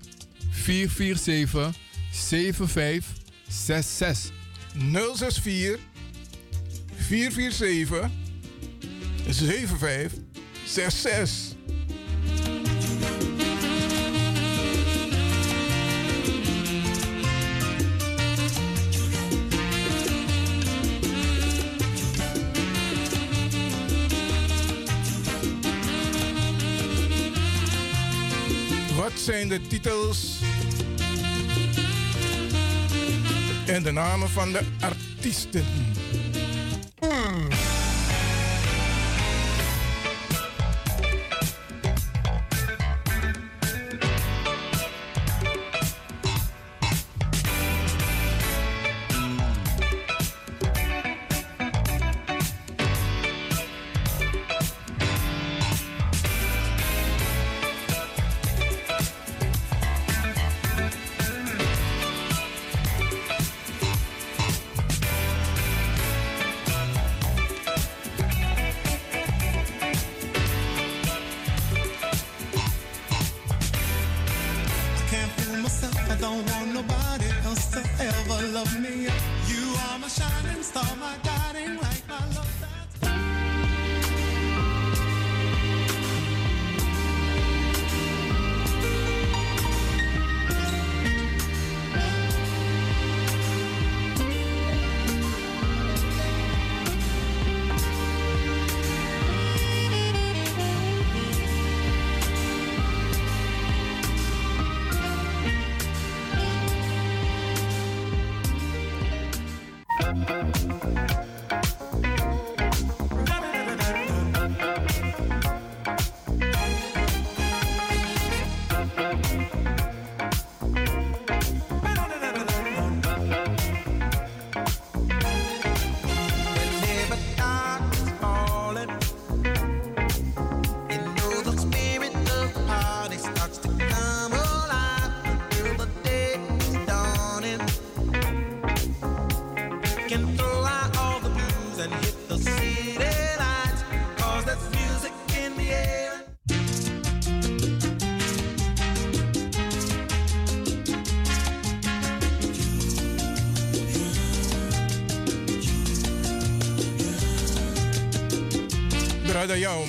447 7566. 064 447 7566. Zijn de titels en de namen van de artiesten?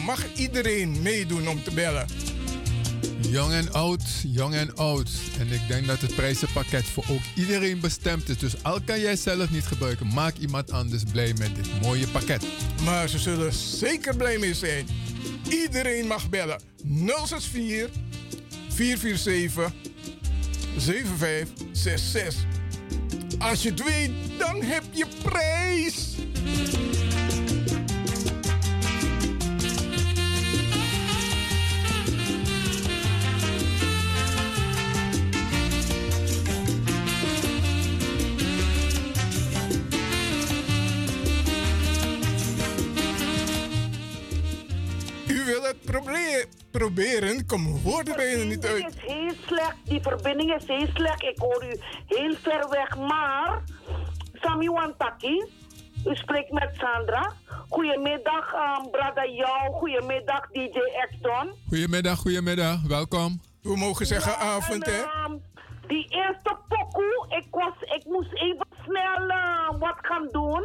Mag iedereen meedoen om te bellen? Jong en oud, jong en oud. En ik denk dat het prijzenpakket voor ook iedereen bestemd is. Dus al kan jij zelf niet gebruiken, maak iemand anders blij met dit mooie pakket. Maar ze zullen zeker blij mee zijn. Iedereen mag bellen. 064 447 7566. Als je het weet, dan heb je prijs. Proberen? Kom, woorden bijna niet uit. is heel slecht. Die verbinding is heel slecht. Ik hoor u heel ver weg. Maar, Sami Wantaki, u spreekt met Sandra. Goedemiddag, um, Brada Jou. Goedemiddag, DJ Exton. Goedemiddag, goedemiddag, welkom. We mogen zeggen avond, hè? ehm, die eerste pokoe, ik, was, ik moest even snel eh, wat gaan doen.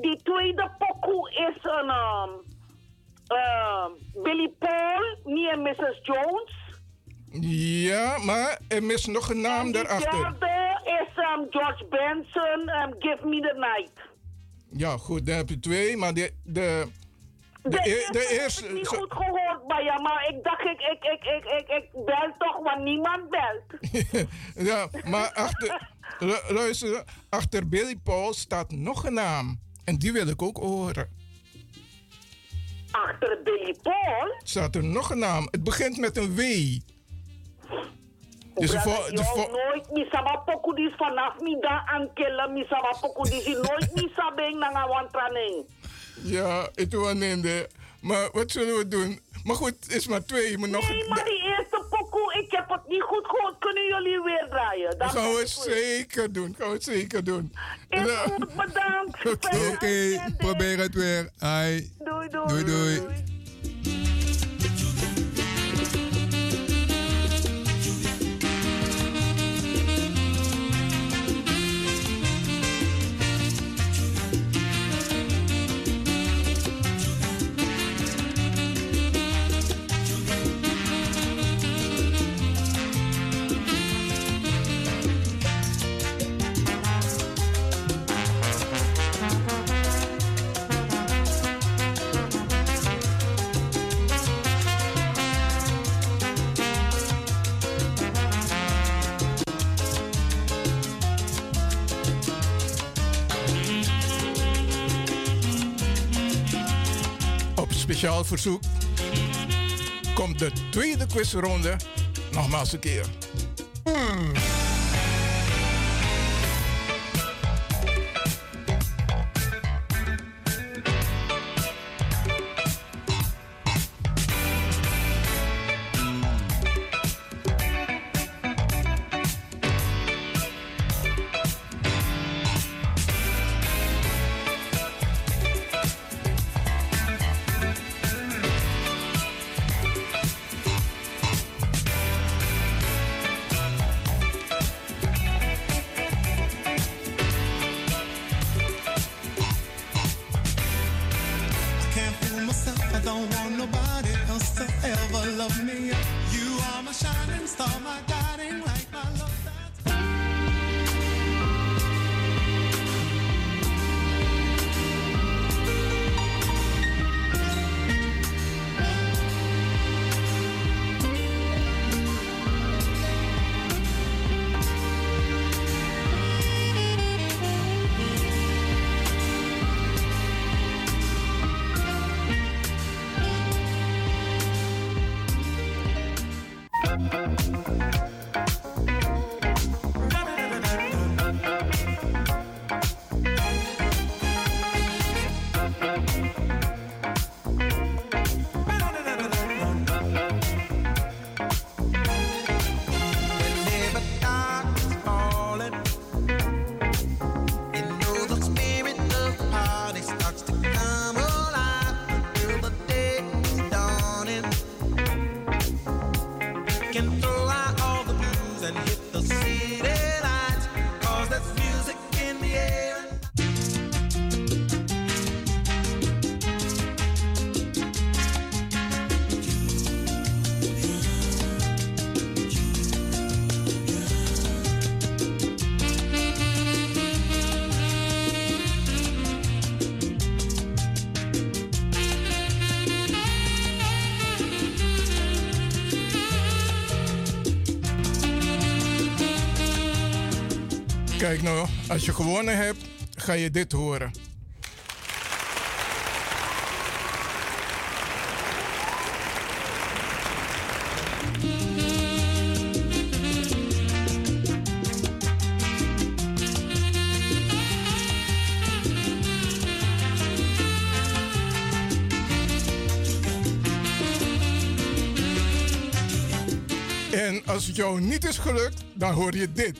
Die tweede pokoe is een ehm, ehm, Billy Paul, niet een Mrs. Jones. Ja, maar er mis nog een naam daarachter. derde is um, George Benson, um, Give Me the Night. Ja, goed, dan heb je twee, maar de, de, de, De, e- eerste de heb ik niet zo- goed gehoord bij je, maar ik dacht, ik, ik, ik, ik, ik, ik bel toch, want niemand belt. ja, maar achter, lu- luister, achter Billy Paul staat nog een naam. En die wil ik ook horen. Achter Billy Paul? Staat er nog een naam. Het begint met een W. Dus de, vo- de nooit poku dis vanaf mi da ankela misama poku dis nooit misabeng na nga wantraning. Ja, het was. Maar wat zullen we doen? Maar goed, is maar twee. Moet nog... Nee, maar die eerste heb het niet goed gehoord. Kunnen jullie weer draaien? Dat gaan we zeker doen. Gaan we zeker doen. Is goed, bedankt. Oké, probeer het weer. Ai. Doei, doei. Doei, doei. Verzoek komt de tweede quizronde nogmaals een keer. Hmm. can through. Nou, als je gewonnen hebt, ga je dit horen. En als het jou niet is gelukt, dan hoor je dit.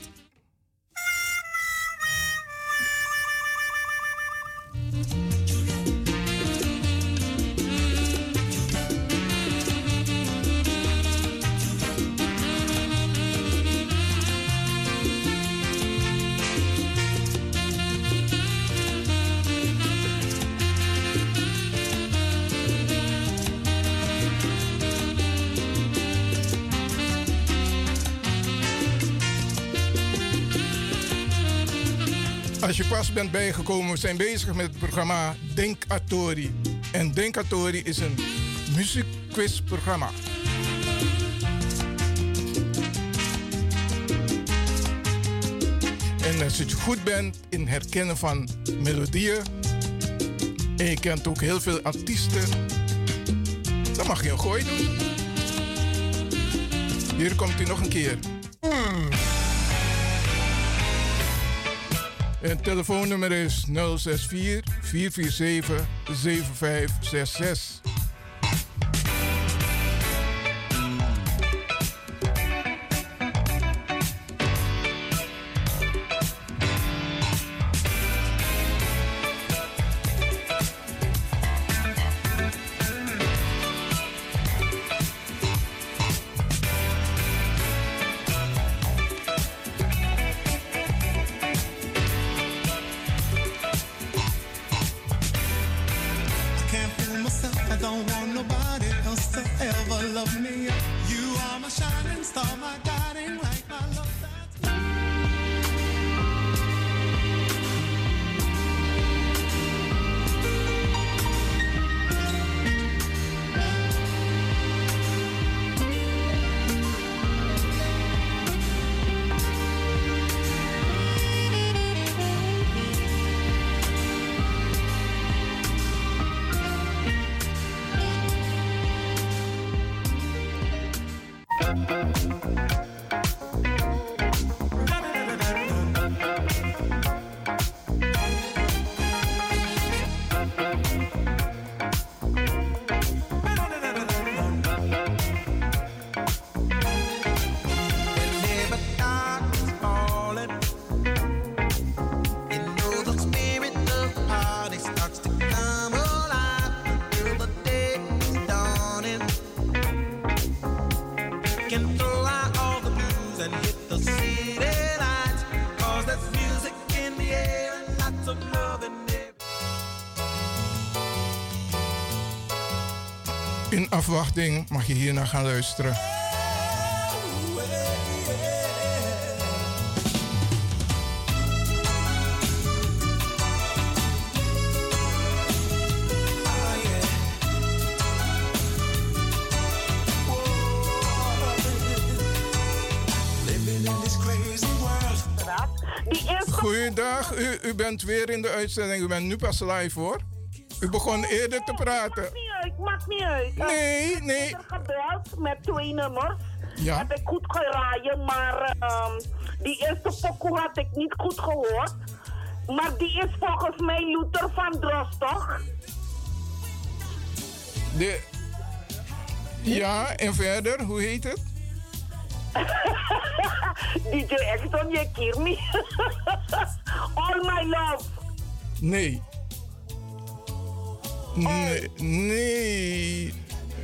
Pas bent bijgekomen, we zijn bezig met het programma Denk Atori. En Denk Atori is een muziekquizprogramma. En als je goed bent in herkennen van melodieën, en je kent ook heel veel artiesten, dan mag je een gooi doen. Hier komt hij nog een keer. Het telefoonnummer is 064 447 7566. Afwachting mag je hierna gaan luisteren. Goeiedag, u, u bent weer in de uitzending. U bent nu pas live hoor. U begon eerder te praten. Uit, uit. Nee, Ik nee. heb gebeld met twee nummers. Ja. Heb ik goed geraaien, maar ehm, die eerste pokoe had ik niet goed gehoord. Maar die is volgens mij Luther van Drost, toch? De... Ja, en verder, hoe heet het? DJ Exxon, je keer me. All my love. Nee. Nee. Nee.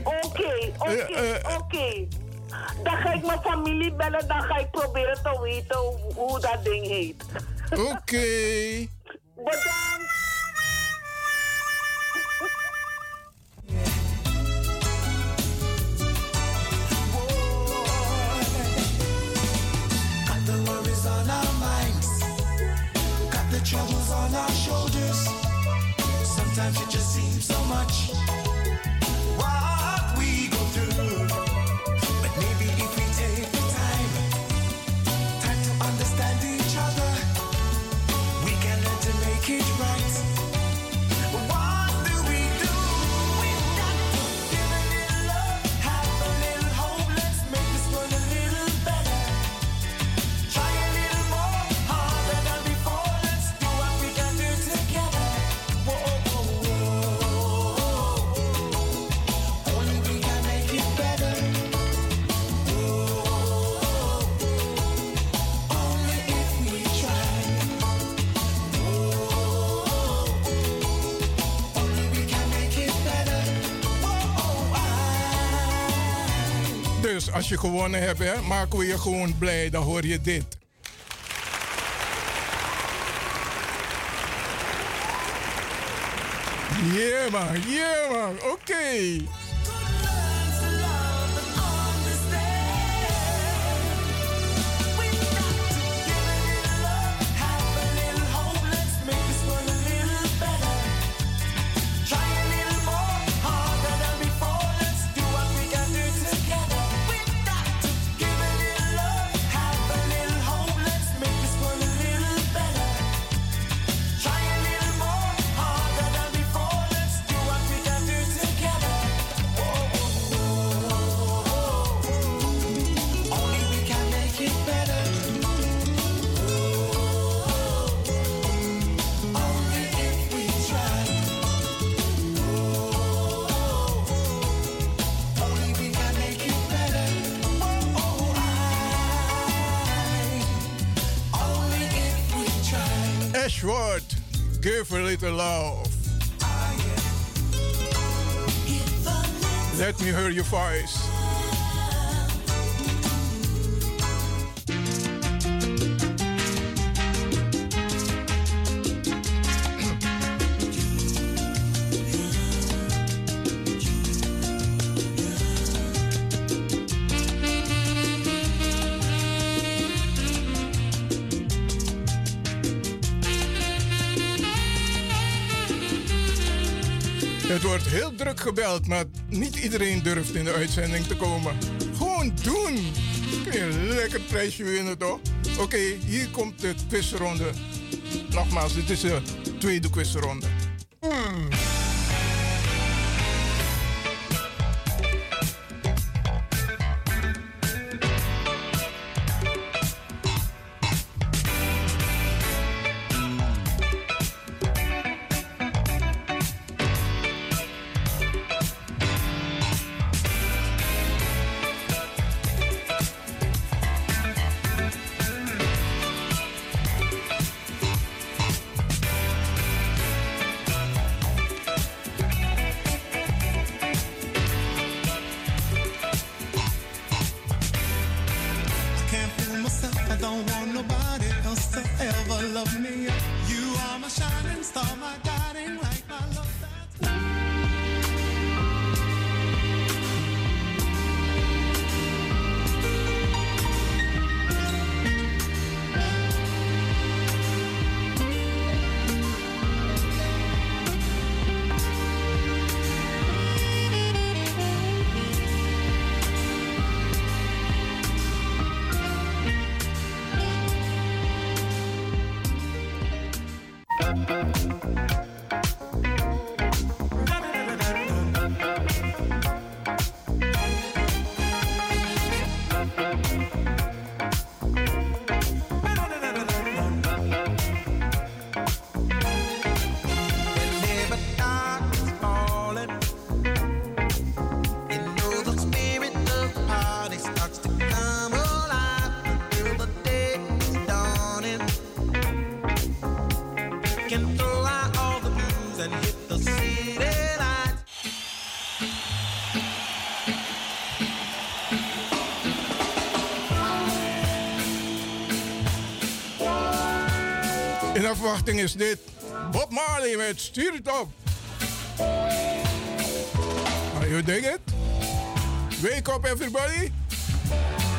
Oké, oké, Eh, eh, oké. Dan ga ik mijn familie bellen, dan ga ik proberen te weten hoe, hoe dat ding heet. Oké. Sometimes it just seems so much. Als je gewonnen hebt, hè, maken we je gewoon blij. Dan hoor je dit. Yeah man, yeah man, oké. Let gebeld, maar niet iedereen durft in de uitzending te komen. Gewoon doen! Kun je een lekker prijsje winnen, toch? Oké, hier komt de quizronde. Nogmaals, dit is de tweede quizronde. Is dit Bob Marley met Stuur het op. Are you? Wake up everybody.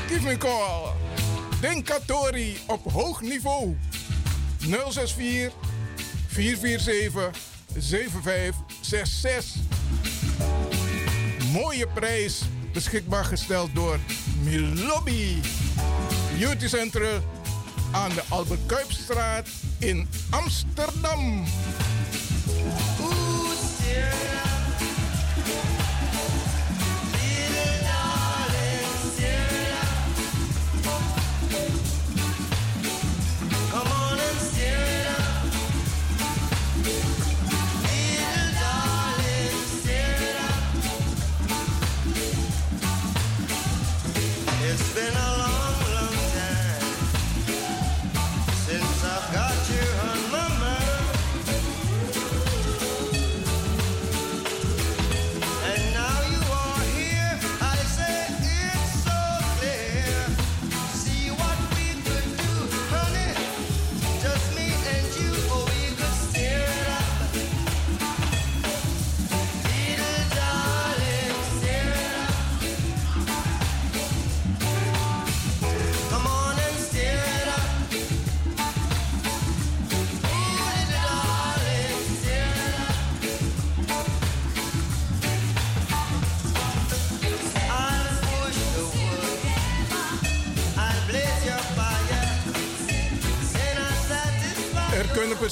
Give me a call. Denkatori op hoog niveau. 064 447 7566. Mooie prijs beschikbaar gesteld door Milobby. Beauty Center aan de Albert Kuipstraat in Amsterdam.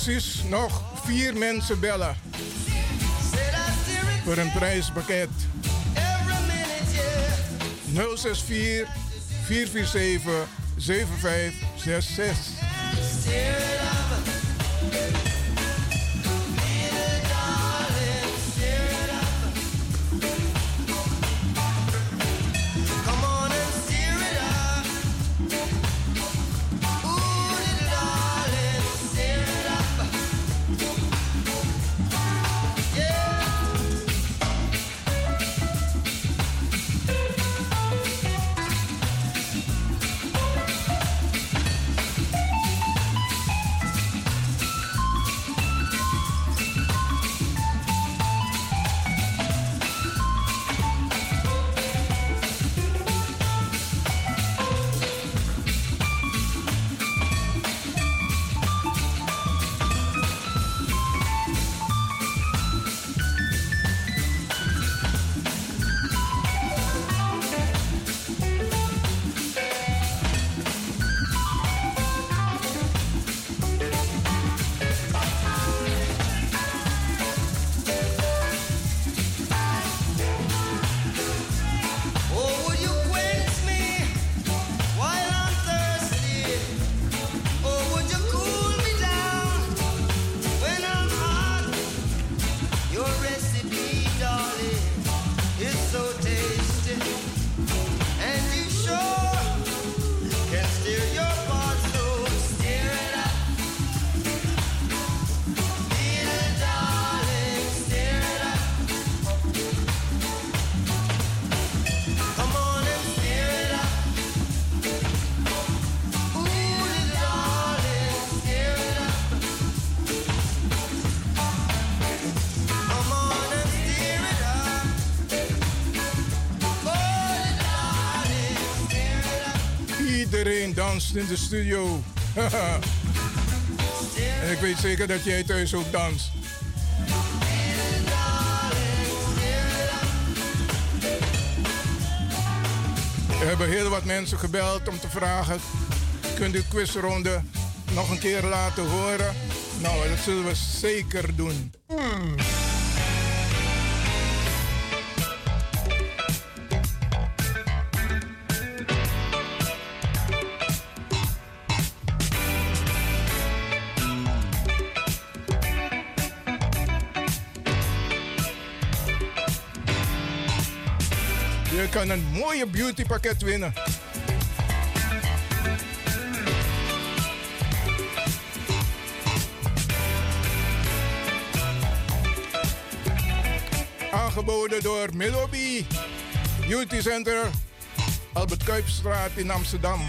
Precies nog vier mensen bellen. Voor een prijspakket. 064 447 7566. In de studio. en ik weet zeker dat jij thuis ook danst. We hebben heel wat mensen gebeld om te vragen: kunt u de quizronde nog een keer laten horen? Nou, dat zullen we zeker doen. Een mooie beautypakket winnen. Aangeboden door Melobi Beauty Center, Albert Kuipstraat in Amsterdam.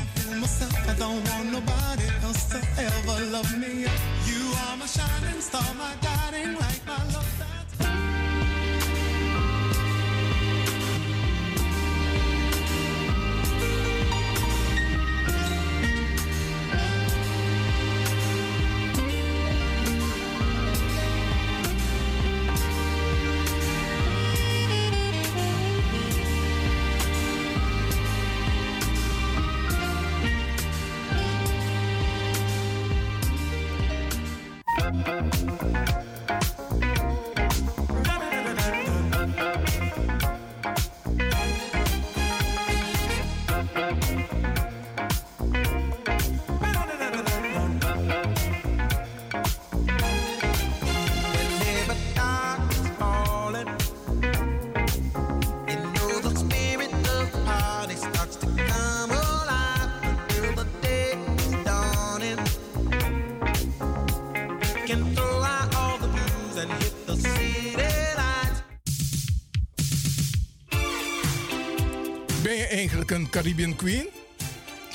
Eigenlijk een Caribbean Queen?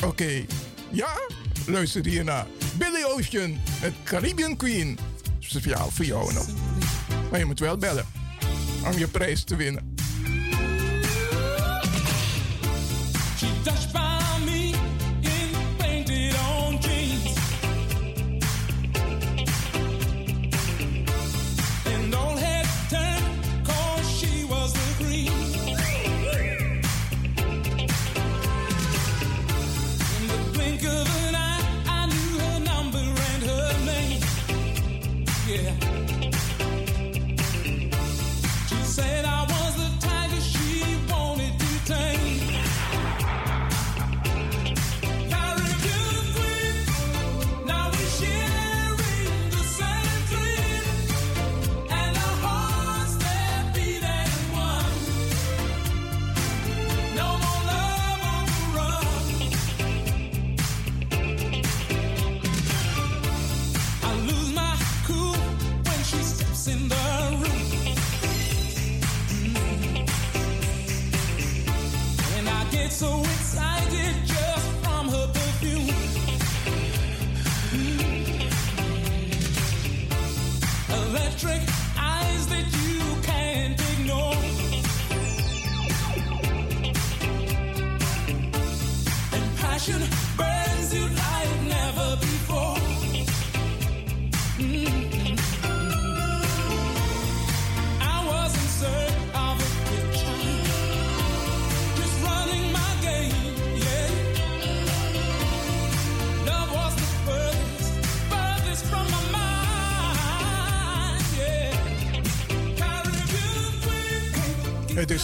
Oké, ja? Luister hier naar Billy Ocean met Caribbean Queen. Speciaal voor jou nog. Maar je moet wel bellen om je prijs te winnen.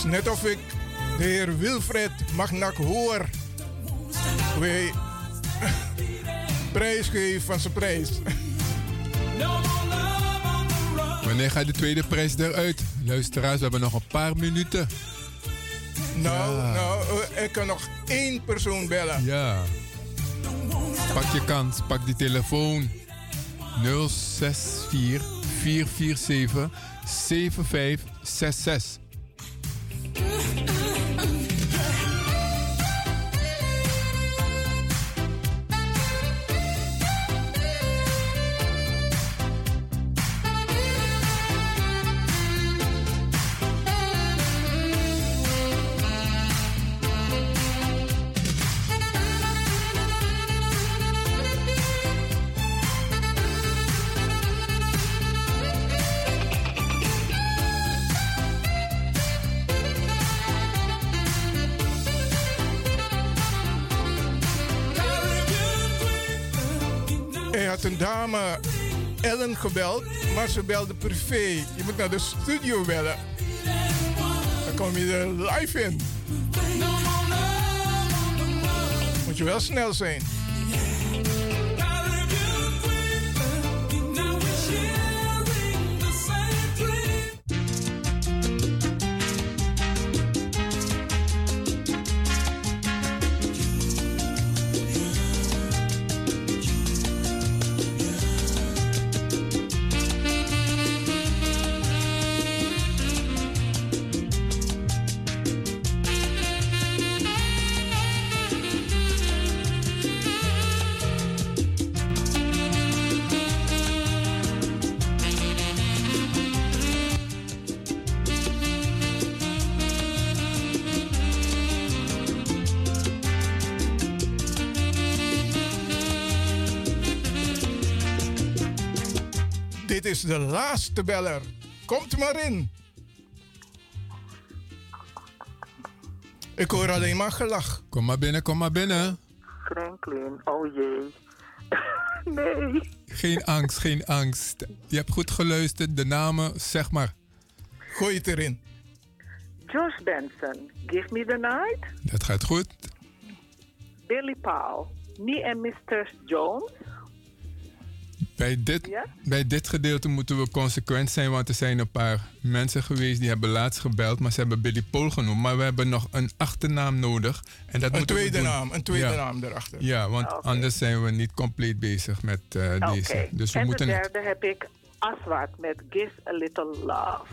Net of ik de heer Wilfred Magnak hoor. Wij prijs geef van zijn prijs. Wanneer gaat de tweede prijs eruit? Luisteraars, we hebben nog een paar minuten. Nou, Ja. nou, ik kan nog één persoon bellen. Ja. Pak je kans, pak die telefoon. 064 447 7566. Gebeld, maar ze belde privé. Je moet naar de studio bellen. Dan kom je er live in. Moet je wel snel zijn. De laatste beller. Komt maar in. Ik hoor alleen maar gelach. Kom maar binnen, kom maar binnen. Franklin, oh jee. nee. Geen angst, geen angst. Je hebt goed geluisterd, de namen, zeg maar. Gooi het erin. Josh Benson, Give Me the Night. Dat gaat goed. Billy Paul, Me and Mr. Jones. Bij dit, Ja? bij dit gedeelte moeten we consequent zijn, want er zijn een paar mensen geweest die hebben laatst gebeld, maar ze hebben Billy Paul genoemd. Maar we hebben nog een achternaam nodig. En dat Een moeten we tweede doen. naam, een tweede Ja. naam erachter. Ja, want Ah, anders zijn we niet compleet bezig met eh, Oké. deze. Dus we en moeten de het. derde heb ik Aswad met Give a Little Love.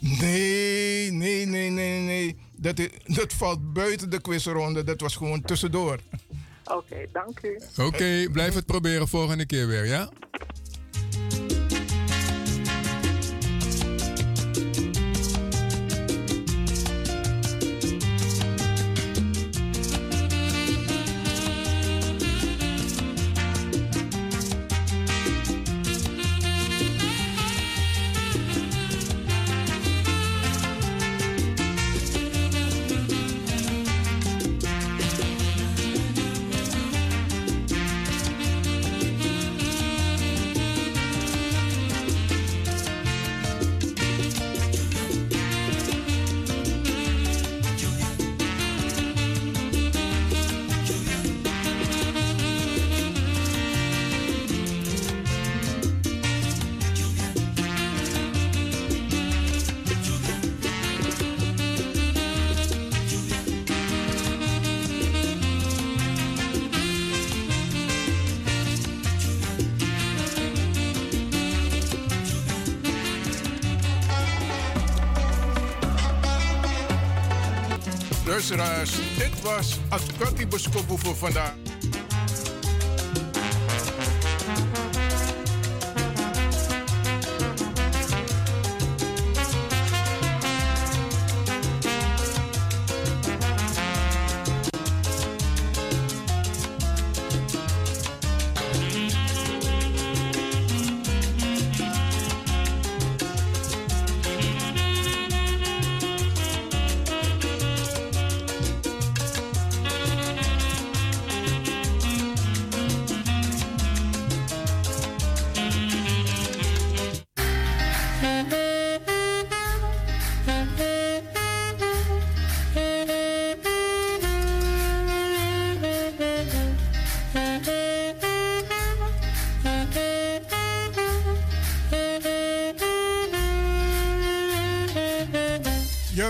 Nee, nee, nee, nee, nee. Dat, is, dat valt buiten de quizronde. Dat was gewoon tussendoor. Oké, dank u. Oké, blijf het proberen volgende keer weer, ja? Dit was Adkati Boskopu voor vandaag.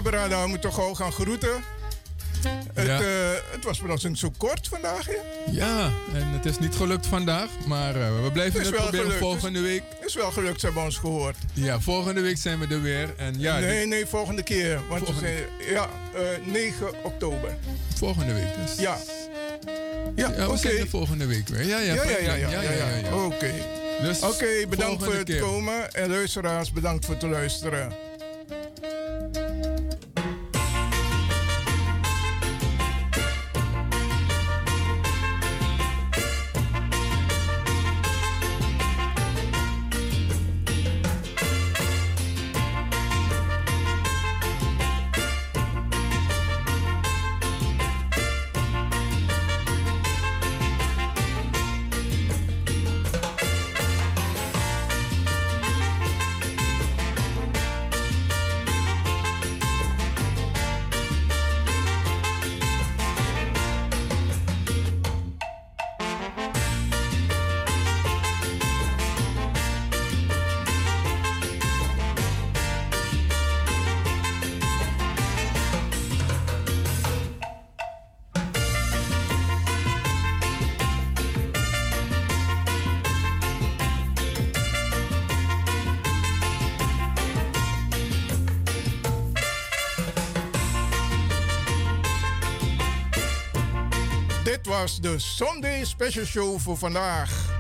We moeten gauw gaan groeten. Het, Ja. eh, het was plotseling zo kort vandaag, ja? Ja, en het is niet gelukt vandaag, maar eh, we blijven Het proberen gelukt. volgende week. Het is wel gelukt, ze hebben ons gehoord. Ja, volgende week zijn we er weer. En ja, nee, dit- nee, volgende keer. Want Volgende- we zijn, ja, eh, 9 oktober. volgende week dus. Ja. Ja, Ja, we oké. zijn volgende week weer. Ja, ja, ja, ja, ja, ja. Oké. Dus Oké, bedankt voor het keer. komen. En luisteraars, bedankt voor het luisteren. De Sunday Special Show voor vandaag.